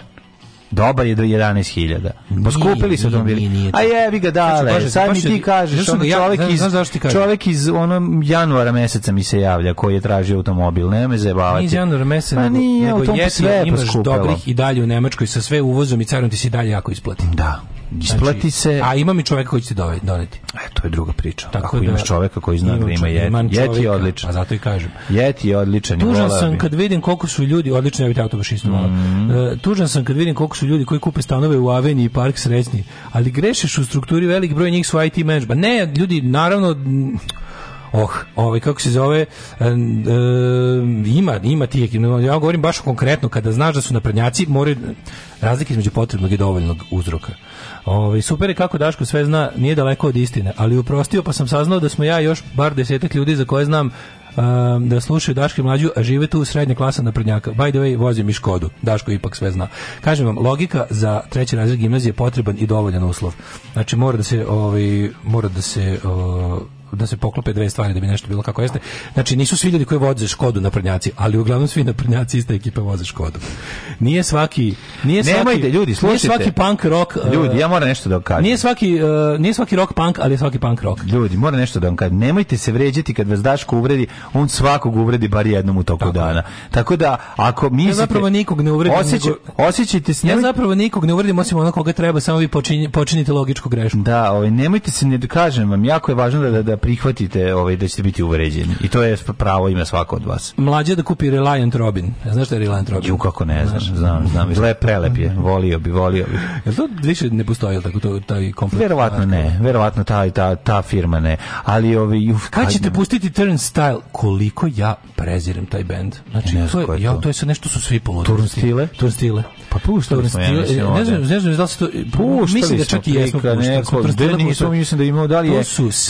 dobar je do 11.000. Poskupili su automobili. A jevi ga znači, dale, znači, sad mi ti kažeš, ono čovjek iz, čovjek iz ono januara meseca mi se javlja koji je tražio automobil, ne me zajebavati. Iz januara meseca, pa nije, nego, nego sve imaš poskupilo. dobrih i dalje u Nemačkoj sa sve uvozom i carom ti se dalje jako isplati. Da. Znači, Isplati se. A ima mi čovjek koji će ti doneti. E, to je druga priča. Tako Ako da, imaš čovjeka koji zna da ima Jeti, Jeti je odličan. A pa zato i kažem. Jeti je odličan. Tužan sam kad vidim koliko su ljudi, odlično je autobaš isto malo. Mm -hmm. E, tužan sam kad vidim koliko su ljudi koji kupe stanove u Aveni i Park srećni, ali grešeš u strukturi velik broj njih su IT menadžba. Ne, ljudi, naravno, mm, oh, ovaj kako se zove e, e ima ima ti ja govorim baš konkretno kada znaš da su naprednjaci more razlike između potrebnog i dovoljnog uzroka. Ovaj super je kako Daško sve zna, nije daleko od istine, ali uprostio pa sam saznao da smo ja još bar desetak ljudi za koje znam um, da slušaju Daško mlađu, a žive tu srednja klasa naprednjaka. By the way, vozim i Škodu. Daško ipak sve zna. Kažem vam, logika za treći razred gimnazije je potreban i dovoljan uslov. Znači mora da se ovaj mora da se o, da se poklope dve stvari da bi nešto bilo kako jeste. Znači nisu svi ljudi koji voze Škodu na prnjaci, ali uglavnom svi na prnjaci iste ekipe voze Škodu. Nije svaki nije svaki, Nemojte, ljudi, slušajte. Nije svaki punk rock. Ljudi, ja eh, moram nešto da vam kažem. Nije svaki uh, nije svaki rock punk, ali je svaki punk rock. Ljudi, moram nešto da vam kažem. Nemojte se vređati kad vas Daško uvredi, on svakog uvredi bar jednom u toku Tako. dana. Tako da ako mi ja zapravo nikog ne uvredim. Osjeća, osjećajte se. Ja zapravo nikog ne uvredim osim onoga koga treba, samo vi počinite logičku grešku. Da, ovaj nemojte se ne kažem vam, jako je važno da da, da prihvatite ovaj, da ćete biti uvređeni. I to je pravo ime svako od vas. Mlađe da kupi Reliant Robin. Znaš šta je Reliant Robin? Ju, kako ne znam, Znaš. znam, znam. Izgleda prelep je. Volio bi, volio bi. Jel to više ne postoji, tako to, taj komplet? Verovatno ne, verovatno ta, ta, ta firma ne. Ali ovi... ju kad ćete pustiti Turnstile? Koliko ja prezirem taj bend. Znači, to je, ja, to je sad nešto su svi poludili. Turnstile? Turnstile. Pa puštali smo, ja mislim, ne znam, ne znam, da se to... Puštali mislim da čak i jesmo puštali. Neko, da mislim da imamo, da li je,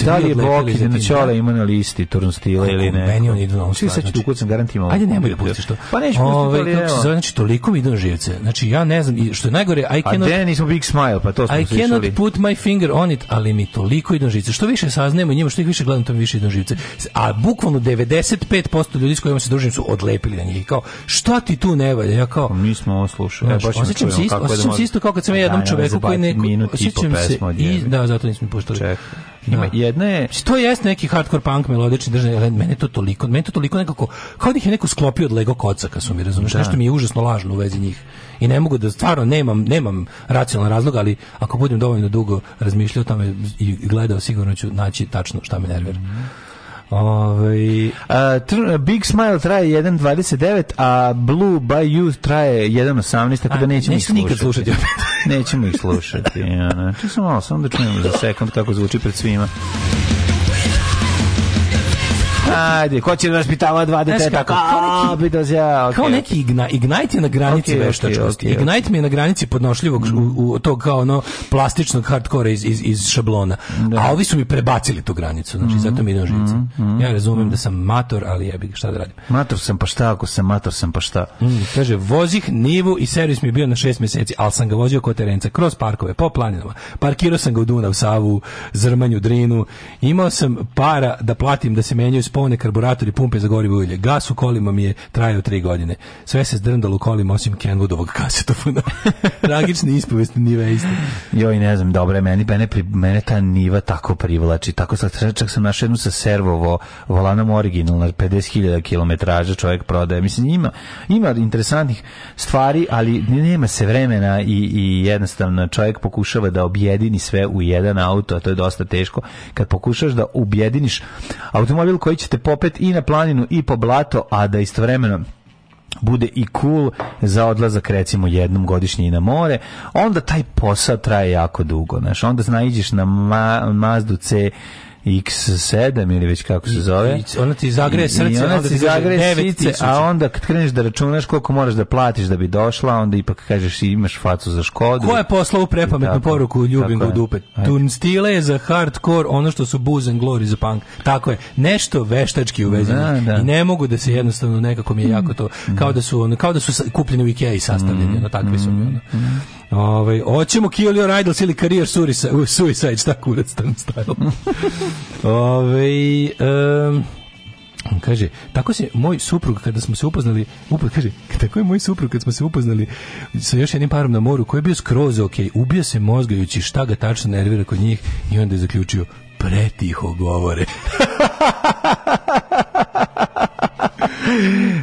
da, da, da li je Rokide na čole ima na listi turnstila ili ne. Meni on idu na ovu stvar. Sad ću da ti ukucam garantima. Ajde nemoj da pustiš to. Pa neću pustiti, ali Znači, toliko mi idu na živce. Znači, ja ne znam, što je najgore, I cannot... A gde nismo Big Smile, pa to smo I cannot put my finger on it, ali mi toliko idu na živce. Što više saznajemo njima, što ih više gledam, to mi više idu na živce. A bukvalno 95% ljudi s kojima se družim su odlepili na njih. Kao, šta ti tu ne valja? Ja kao... Pa mi smo ovo slušali. Ja, baš osjećam se isto, osjećam se isto kao kad sam ja jednom čoveku koji neko... Osjećam se i... Da, zato nismo puštali. Čekaj. Ima da. jedna je znači, to jest neki hardcore punk melodični držanje, ali mene to toliko, meni to toliko nekako kao da ih je neko sklopio od Lego kocaka, su mi razumeš, da. nešto mi je užasno lažno u vezi njih. I ne mogu da stvarno nemam nemam racionalan razlog, ali ako budem dovoljno dugo razmišljao o tome i gledao sigurno ću naći tačno šta me nervira. Mhm. Ovaj uh, Big Smile traje 1.29, a Blue by You traje 1.18, tako da nećemo ih slušati. slušati nećemo ih slušati. Ja, ne. Čekaj samo malo, samo da čujemo za sekund kako zvuči pred svima. Ajde, ko će nas da pitava dva dete tako? Kao neki, dozja, okay. kao neki igna, Ignite je na granici okay, veštačkosti. Okay, okay, Ignite mi je na granici podnošljivog mm. u, u tog kao ono plastičnog hardkora iz, iz, iz šablona. Da. A ovi su mi prebacili tu granicu, znači mm zato mi ide žice. Mm -hmm. Ja razumem da sam mator, ali jebi ja šta da radim. Mator sam pa šta, ako sam mator sam pa šta. Mhm, kaže, vozih nivu i servis mi je bio na šest meseci, ali sam ga vozio kod terenca, kroz parkove, po planinama. Parkirao sam ga u Dunav, Savu, Zrmanju, Drinu. Imao sam para da platim da se menjaju spone, karburatori, pumpe za gorivo ulje. Gas u kolima mi je trajao tri godine. Sve se zdrndalo u kolima osim Kenwoodovog kasetofona. Tragični ispovest nive isto. Joj, ne znam, dobro je, meni, mene, mene ta niva tako privlači. Tako sam, čak sam našao jednu sa servovo volanom originalna, 50.000 kilometraža čovjek prodaje. Mislim, ima, ima interesantnih stvari, ali nema se vremena i, i jednostavno čovjek pokušava da objedini sve u jedan auto, a to je dosta teško. Kad pokušaš da objediniš automobil koji će ćete popet i na planinu i po blato, a da istovremeno bude i cool za odlazak recimo jednom godišnje i na more, onda taj posao traje jako dugo, znaš, onda znaiđeš na ma, Mazdu C X7 ili već kako se zove. I, ona ti zagreje srce, ona ti zagreje srce, a onda kad kreneš da računaš koliko moraš da platiš da bi došla, onda ipak kažeš imaš facu za Škodu. Ko je poslao u prepametnu tako, poruku Ljubim u dupe? Tun stile je za hardcore, ono što su Booze and Glory za punk. Tako je, nešto veštački uvezeno. Da, da. I ne mogu da se jednostavno nekako mi je jako to, mm. kao da su, ono, kao da su kupljeni u Ikea i sastavljeni, mm, ono, takvi su mi, mm. ono. Mm. Ovaj hoćemo Kill Your Idols ili Career Suicide, suicide šta kurac tamo stavio. ovaj um, kaže, tako se moj suprug kada smo se upoznali, upo, kaže, tako je moj suprug kad smo se upoznali sa još jednim parom na moru koji je bio skroz ok, ubio se mozgajući šta ga tačno nervira kod njih i onda je zaključio pretiho govore.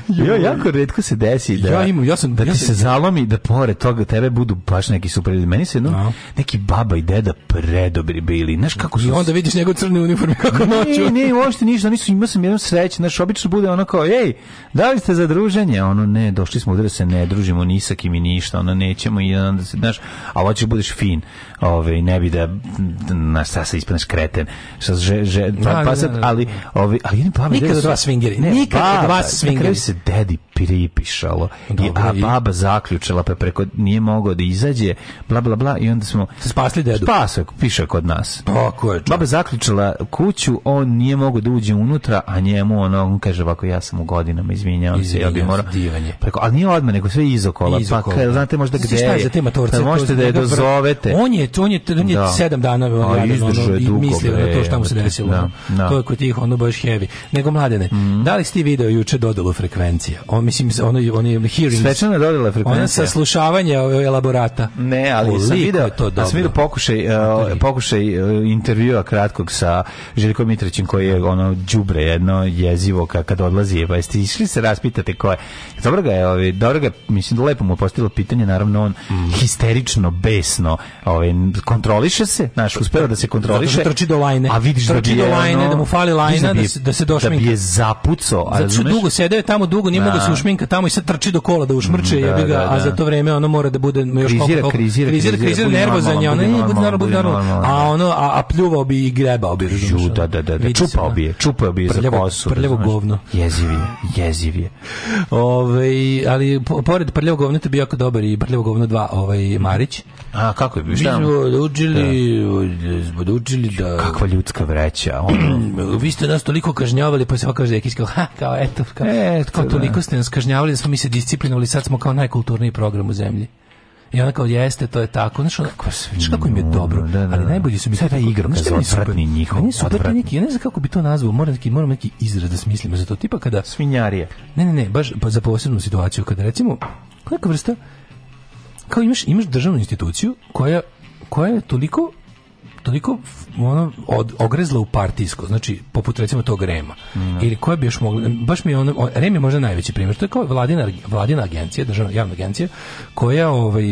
jo, jako redko se desi da, ja imam, ja sam, da ti ja sam, se zalomi da pored toga tebe budu baš neki super ljudi. Meni se jedno, da. neki baba i deda predobri bili. Znaš kako su... I onda vidiš njegov crni uniforme kako noću. Ne, ne, uopšte ništa. Nisu, imao sam jednom sreću. Znaš, obično bude ono kao, ej, da li ste za druženje? Ono, ne, došli smo da se ne družimo ni sa kim i ništa. Ono, nećemo i onda se, znaš, a hoćeš da budeš fin. Ove, ovaj, ne bi da, na šta se ispaneš kreten. Šta, že, že, pa, da, pa sad, ali, ove, ovaj, ali, ali, ali, ali, ali, ali, ali, ali, ali, ali, ali, ali, ali, Swinga. Na kraju se pripišalo. I, a baba zaključila pa preko nije mogao da izađe, bla bla bla i onda smo spasli dedu. Spasak piše kod nas. Tako je. Baba zaključila kuću, on nije mogao da uđe unutra, a njemu ono on kaže ovako ja sam u godinama, izvinjavam se, ja bih morao. Preko, ali nije odmah, nego sve izokola. izokola. Pa, da. znate možda gde šta je. za tema torce? Pa možete da je dozovete. On je, on je, on je da. sedam dana on je mislio na to šta mu se desilo. Da, da. To je kod tih ono baš heavy. Nego mladene, mhm. da li ste video juče dodalu frekvencija? On mislim, ono, ono hearings. Svečana dodala frekvencija. Ona saslušavanje e, elaborata. Ne, ali sam video, to dobro. sam video pokušaj, uh, pokušaj uh, intervjua kratkog sa Željkom Mitrićem koji je ono đubre jedno jezivo kad odlazi pa jeste išli se raspitate ko je. Dobro ga je, ovaj, dobro ga, mislim, lepo mu postavilo pitanje, naravno on mm. histerično, besno, ovaj, kontroliše se, znaš, uspeo da se kontroliše. Zato trči do lajne. A vidiš da trči da je do lajne, ono, da mu fali da lajna, da, bi, da se, da se došminka. Da bi je zapucao. Zato što dugo sedeo je tamo dugo, nije mogu se da šminka tamo i sad trči do kola da ušmrče, mm, da, jebi ga, da, da. a za to vreme ono mora da bude još krizira, koliko, koliko, krizira, krizira, krizira, nervozan je, ono, nije, bude naravno, bude naravno, a da. ono, a, a pljuvao bi i grebao bi. Žu, da, da, da, da, čupao bi je, čupao bi je za kosu. Prljavo govno. Jeziv je, ovaj ali pored prljavo govno te bi jako dobar i prljavo govno 2, ovaj, Marić. A, kako je bi šta? Mi smo učili, da. učili da... Kakva ljudska vreća, ono. vi ste nas toliko kažnjavali, pa se ovako kaže, ha, kao eto, kao, e, kao toliko da. ste nas kažnjavali da smo mi se disciplinovali, sad smo kao najkulturniji program u zemlji. I ona kao jeste, to je tako. Znaš, kako, znaš kako im je dobro. Da, da, da. Ali najbolji su mi sve ta igra kao odvratni njihov. Meni su odvratni neki, ja ne znam kako bi to nazvao, moram neki, moram neki izraz da smislimo za to. Tipa kada... Svinjarije. Ne, ne, ne, baš pa za posebnu situaciju. Kada recimo, neka vrsta, kao imaš, imaš državnu instituciju koja, koja je toliko toliko ono od, ogrezla u partijsko, znači poput recimo tog Rema. Mm. Ili koje bi još mogli, baš mi je ono, Rem je možda najveći primjer, to je kao vladina, vladina agencija, državna javna agencija, koja ovaj,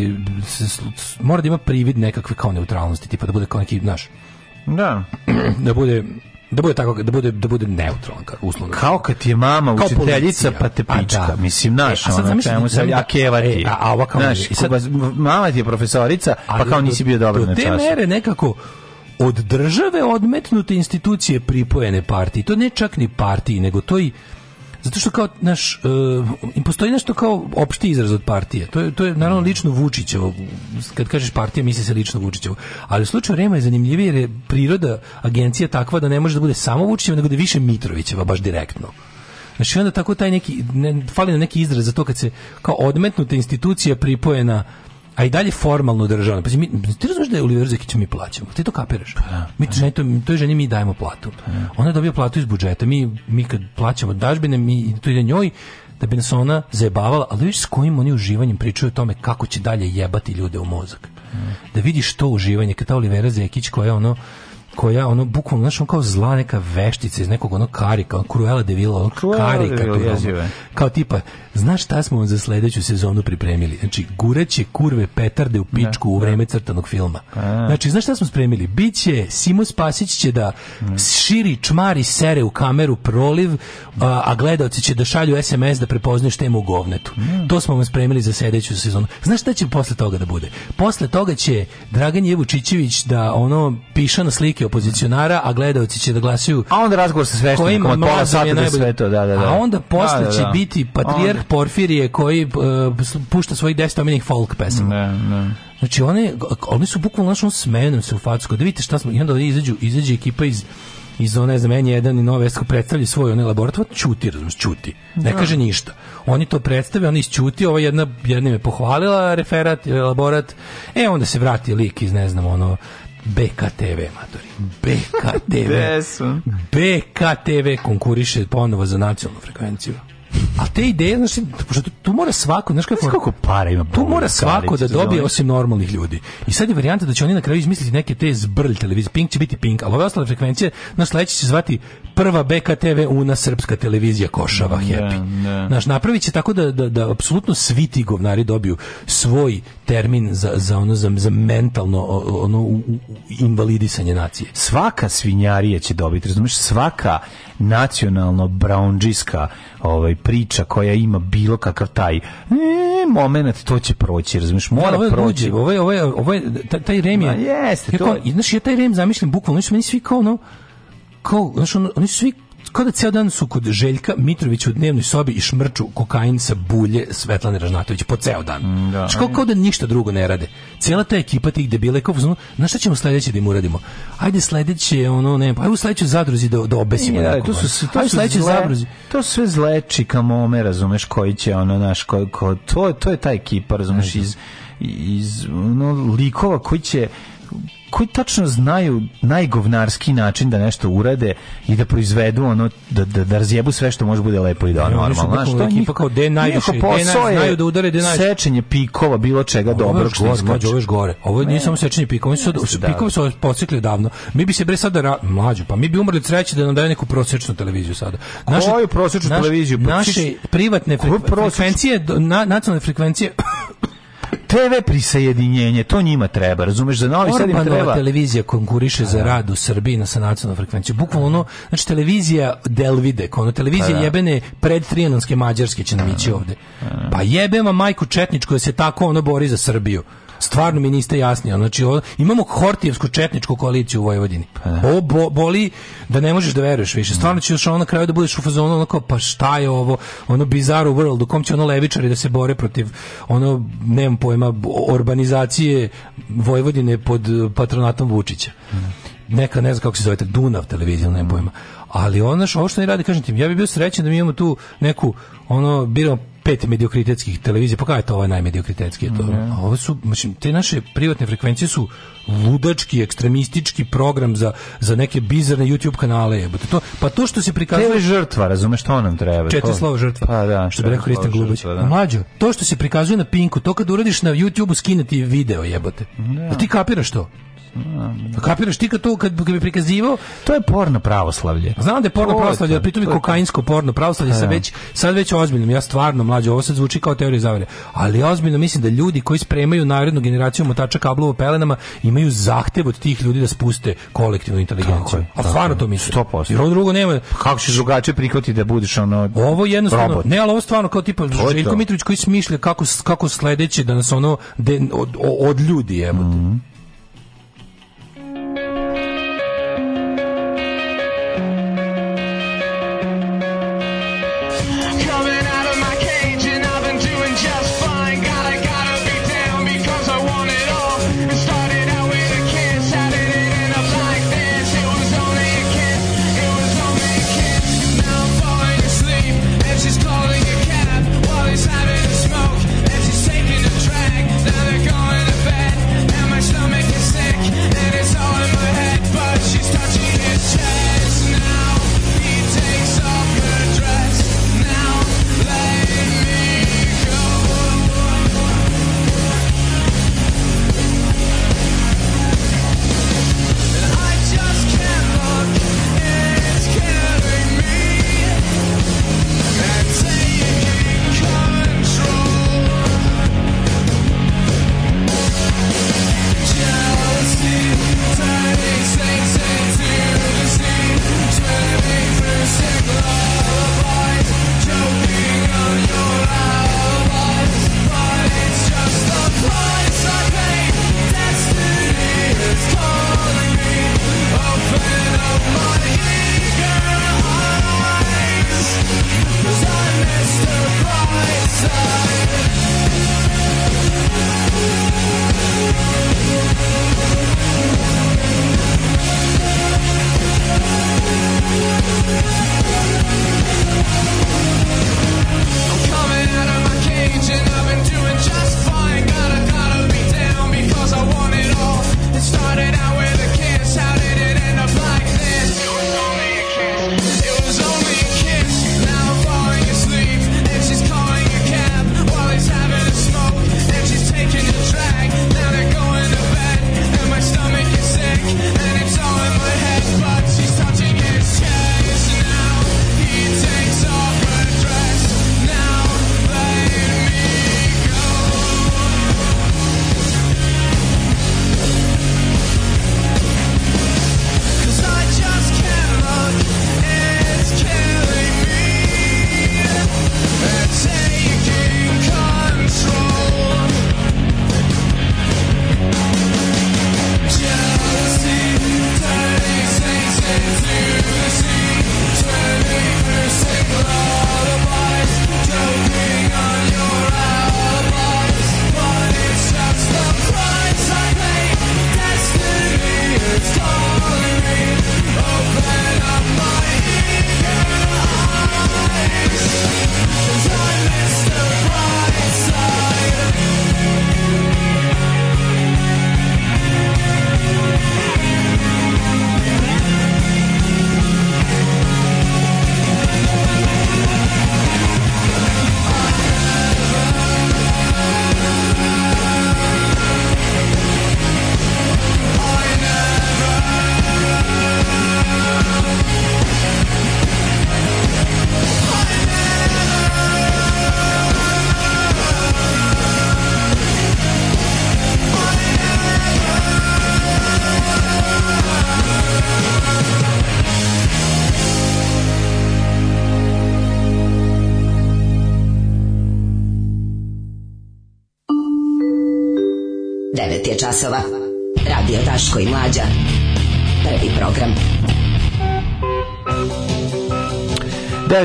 se, mora da ima privid nekakve kao neutralnosti, tipa da bude kao neki, naš da. da bude da bude tako da bude da bude neutralan uslovno kao kad je mama kao učiteljica policija. pa te pička a, da. mislim naš e, ona čemu se ja kevar e, a, a ova kao naš, i sad, mama ti je profesorica pa kao nisi bio dobar na času te mere nekako od države odmetnute institucije pripojene partiji. To ne čak ni partiji, nego to i zato što kao naš uh, postoji nešto kao opšti izraz od partije. To je to je naravno lično Vučićevo. Kad kažeš partija misli se lično Vučićevo. Ali u slučaju Rema je zanimljivije jer je priroda agencija takva da ne može da bude samo Vučićeva nego da je više Mitrovićeva baš direktno. Znači onda tako taj neki ne, fali na neki izraz za to kad se kao odmetnuta institucija pripojena a i dalje formalno državna. Pa mi, ti razumeš da je Oliver Zekić mi plaćamo. Ti to kapiraš. Pa da, mi ne, pa to, da. toj ženi mi dajemo platu. Pa da. Ona dobija platu iz budžeta. Mi, mi kad plaćamo dažbine, mi, to ide njoj, da bi nas ona zajebavala, ali vidiš s kojim oni uživanjem pričaju o tome kako će dalje jebati ljude u mozak. Da vidiš to uživanje, kad ta Olivera Zekić koja je ono koja ono bukvalno znači on kao zla neka veštica iz nekog onog karika, on Cruella de Vil, on karika kao tipa znaš šta smo za sledeću sezonu pripremili? Znači gureće kurve petarde u pičku ne, u da. vreme crtanog filma. A. Znači znaš šta smo spremili? Biće Simo Spasić će da mm. širi čmari sere u kameru proliv, a, a gledaoci će da šalju SMS da prepoznaju šta temu u govnetu. Ne. Mm. To smo vam spremili za sledeću sezonu. Znaš šta će posle toga da bude? Posle toga će Dragan Jevučićević da ono piše na slike opozicionara, a gledaoci će da glasaju. A onda razgovor sa sveštenikom od pola sata do sve to, da, da, da. A onda da, posle da, da, da. će biti patrijarh Porfirije koji uh, pušta svojih deset omenih folk pesama. Da, da. Znači one, oni su bukvalno našom smenom se u facku. Da vidite šta smo, i onda izađu, izađe ekipa iz iz one za meni jedan i Nova Esko predstavlja svoj onaj laborator, čuti, razumiješ, čuti. Ne da. kaže ništa. Oni to predstave, oni isćuti, ova jedna, jedna me pohvalila referat, elaborat, e onda se vrati lik iz, ne znam, ono, BKTV, matori. BKTV. BKTV konkuriše ponovo za nacionalnu frekvenciju. A te ideje, znaš, tu, tu mora svako, znaš kako, koliko para ima. Tu mora svako da dobije osim normalnih ljudi. I sad je varijanta da će oni na kraju izmisliti neke te zbrlj televizije. Pink će biti Pink, ali ove ostale frekvencije, na sledeće će zvati prva BKTV Una srpska televizija Košava da, Happy. Da. Naš napravit će tako da, da, da apsolutno svi ti govnari dobiju svoj termin za, za ono za, za mentalno ono invalidisanje nacije. Svaka svinjarija će dobiti, razumiješ, svaka nacionalno brownđiska ovaj priča koja ima bilo kakav taj e, moment to će proći razumiješ da, mora ovo proći ovaj ovaj ovaj je, taj rem je jeste to znaš ja taj rem zamišljam bukvalno oni meni svi kao ono kao znaš, oni svi kao da ceo dan su kod Željka Mitrovića u dnevnoj sobi i šmrču kokain sa bulje Svetlane Ražnatović po ceo dan. Mm, da. Znači, kao, kao da ništa drugo ne rade. Cijela ta ekipa tih debile, kao, znaš no, šta ćemo sledeće da im uradimo? Ajde sledeće, ono, ne, pa ajde u sledećoj zadruzi da, da obesimo. Ja, to su, to ajde, su zle, zadruzi. To sve zle čikamome, razumeš, koji će, ono, naš, ko, ko, to, to je ta ekipa, razumeš, iz, iz ono, likova koji će koji tačno znaju najgovnarski način da nešto urade i da proizvedu ono da da, da razjebu sve što može bude lepo i da normalno znači to ekipa kao de najviše de znaju da udare de najviše sečenje pikova bilo čega dobro što gore mlađe ovo gore ovo nije samo sečenje pikova oni su pikovi su da. podsekli davno mi bi se bre sada ra... mlađu pa mi bi umrli sreće da nam daju neku prosečnu televiziju sada pa naše prosečnu televiziju naše privatne frekvencije nacionalne frekvencije TV prisajedinjenje, to njima treba, razumeš, za Novi Sad im treba. televizija konkuriše za da. rad u Srbiji na sanacijnu frekvenciju. Bukvalno ono, znači televizija Delvide, ono televizija pa da. jebene pred trijanonske mađarske će nam ići da. ovde. Pa jebema majku Četnić da se tako ono bori za Srbiju stvarno mi niste jasni. Znači, o, imamo Hortijevsku četničku koaliciju u Vojvodini. Pa da. O, bo, boli da ne možeš da veruješ više. Stvarno ćeš ono na kraju da budeš u fazonu onako, pa šta je ovo, ono bizaru world, u kom će ono levičari da se bore protiv, ono, nemam pojma, urbanizacije Vojvodine pod patronatom Vučića. Neka, ne znam kako se zove, Dunav televizija, nemam mm. pojma ali ono što ovo što ne radi, kažem ti, ja bih bio srećan da mi imamo tu neku, ono, biramo pet mediokritetskih televizija, pa kao je to ovaj najmediokritetski je to. Mm, a ovo su, mislim, te naše privatne frekvencije su ludački, ekstremistički program za, za neke bizarne YouTube kanale. Jebate. To, pa to što se prikazuje... Tele žrtva, razumeš što nam treba. Četiri slova žrtva. Pa da. Što bi rekao Hristijan Glubić. Da. Mlađo, to što se prikazuje na Pinku, to kad uradiš na YouTubeu skineti video jebote. Da. ti kapiraš to? Pa kapiraš ti kad to kad bi prikazivao, to je porno pravoslavlje. Znam da je porno pravoslavlje, ali pritom i kokainsko porno pravoslavlje sa da. već sad već ozbiljno. Ja stvarno mlađe, ovo sad zvuči kao teorija zavere, ali ozbiljno mislim da ljudi koji spremaju narednu generaciju motača kablova pelenama imaju zahtev od tih ljudi da spuste kolektivnu inteligenciju. Tako, A stvarno to mislim. 100%. Jer ovo drugo nema. Pa kako ćeš drugačije prihvatiti da budeš ono Ovo jednostavno, robot. ne, ali ovo stvarno kao tipa Željko Mitrović koji smišlja kako kako sledeće da nas ono de, od, od, ljudi, evo. Mm -hmm.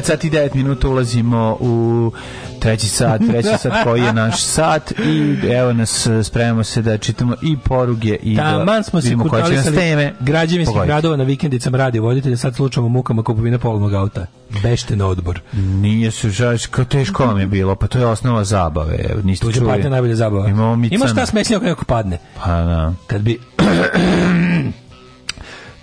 9 sati i 9 minuta ulazimo u treći sat, treći sat koji je naš sat i evo nas spremamo se da čitamo i poruge i da Taman da smo se kutali sa građevinskih gradova na vikendicama radi voditelja, sad slučamo mukama kupovine polovnog auta. Bešte na odbor. Nije se žaš, kao teško vam je bilo, pa to je osnova zabave. Niste Tuđa patnja najbolja zabava. Imamo mi Ima šta smešnije ako neko padne. Pa da. Kad bi...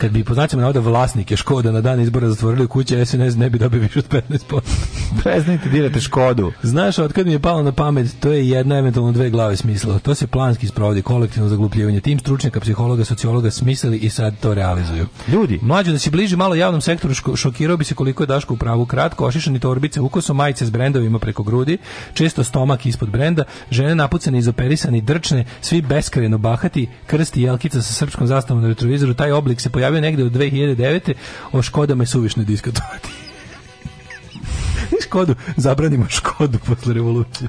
Kad bi po znacima navoda vlasnike Škoda na dan izbora zatvorili u kuće, SNS ne bi dobio više od 15%. Preznajte dirate Škodu. Znaš, od kad mi je palo na pamet, to je jedna, eventualno dve glave smisla. To se planski sprovodi, kolektivno zaglupljivanje. Tim stručnjaka, psihologa, sociologa smislili i sad to realizuju. Ljudi. Mlađo, da si bliži malo javnom sektoru, ško, šokirao bi se koliko je Daško u pravu kratko, ošišani torbice, ukoso, majice s brendovima preko grudi, često stomak ispod brenda, žene napucane, izoperisane, drčne, svi beskrajno bahati, krsti jelkica sa srpskom zastavom na retrovizoru, taj oblik se pojavi pojavio negde u 2009. o Škodama je suvišno diskutovati. Škodu, zabranimo Škodu posle revolucije.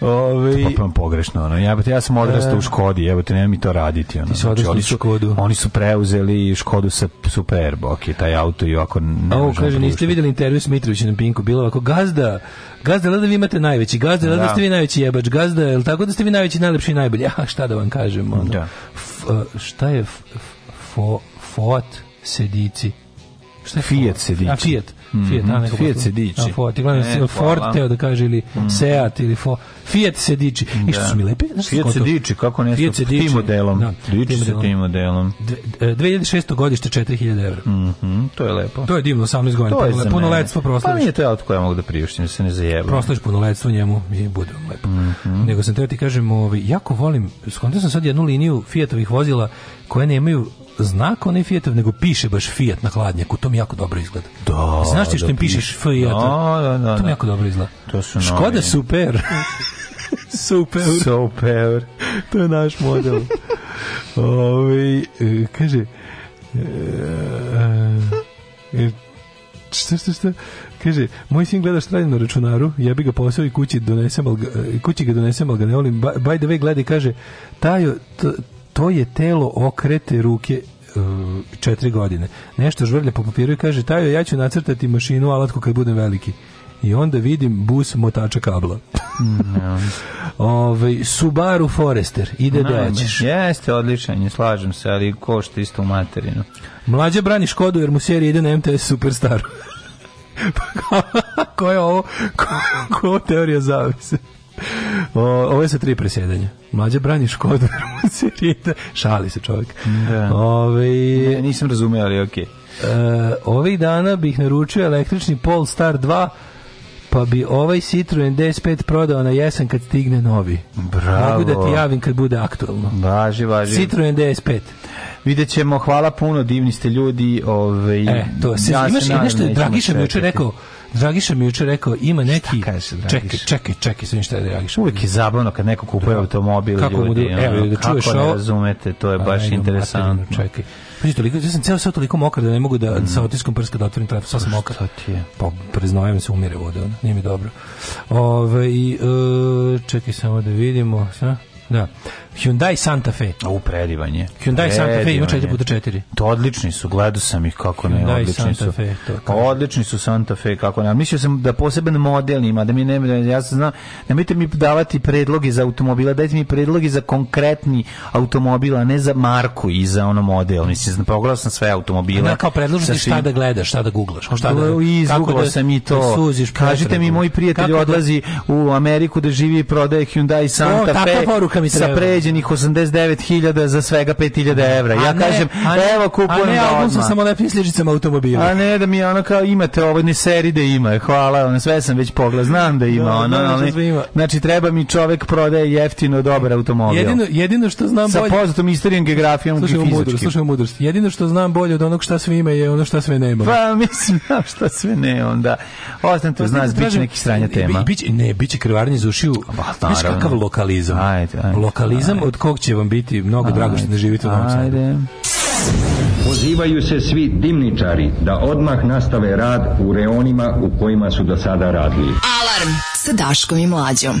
Ove, ovaj- Popam pogrešno, ono. ja, ja sam odrastao u e. Škodi, evo te nema mi to raditi. Ono. Ti su znači, oni, su, Škodu. oni su preuzeli Škodu sa Superb, ok, taj auto i ovako ne Ovo, kaže, niste videli intervju s Mitrovićem na Pinku, bilo ovako, gazda, Gazda, da vi imate najveći, gazda, da, da ste vi najveći jebač, gazda, je tako da ste vi najveći, najlepši i najbolji? Ja, šta da vam kažem, ono. Da. F, e, šta je f, f, fo, Fiat Sedici. Šta je Fiat Sedici? A Fiat. Mhm. Fiat, mm -hmm. Fiat, Fiat se diči. A, Ford, e, Ford teo da kaže ili mm. Seat ili Ford. Fiat sedici. diči. Da. I što su mi lepe? Znaš Fiat se diči, kako ne Fiat se Tim modelom. Da, diči da, se tim modelom. 2006. E, godište 4000 evra. Mm -hmm, to je lepo. To je divno, 18 godina. To je puno, punoletstvo pa proslaviš. Pa nije to auto koje mogu da priuštim, se ne zajebam. puno punoletstvo njemu i bude lepo. Mm -hmm. Nego sam teo ti kažem, ovaj, jako volim, skontio sam sad jednu liniju Fiatovih vozila koje nemaju znak onaj Fiat, nego piše baš Fiat na hladnjaku. To mi jako dobro izgleda. Da, Znaš ti što da im pišeš Fiat? Da, da, da, to mi da. jako dobro izgleda. To su Škoda novi. super. super. Super. To je naš model. Ovi, ovaj, e, kaže... E, e, šta, šta, šta? Kaže, moj sin gleda šta na računaru, ja bi ga posao i kući, donesem, al, e, kući ga donesem, ali ga ne volim. By the way, gleda i kaže, tajo, to je telo okrete ruke e, četiri godine. Nešto žvrlja po papiru i kaže, tajo, ja ću nacrtati mašinu alatku kad budem veliki. I onda vidim bus motača kabla. no. Mm. Ove, ovaj, Subaru Forester, ide no, da ćeš. Jeste, odličan slažem se, ali košta isto u materinu. Mlađe brani Škodu jer mu serija ide na MTS Superstaru. Pa, ko je ovo? Ko, ko teorija zavise? O, ovo je sa tri presedanja. Mlađe brani Škodu, Šali se čovjek. Da. Ove... Ne, nisam razumio, ali okej. Okay. E, ovih dana bih naručio električni Polestar 2 pa bi ovaj Citroen DS5 prodao na jesen kad stigne novi. Bravo. Mogu da ti javim kad bude aktualno. Važi, važi. Citroen DS5. Vidjet ćemo, hvala puno, divni ste ljudi. Ove, ovaj, e, to se, ja imaš, se nadam, nešto, Dragiša mi juče rekao, Dragiša mi juče rekao ima neki Šta kaže Čekaj, čekaj, čekaj, sve šta je Dragiša. Uvek je zabrano kad neko kupuje automobil kako ljudi. Mu evo, da čuješ kako ne razumete, to je a, pa baš interesantno. Materinu, čekaj. Pazi, toliko, ja sam ceo sad toliko mokar da ne mogu da mm. sa otiskom prska da otvorim telefon, sad sam mokar. Šta ti je? Pa, preznojem se, umire voda, nije mi dobro. Ove, ovaj, i, e, čekaj samo da vidimo, šta? Da. Hyundai Santa Fe. U, predivan je. Hyundai predivan Santa Fe ima 4x4. To odlični su, gledao sam ih kako ne, Hyundai odlični Santa su. Fe, to pa odlični su Santa Fe, kako ne. A mislio sam da poseben model ima, da mi ne, da ja se znam, nemojte mi davati predloge za automobila, dajte mi predloge za konkretni automobil, a ne za marku i za ono model. Mislim, pogledao sam sve automobile. Da, kao predložite šta da gledaš, šta da googlaš. Šta da, da, sam i to. Suziš, Kažite mi, moj prijatelj da- odlazi u Ameriku da živi i prodaje Hyundai Santa Fe. Takva poruka mi treba pređenih 89.000 za svega 5.000 evra. Ja ne, kažem, ne, evo kupujem A ne, album sa samo lepim sličicama automobila. A ne, da mi ono kao imate ovo, ne seri da ima, hvala, ono, sve sam već pogled, znam da ima, da, ono, da, ono, da, znači treba mi čovek prodaje jeftino dobar automobil. Jedino, jedino što znam bolje... Sa poznatom istorijom, geografijom i fizičkim. slušaj mudrost. Jedino što znam bolje od onog šta sve ima je ono šta sve nema. Pa, mislim, šta sve ne, onda. Ostajem to pa, znaš, da, da, bit će neki stranja tema. Biće, ne, biće krvarnje za ušiju. Pa, kakav lokalizam? Ajde, ajde. Lokalizam znam od kog će vam biti mnogo ajde, drago što ne živite u Novom Sadu. Pozivaju se svi dimničari da odmah nastave rad u reonima u kojima su do sada radili. Alarm sa Daškom i Mlađom.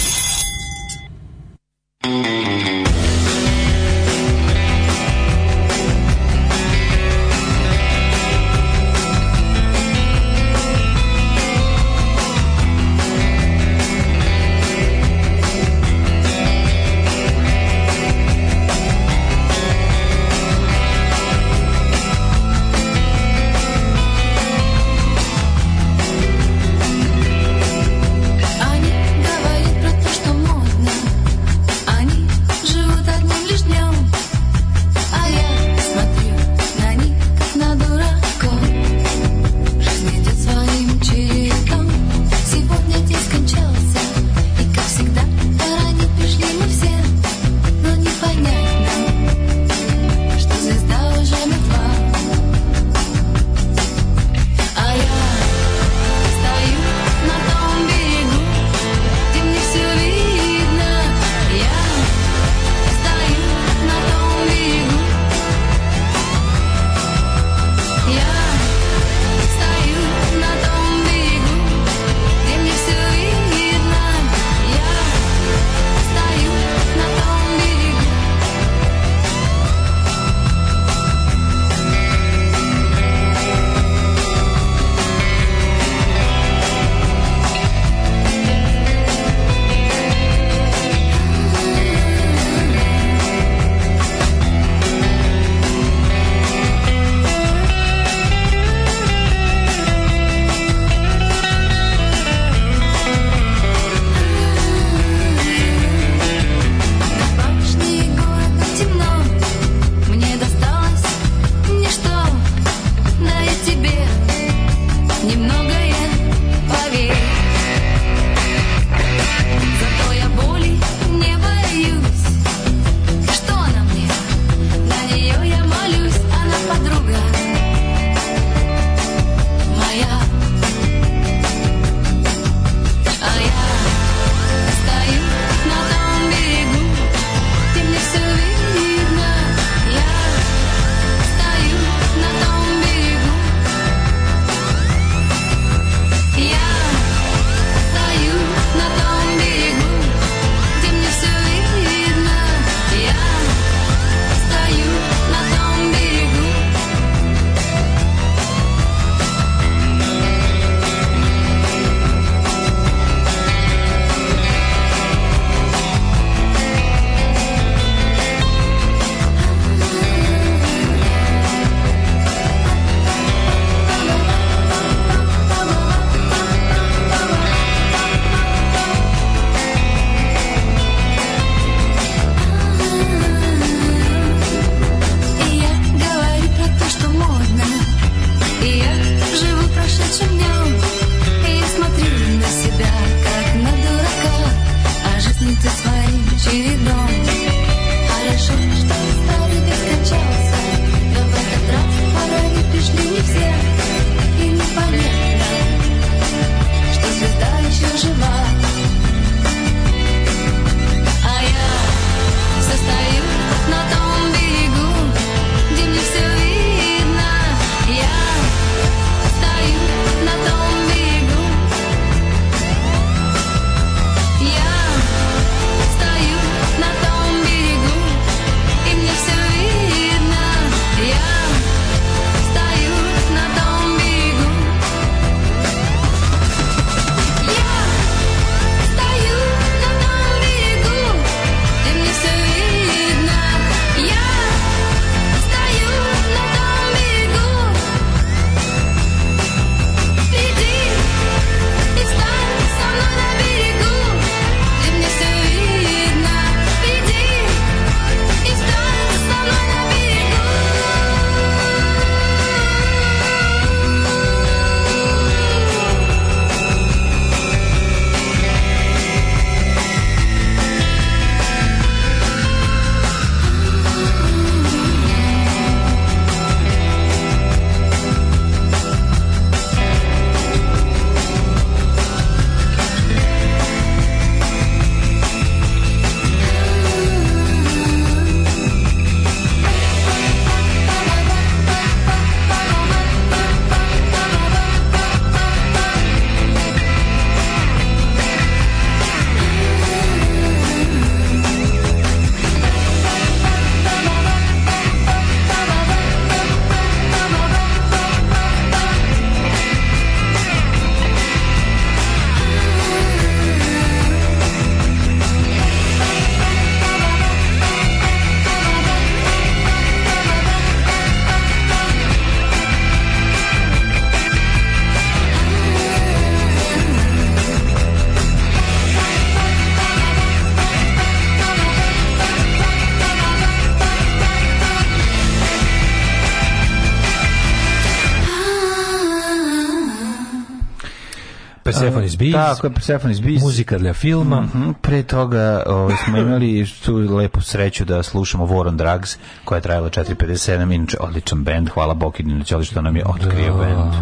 Persepolis Beach. Tako je, Persepolis Beach. Muzika dla filma. Mm -hmm. Pre toga ovaj, smo imali tu lepu sreću da slušamo War on Drugs, koja je trajala 4.57, inače odličan band, hvala Bokinu, inače odlično nam je otkrio da. band.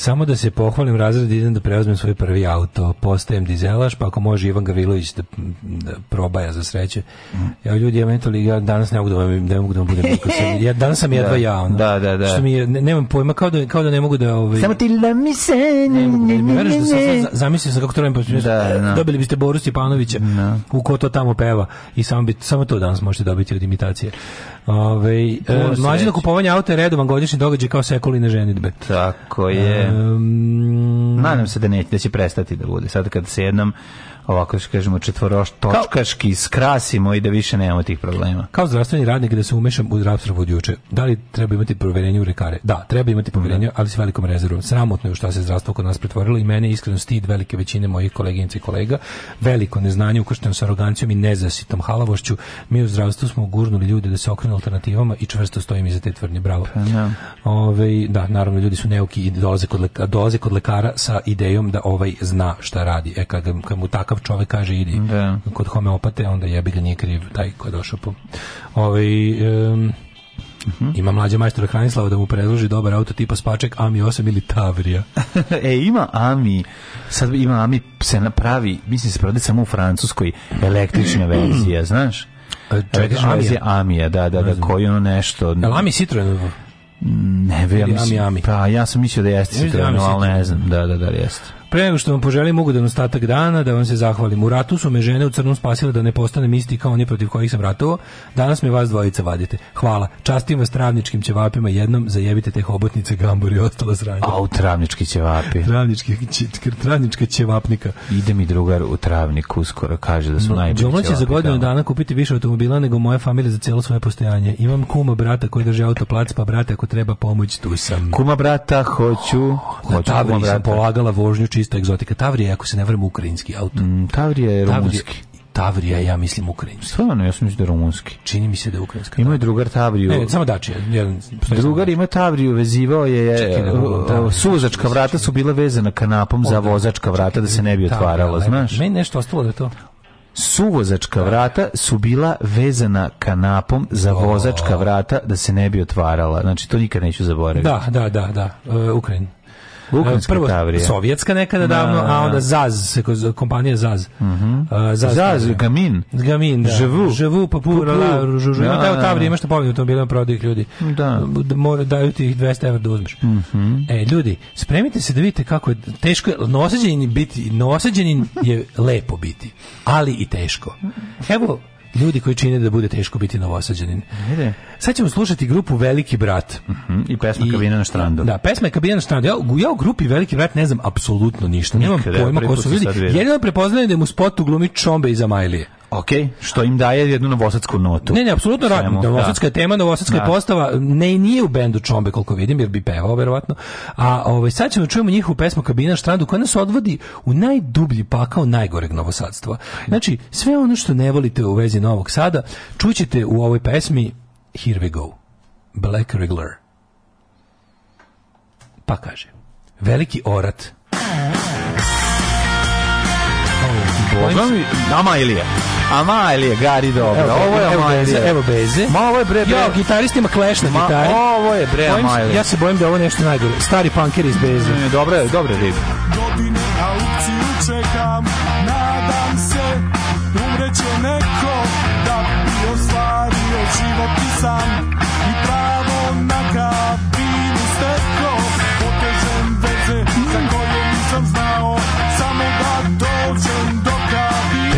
Samo da se pohvalim razred, idem da preuzmem svoj prvi auto, postajem dizelaš, pa ako može Ivan Gavilović da, da probaja za sreće. Ja ljudi, ja meni ja danas ne mogu da vam, ne mogu da vam budem sam, ja, danas sam jedva da. ja, ono, da, da, da. Što mi je, ne, nemam pojma, kao da, kao da ne mogu da... Ovaj, Samo ti lami se, ne, mogu, da- ne, ne, ne, da sam, zamislio sam kako to radim, pa da, no. E, da. dobili biste Boru Stipanovića, no. u ko to tamo peva, i samo, bi, samo to danas možete dobiti od imitacije. Ove, e, mlađino kupovanje auta je redovan godišnji događaj kao sekuline ženitbe. Tako je. Um, Nadam se da, neće, da će prestati da bude. Sad kad se jednom ovako što da kažemo četvoroš točkaški skrasimo i da više nemamo tih problema. Kao zdravstveni radnik da se umešam u zdravstvo od juče. Da li treba imati poverenje u rekare? Da, treba imati poverenje, da. ali s velikom rezervom. Sramotno je šta se zdravstvo kod nas pretvorilo i mene je iskreno stid velike većine mojih koleginica i kolega. Veliko neznanje ukršteno sa arogancijom i nezasitom halavošću. Mi u zdravstvu smo gurnuli ljude da se okrenu alternativama i čvrsto stojim iza te tvrdnje. Bravo. No. Pa, da. Ove, da, naravno ljudi su neuki i dolaze kod, leka, dolaze kod lekara sa idejom da ovaj zna šta radi. E, kad, kad mu takav čovek kaže idi da. kod homeopate, onda jebi ga nije kriv taj ko je došao po... Ovaj, um, Uh Ima mlađa majstora Hranislava da mu predloži dobar auto tipa Spaček Ami 8 ili Tavrija. e, ima Ami, sad ima Ami se napravi, mislim se prodaje samo u Francuskoj, električna verzija, znaš? Električna Amija. verzija Amija, da, da, da, koji ono nešto... Je Ami Citroenovo? Ne, vjerujem. Ami, Ami. Pa, ja sam mislio da jeste Citroenovo, ali ne znam, da, da, da, jeste. Pre nego što vam poželim ugodan ostatak dana, da vam se zahvalim. U ratu su me žene u crnom spasile da ne postanem isti kao oni protiv kojih sam ratovao. Danas me vas dvojica vadite. Hvala. Častim vas travničkim ćevapima jednom, zajebite te hobotnice, gambur i ostala sranja. A u travnički ćevapi. Travnički, travnička ćevapnika. Ide mi drugar u travnik uskoro, kaže da su no, mm, najbolji ćevapi. će za godinu dana kupiti više automobila nego moja familija za cijelo svoje postojanje. Imam kuma brata koji drži autoplac, pa brate, ako treba pomoć, tu sam. Kuma brata, hoću. Oh, hoću na kuma sam polagala vožnju čista egzotika. Tavrija, ako se ne vrem, ukrajinski auto. Mm, Tavrija je rumunski. Tavrija, ja mislim ukrajinski. Stvarno, ja sam mislim da rumunski. Čini mi se da je ukrajinski. Ima je da. drugar Tavriju. Ne, samo dači. Jedan, drugar ima Tavriju, vezivao je Čekaj, da, da, da suzačka vrata su bila vezana kanapom za vozačka vrata da se ne bi otvarala, znaš. Meni nešto ostalo da to suvozačka vrata su bila vezana kanapom za vozačka vrata da se ne bi otvarala. Znači, to nikad neću zaboraviti. Da, da, da, da. E, Ukrajina. Bukovinska Prvo, Tavrija. Sovjetska nekada da, davno, da, a onda da. Zaz, kompanija Zaz. Uh mhm. -huh. Zaz, Zaz Gamin. Gamin, da. Ževu. Ževu, Papu, Lala, Žužu. Ima taj Tavrija, ima što pominje automobilima prodaju ih ljudi. Da. Mora daju ti ih 200 evra da uzmeš. Uh mhm. -huh. E, ljudi, spremite se da vidite kako je teško, nosađenin biti, nosađenin je lepo biti, ali i teško. Evo, ljudi koji čine da bude teško biti novosađanin. Ide. Sad ćemo slušati grupu Veliki brat. Uh mhm, -huh. I pesma Kabina na strandu. Da, pesma je Kabina na strandu. Ja, ja u grupi Veliki brat ne znam apsolutno ništa. Nemam pojma ko su ljudi. Jedino prepoznajem da je mu spotu glumi Čombe iz Amajlije. Ok, što im daje jednu novosadsku notu. Ne, ne, apsolutno Novosadska je da. tema, novosadska je da. postava. Ne, nije u bendu Čombe, koliko vidim, jer bi pevao, verovatno. A ovaj, sad ćemo da čujemo njihovu pesmu Kabina štrandu, koja nas odvodi u najdublji pakao najgoreg novosadstva. Znači, sve ono što ne volite u vezi Novog Sada, čućete u ovoj pesmi Here we go. Black Regular. Pa kaže, veliki orat. Boga mi, nama ili je. Amalije, gari dobro. ovo je evo Amalije. Beze, evo Beze. Ma ovo je bre, bre. Jo, ima Clash na gitari. Ovo je bre Amalije. Ja se bojim da ovo nešto najgore. Stari punker iz Beze. Ne, dobro je, dobro je. Godine aukciju čekam, nadam se, umreće neko da bi ostvario život i sam.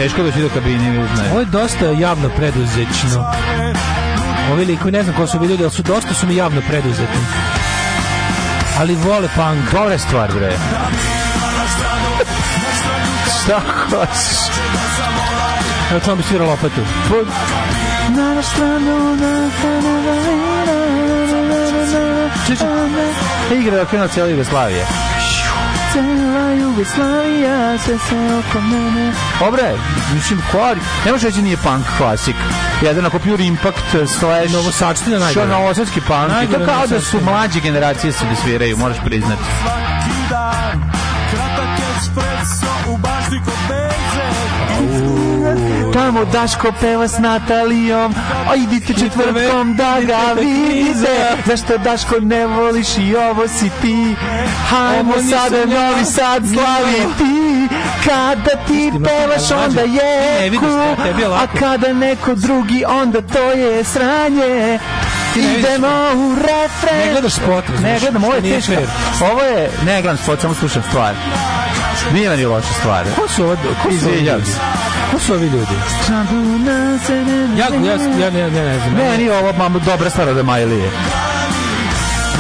teško doći da do kabine. Ovo je dosta javno preduzećno. Ovi likovi ne znam ko su bili ljudi, ali su dosta su mi javno preduzetni. Ali vole punk. Dobra stvar, bre. Šta hoćeš? Evo čemu bi svirao lopatu. Pod... Na stranu, na stranu, na stranu, na stranu, na stranu, na stranu, na stranu, na stranu, Jugoslavija, sve se oko mene. Dobre, mislim, kvar, ne može reći nije punk klasik. Jedan ako Pure Impact, Slash, Novosačtina najgore. Što novosački punk, najgore to kao da su mlađe generacije se da sviraju, moraš priznati. Svaki dan, kratak espresso u baždi kod Tamo Daško peva s Natalijom, a idite četvrtkom da ga vidite. Zašto Daško ne voliš i ovo si ti? Hajmo sada novi sad ti Kada ti pevaš onda je cool, a kada neko drugi onda to je sranje. Idemo u refren. Ne gledaš spot. Ne gledam, ovo je teško. Ovo je, ne gledam spot, samo slušam stvar. Nije meni loša stvar. Ko su ovo? Ko su Ko su ovi ljudi? Ja, ja, ja, ja, ja ne znam. Meni je ovo mam, dobra stvar od Emajlije.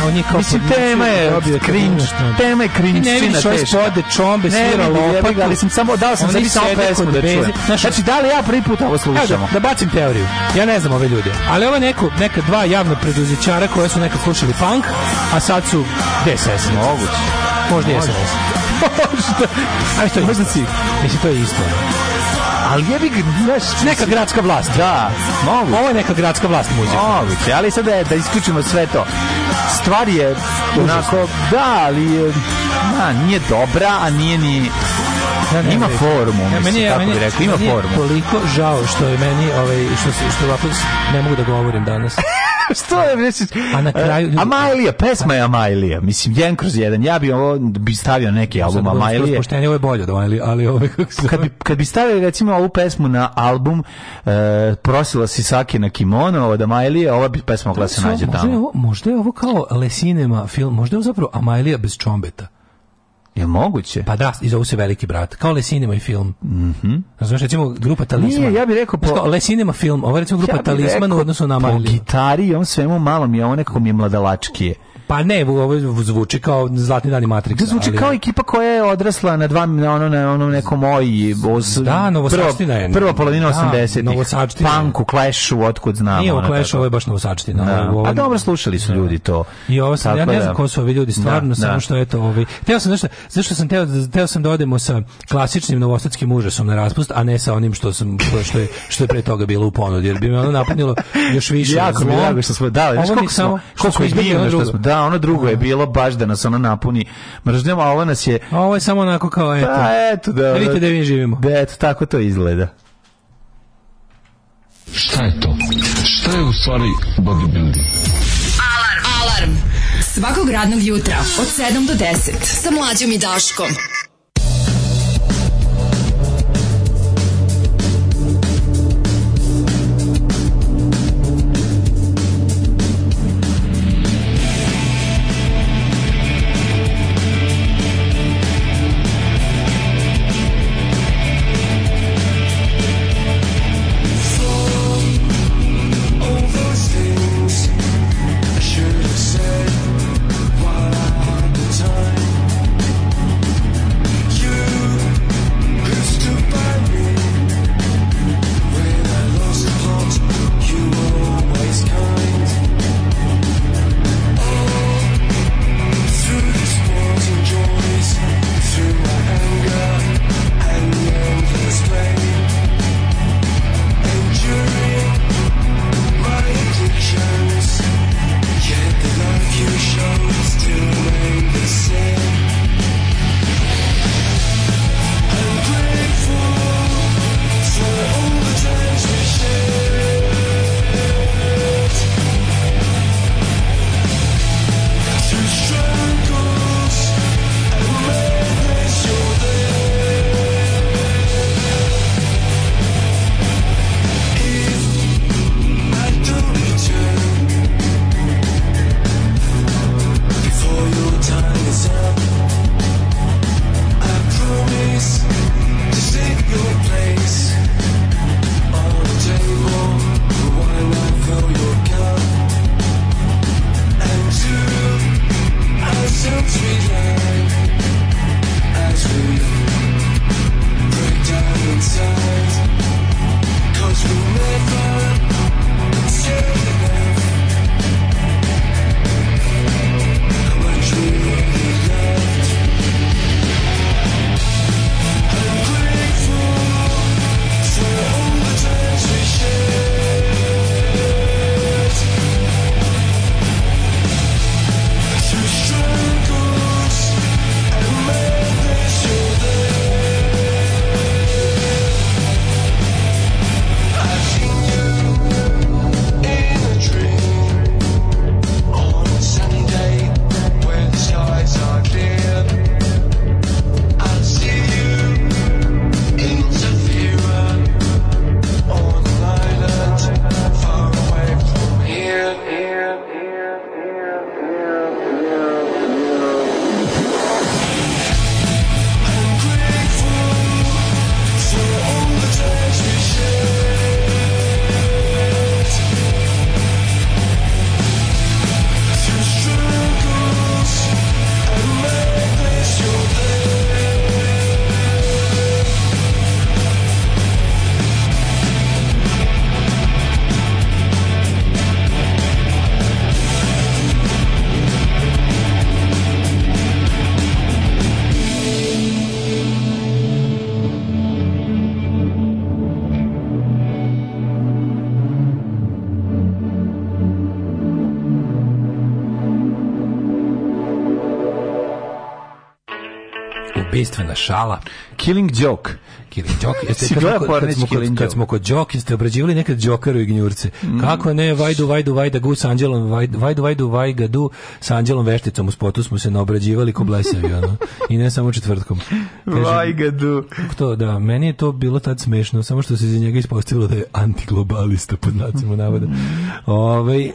On je kao Mislim, tema je da cringe. Tema je cringe. Ne vidiš ove spode, čombe, svira, lopatu. Ali sam samo, dao sam sebi samo pesmu da čujem. Znači, da li ja prvi put ovo slušamo? Da bacim teoriju. Ja ne znam ove ljude. Ali ovo neko, neka dva javna preduzećara koja su nekad slušali punk, a sad su DSS. Moguće. Možda je SNS. Možda. Ajde, to je isto. Mislim, to je isto. Ali jebi ga, znaš, neka gradska vlast. Da, mogu. Ovo je neka gradska vlast muzika. Moguće, ali sad da, da isključimo sve to. Stvar je onako, da, ali na, e, da, nije dobra, a nije ni ja ima formu, ja, meni, tako meni, bi rekao, ima meni formu. Toliko žao što je meni, ovaj, što, što, što ne mogu da govorim danas. što je, misliš? A na kraju... Eh, Amajlija, pesma je Amajlija. Mislim, jedan kroz jedan. Ja bih ovo, bi stavio neki album da Amajlije. Poštenje, ovo je bolje da Amajlije, ali ovo kako se... Kad bi, kad bi stavili, recimo, ovu pesmu na album uh, Prosila si Sake na kimono da Amajlije, ova bi pesma mogla da se nađe tamo. Možda je ovo kao Lesinema film, možda je ovo zapravo Amajlija bez čombeta. Je moguće? Pa da, i zovu se Veliki brat. Kao Le Cinema i film. Mhm. Mm Razumeš, recimo grupa Talisman. Nije, ja bih rekao po... Kao Le Cinema film, ovo je recimo grupa ja Talisman u odnosu na Marliju. Po gitari i on svemu malom je ovo nekako mi je mladalačkije. Pa ne, ovo zvuči kao Zlatni dani Matrixa. Da zvuči ali, kao ekipa koja je odrasla na dva na ono na onom nekom oji os, Da, Novosačtina je. Prva polovina da, 80-ih. Novosačtina. u Clashu, otkud znamo. Nije o Clashu, ovo je baš Novosačtina. Da. Ovo, A dobro slušali su da. ljudi to. I ovo sam, ja ne da. znam ko su ovi ljudi da, stvarno, da, samo da. što eto ovi. Teo sam nešto, zašto sam teo, teo sam da odemo sa klasičnim novosačkim užasom na raspust, a ne sa onim što sam što je što je pre toga bilo u ponudi, jer bi me ono napunilo još više. Jako mi drago što smo dali. Koliko smo, koliko smo izbili, što smo, da, da, ono drugo je bilo baš da nas ono napuni mržnjom, a ovo nas je... A ovo je samo onako kao, eto. Pa, eto, da, da. Vidite da mi živimo. Da, eto, tako to izgleda. Šta je to? Šta je u stvari bodybuilding? Alarm! Alarm! Svakog radnog jutra od 7 do 10 sa mlađom i Daškom. jedinstvena šala. Killing joke. Killing Joke. Jeste, kad, kad, kad, smo kod, kad smo kod Joke, ste obrađivali nekad Jokeru i gnjurce. Mm. Kako ne, vajdu, vajdu, vajda gu s Anđelom, vajdu, vajdu, vajdu, vajga du s Anđelom Vešticom. U spotu smo se naobrađivali ko blesavi, ono. I ne samo četvrtkom. Kaže, vajga du. To, da, meni je to bilo tad smešno, samo što se iz njega ispostavilo da je antiglobalista pod nacima navoda. Mm. Ove, ovaj,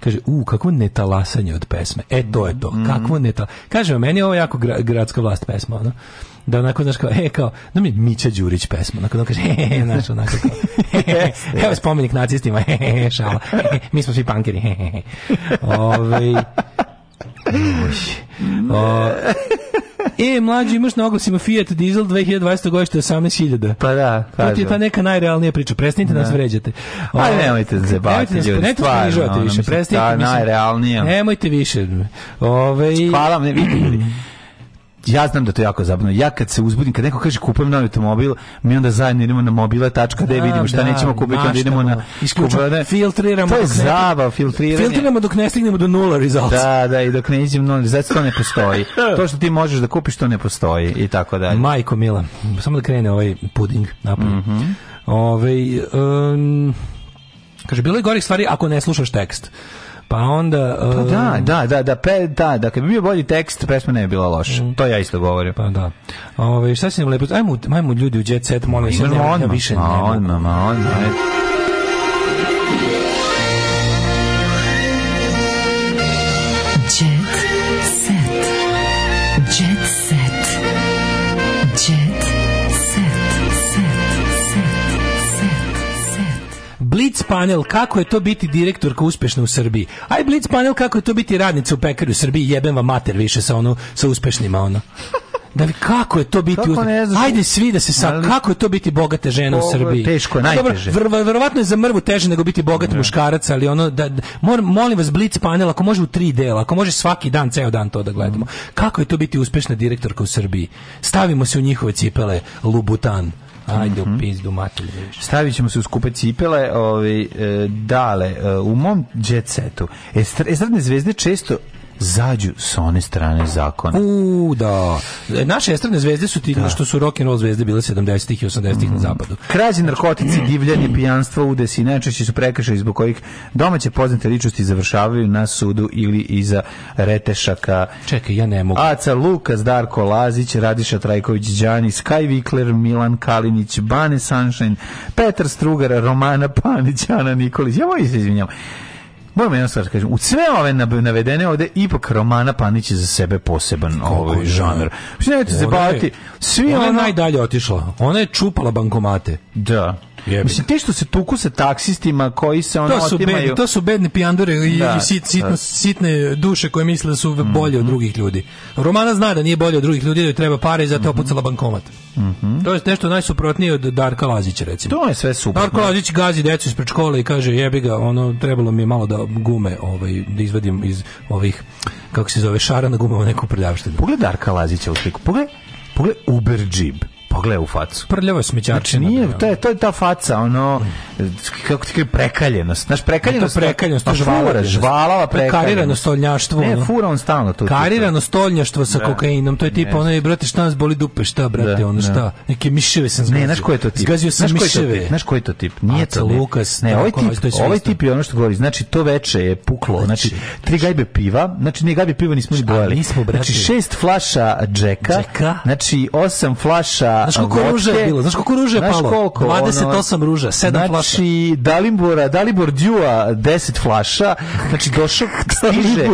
kaže, u, kakvo netalasanje od pesme. E, to je to. Mm -hmm. Kakvo neta... Kaže, meni ovo jako gra, gradska vlast pesma, ona da onako znaš kao, e, kao, da mi Mića Đurić pesma, onako da kaže, he, he, znaš, onako kao, he, he, evo spomenik nacistima, he, he, šala, he, he, mi smo svi pankeri, he, he, he. Ove, ovaj, e, mlađi, imaš na oglasima Fiat Diesel 2020. godište 18.000. Pa da, kažem. To ti je ta neka najrealnija priča. Prestanite da. nas vređate. A pa ovaj, nemojte se bati, ljudi, nemojte stvarno. Nemojte više, prestanite. Da, najrealnija. Nemojte više. Ove, ovaj, Hvala vam, ne vidite ja znam da to jako zabavno. Ja kad se uzbudim, kad neko kaže kupujem novi automobil, mi onda zajedno idemo na mobile.de, vidimo šta da, nećemo kupiti, onda idemo na isključene. Filtriramo. To je zabav, filtriranje. Filtriramo dok ne stignemo do nula rezultata. Da, da, i dok ne iđemo nula rezultata, to ne postoji. to što ti možeš da kupiš, to ne postoji i tako dalje. Majko Mila, samo da krene ovaj puding napad. Mm -hmm. Ove, ovaj, um, kaže, bilo je gorih stvari ako ne slušaš tekst. Pa onda... Pa eh, da, da, da, da, pe, da, da, kad bi bio bolji tekst, pesma ne bi bila loša. Mm. To ja isto govorim. Pa da. Ove, šta si nam lepo... Ajmo, ajmo ljudi u jet set, molim pa se, ne, više nema. Ma, on, ma, on, ajde. panel kako je to biti direktorka uspešna u Srbiji. Aj Blitz panel kako je to biti radnica u pekari u Srbiji. Jebem vam mater više sa ono sa uspešnima ono. Da bi, kako je to biti kako ne znaš, Ajde svi da se sa kako je to biti bogata žena u Srbiji. Teško je, najteže. Dobro, verovatno je za mrvu teže nego biti bogat ne. muškarac, ali ono da, da molim vas Blitz panel ako može u tri dela, ako može svaki dan, ceo dan to da gledamo. Mm. Kako je to biti uspešna direktorka u Srbiji? Stavimo se u njihove cipele, lubutan. Ajde u mhm. pizdu materiju. Stavit ćemo se u kupe cipele, ove, ovaj, dale, e, u mom jet setu. Estradne zvezde često zađu sa one strane zakona. U, da. E, naše estradne zvezde su ti da. što su rock and roll zvezde bile 70-ih i 80-ih mm. na zapadu. Krađe, znači, narkotici, mm. divljanje, pijanstvo, udesi najčešće su prekršaji zbog kojih domaće poznate ličnosti završavaju na sudu ili iza retešaka. Čekaj, ja ne mogu. Aca Lukas, Darko Lazić, Radiša Trajković, Đani, Sky Vikler, Milan Kalinić, Bane Sunshine, Petar Strugar, Romana Panić, Ana Nikolić. Ja moj da se izvinjam moram jedno stvar da kažem, u sve ove navedene ovde ipak Romana Panić je za sebe poseban ovaj žanr. Mislim, nemojte se baviti. Svi ona, ona je najdalje otišla. Ona je čupala bankomate. Da. Jebim. Mislim, te što se tuku sa taksistima koji se ono to su otimaju... Bedni, to su bedne pijandure i, da, i sit, da. sitno, da. sitne duše koje misle da su bolje mm -hmm. od mhm. drugih ljudi. Romana zna da nije bolje od drugih ljudi, da joj treba pare i zato mm -hmm. opucala bankomat. Mm -hmm. To je nešto najsuprotnije od Darka Lazića, recimo. To je sve super. Darko da. Lazić gazi decu ispred škole i kaže, jebi ga, ono, trebalo mi je malo da gume ovaj, da izvadim iz ovih, kako se zove, šara na gumama neku prljavštinu. Pogled Darka Lazića u sliku. Pogledaj, pogledaj Uber džib pogledaj u facu. Prljavo je smećarčina. Znači, nije, da, to je, to je ta faca, ono, kako ti kaže, prekaljenost. Znaš, prekaljenost, to prekaljenost, to pa žvala, žvalava prekaljenost. Karirano stolnjaštvo. Ne, fura on stalno tu. Karirano stolnjaštvo sa da. kokainom, to je tipa, ono, brate, šta nas boli dupe, šta, brate, da, ono, šta, neke miševe sam zgazio. Ne, znaš ko je to tip? Zgazio sam miševe. Znaš ko je to tip? Nije to, Lukas, ne, ovaj tip, ovaj tip je ono što govori, znači, to veče je puklo, znači, tri gajbe piva, znači, ne gajbe piva nismo ni bojali. Znači, šest flaša džeka, znači, osam flaša Znaš koliko vodke, ruža je bilo? Znaš koliko ruža je znaš Koliko, 28 ono, ruža, 7 znači, flaša. Znači, Dalibora, Dalibor Djua, 10 flaša. Znači, došao, stiže,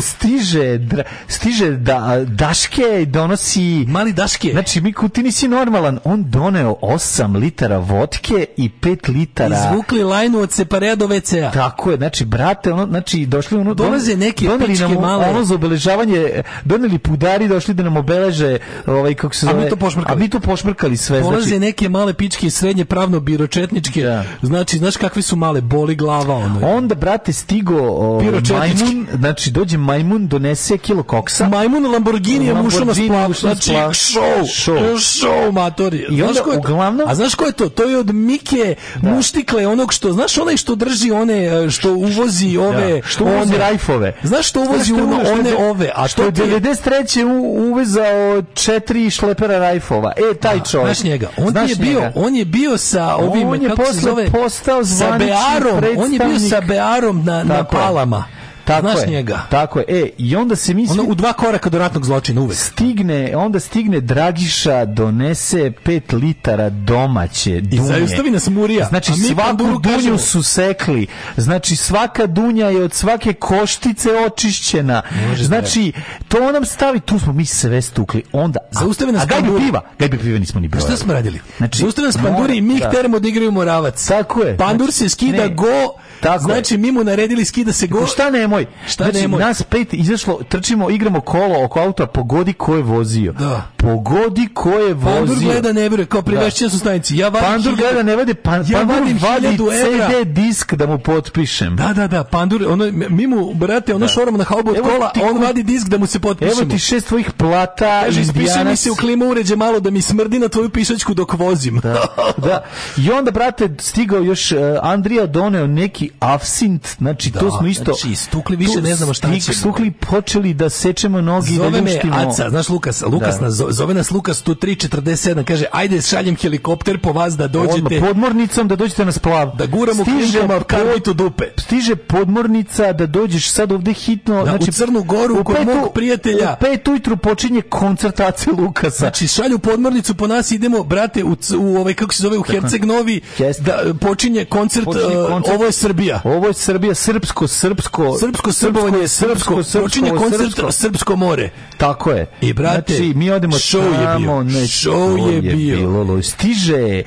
stiže, dra, stiže da, daške donosi... Mali daške. Znači, Miku, ti nisi normalan. On doneo 8 litara vodke i 5 litara... Izvukli lajnu od separeja do WC-a. Tako je, znači, brate, ono, znači, došli ono... Dolaze neke pičke nam, male. Ono za obeležavanje, doneli pudari, došli da nam obeleže, ovaj, kako se zove... A mi to pošmrkali. A mi to pošmrkali sve. Polaze znači... neke male pičke, srednje pravno biročetničke. Da. Znači, znaš kakvi su male boli glava ono. Onda brate stigo ovaj, majmun, znači dođe majmun, donese kilo koksa. Majmun Lamborghini, Lamborghini mušo na splav, znači show, show, show matori. I onda znaš uglavnom, a znaš ko je to? To je od Mike da. Muštikle, onog što, znaš onaj što drži one e, što uvozi da. ove, da. što uvozi one, rajfove. Znaš što uvozi znaš što uvozi, one ove, a što je 93 uvezao četiri šlepera rajfova. E, taj da. čovjek. Znaš njega, on znaš je bio, on je bio sa ovim kako se zove, On je postao sa Bearom, on je bio sa Bearom na, na palama. Tako Znaš je, njega. Tako je. E, i onda se misli... Ono, u dva koraka do ratnog zločina uvek. Stigne, onda stigne Dragiša, donese pet litara domaće dunje. I zaustavi nas murija. Znači, svaku dunju kažemo. su sekli. Znači, svaka dunja je od svake koštice očišćena. Može da znači, to on nam stavi, tu smo mi sve stukli. Onda, zaustavi nas a, a gajbi piva. Gajbi piva nismo ni brojali. Pa šta smo radili? Znači, zaustavi nas panduri i mi ih da. teremo da igraju moravac. Tako je. Pandur znači, se skida ne. go Tako znači, je. mi mu naredili skida se go. Šta nemoj? Šta znači, nemoj? Nas pet izašlo, trčimo, igramo kolo oko auta, pogodi ko je vozio. Da. Pogodi ko je vozio. Pandur gleda ne veruje, kao da. privešćen su stanici. Ja vadim Pandur gleda ne vade, pan, ja Pandur vadi CD disk da mu potpišem. Da, da, da, Pandur, ono, mi mu, brate, ono da. šoramo na haubu od kola, ti, on vadi disk da mu se potpišemo. Evo ti šest tvojih plata, Kaže, mi se u klimu uređe malo da mi smrdi na tvoju pišačku dok vozim. Da, da. I onda, brate, stigao još, uh, Andrija doneo neki neki afsint, znači, znači da, to smo isto... Znači, stukli više ne znamo šta ćemo. Stukli počeli da sečemo nogi i da ljuštimo. Zove me Aca, znaš Lukas, Lukas da. nas, zove nas Lukas 10347, kaže, ajde šaljem helikopter po vas da dođete... Odmah, podmornicom da dođete na splav. Da guramo križama karbitu dupe. Stiže podmornica da dođeš sad ovde hitno... Da, znači, u Crnu Goru, kod mog prijatelja. U pet ujutru počinje koncertacija Lukasa. Znači, šalju podmornicu po nas, idemo, brate, u, u ovaj, kako se zove, u Herceg Novi, da počinje koncert, počinje e, koncert. Uh, ovo je Srbija Srbija. Ovo je Srbija, srpsko, srpsko, srpsko, srbovanje, srpsko, srpsko. počinje koncert Srpsko more. Tako je. I brate, znači, mi odemo show je bio. Ne, show je, bio. Bilo, stiže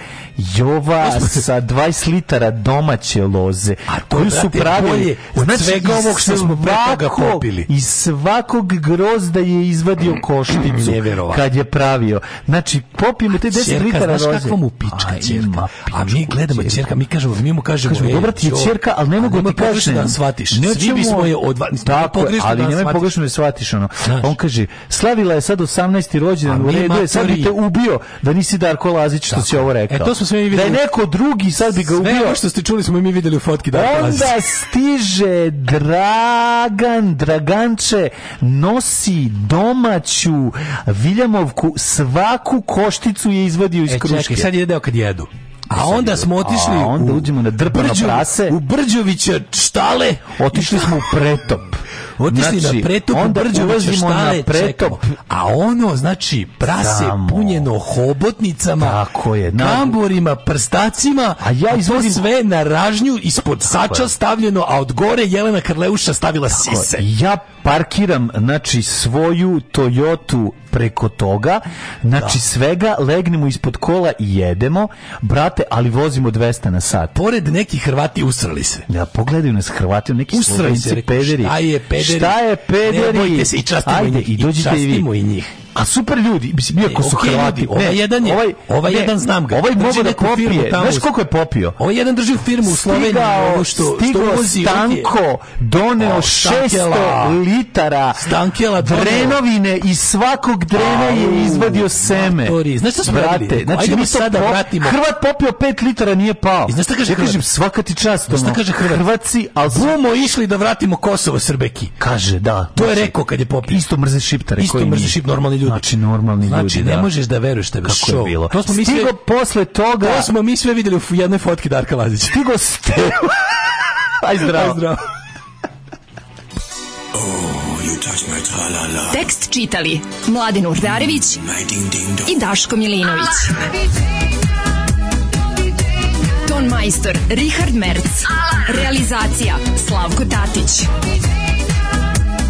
Jova sa 20 litara domaće loze. A to koju su pravili znači, svega ovog što smo pre toga popili. Iz svakog grozda je izvadio mm, košticu kad je pravio. Znači, popijemo te 10 litara loze. Znaš kakva mu pička, čerka. A mi gledamo čerka, mi kažemo, mi mu kažemo, kažemo, dobra ti je četvorka, al ne mogu da ti kažem da shvatiš. Svi bismo je od tako, ali da nemoj pogrešno da shvatiš ono. On kaže, slavila je sad 18. rođendan, u redu je, sad bi te ubio da nisi Darko Lazić što si ovo e, rekao. E to smo sve mi videli. Da je neko drugi sad bi ga ubio. Sve što ste čuli smo mi videli u fotki Darko Lazić. Onda stiže Dragan, Draganče nosi domaću Viljamovku, svaku košticu je izvadio iz e, čekaj, kruške. sad je deo kad jedu. A onda smo otišli a onda u, uđemo na drpano prase. U Brđovića štale. Otišli smo u pretop. Otišli znači, na pretop, onda brđo ulazimo na pretop. A ono, znači, prase Samo. punjeno hobotnicama, Tako je, na... prstacima, a ja izvodim sve na ražnju ispod sača stavljeno, a od gore Jelena Karleuša stavila Tako sise. Ja parkiram, znači, svoju Toyotu preko toga, znači da. svega, legnemo ispod kola i jedemo, brate, ali vozimo 200 na sat. Pored neki Hrvati usrali se. Ja, pogledaju nas Hrvati, neki Usrali se pederi. Šta je pederi? pederi. Šta je pederi? Ne bojte se i častimo Ajde, i njih. I dođite i njih a super ljudi, mislim, iako su okay, Hrvati, ovaj, ne, jedan je, ovaj, ovaj ne, jedan znam ga. Ovaj mogu da popije, znaš koliko je popio? Ovaj jedan drži firmu u Sloveniji, ovo što, stigo što uvozi stanko, doneo o, 600 litara stankela drenovine i svakog drena je izvadio seme. Matori. Znaš šta smo Brate, znači mi da sada pop, vratimo. Hrvat popio 5 litara, nije pao. I znaš šta kaže ja kažem, svaka ti čast. Znaš šta kaže Hrvat? Hrvatci, al Bumo išli da vratimo Kosovo Srbeki. Kaže, da. To je znači, rekao kad je popio. Isto mrze šiptare. Isto mrze šip, normalni ljudi Znači normalni znači, ljudi. Znači ne da. možeš da veruješ da je Kako show. Je bilo. To smo Stigo mi sve, posle toga. To smo mi sve videli u jednoj fotki Darka Lazića. Stigo ste. Aj zdravo. Aj zdravo. Oh, you touch my -la. Tekst čitali Mladin Urdarević i Daško Milinović. Ton majstor Richard Merc. Realizacija Slavko Tatić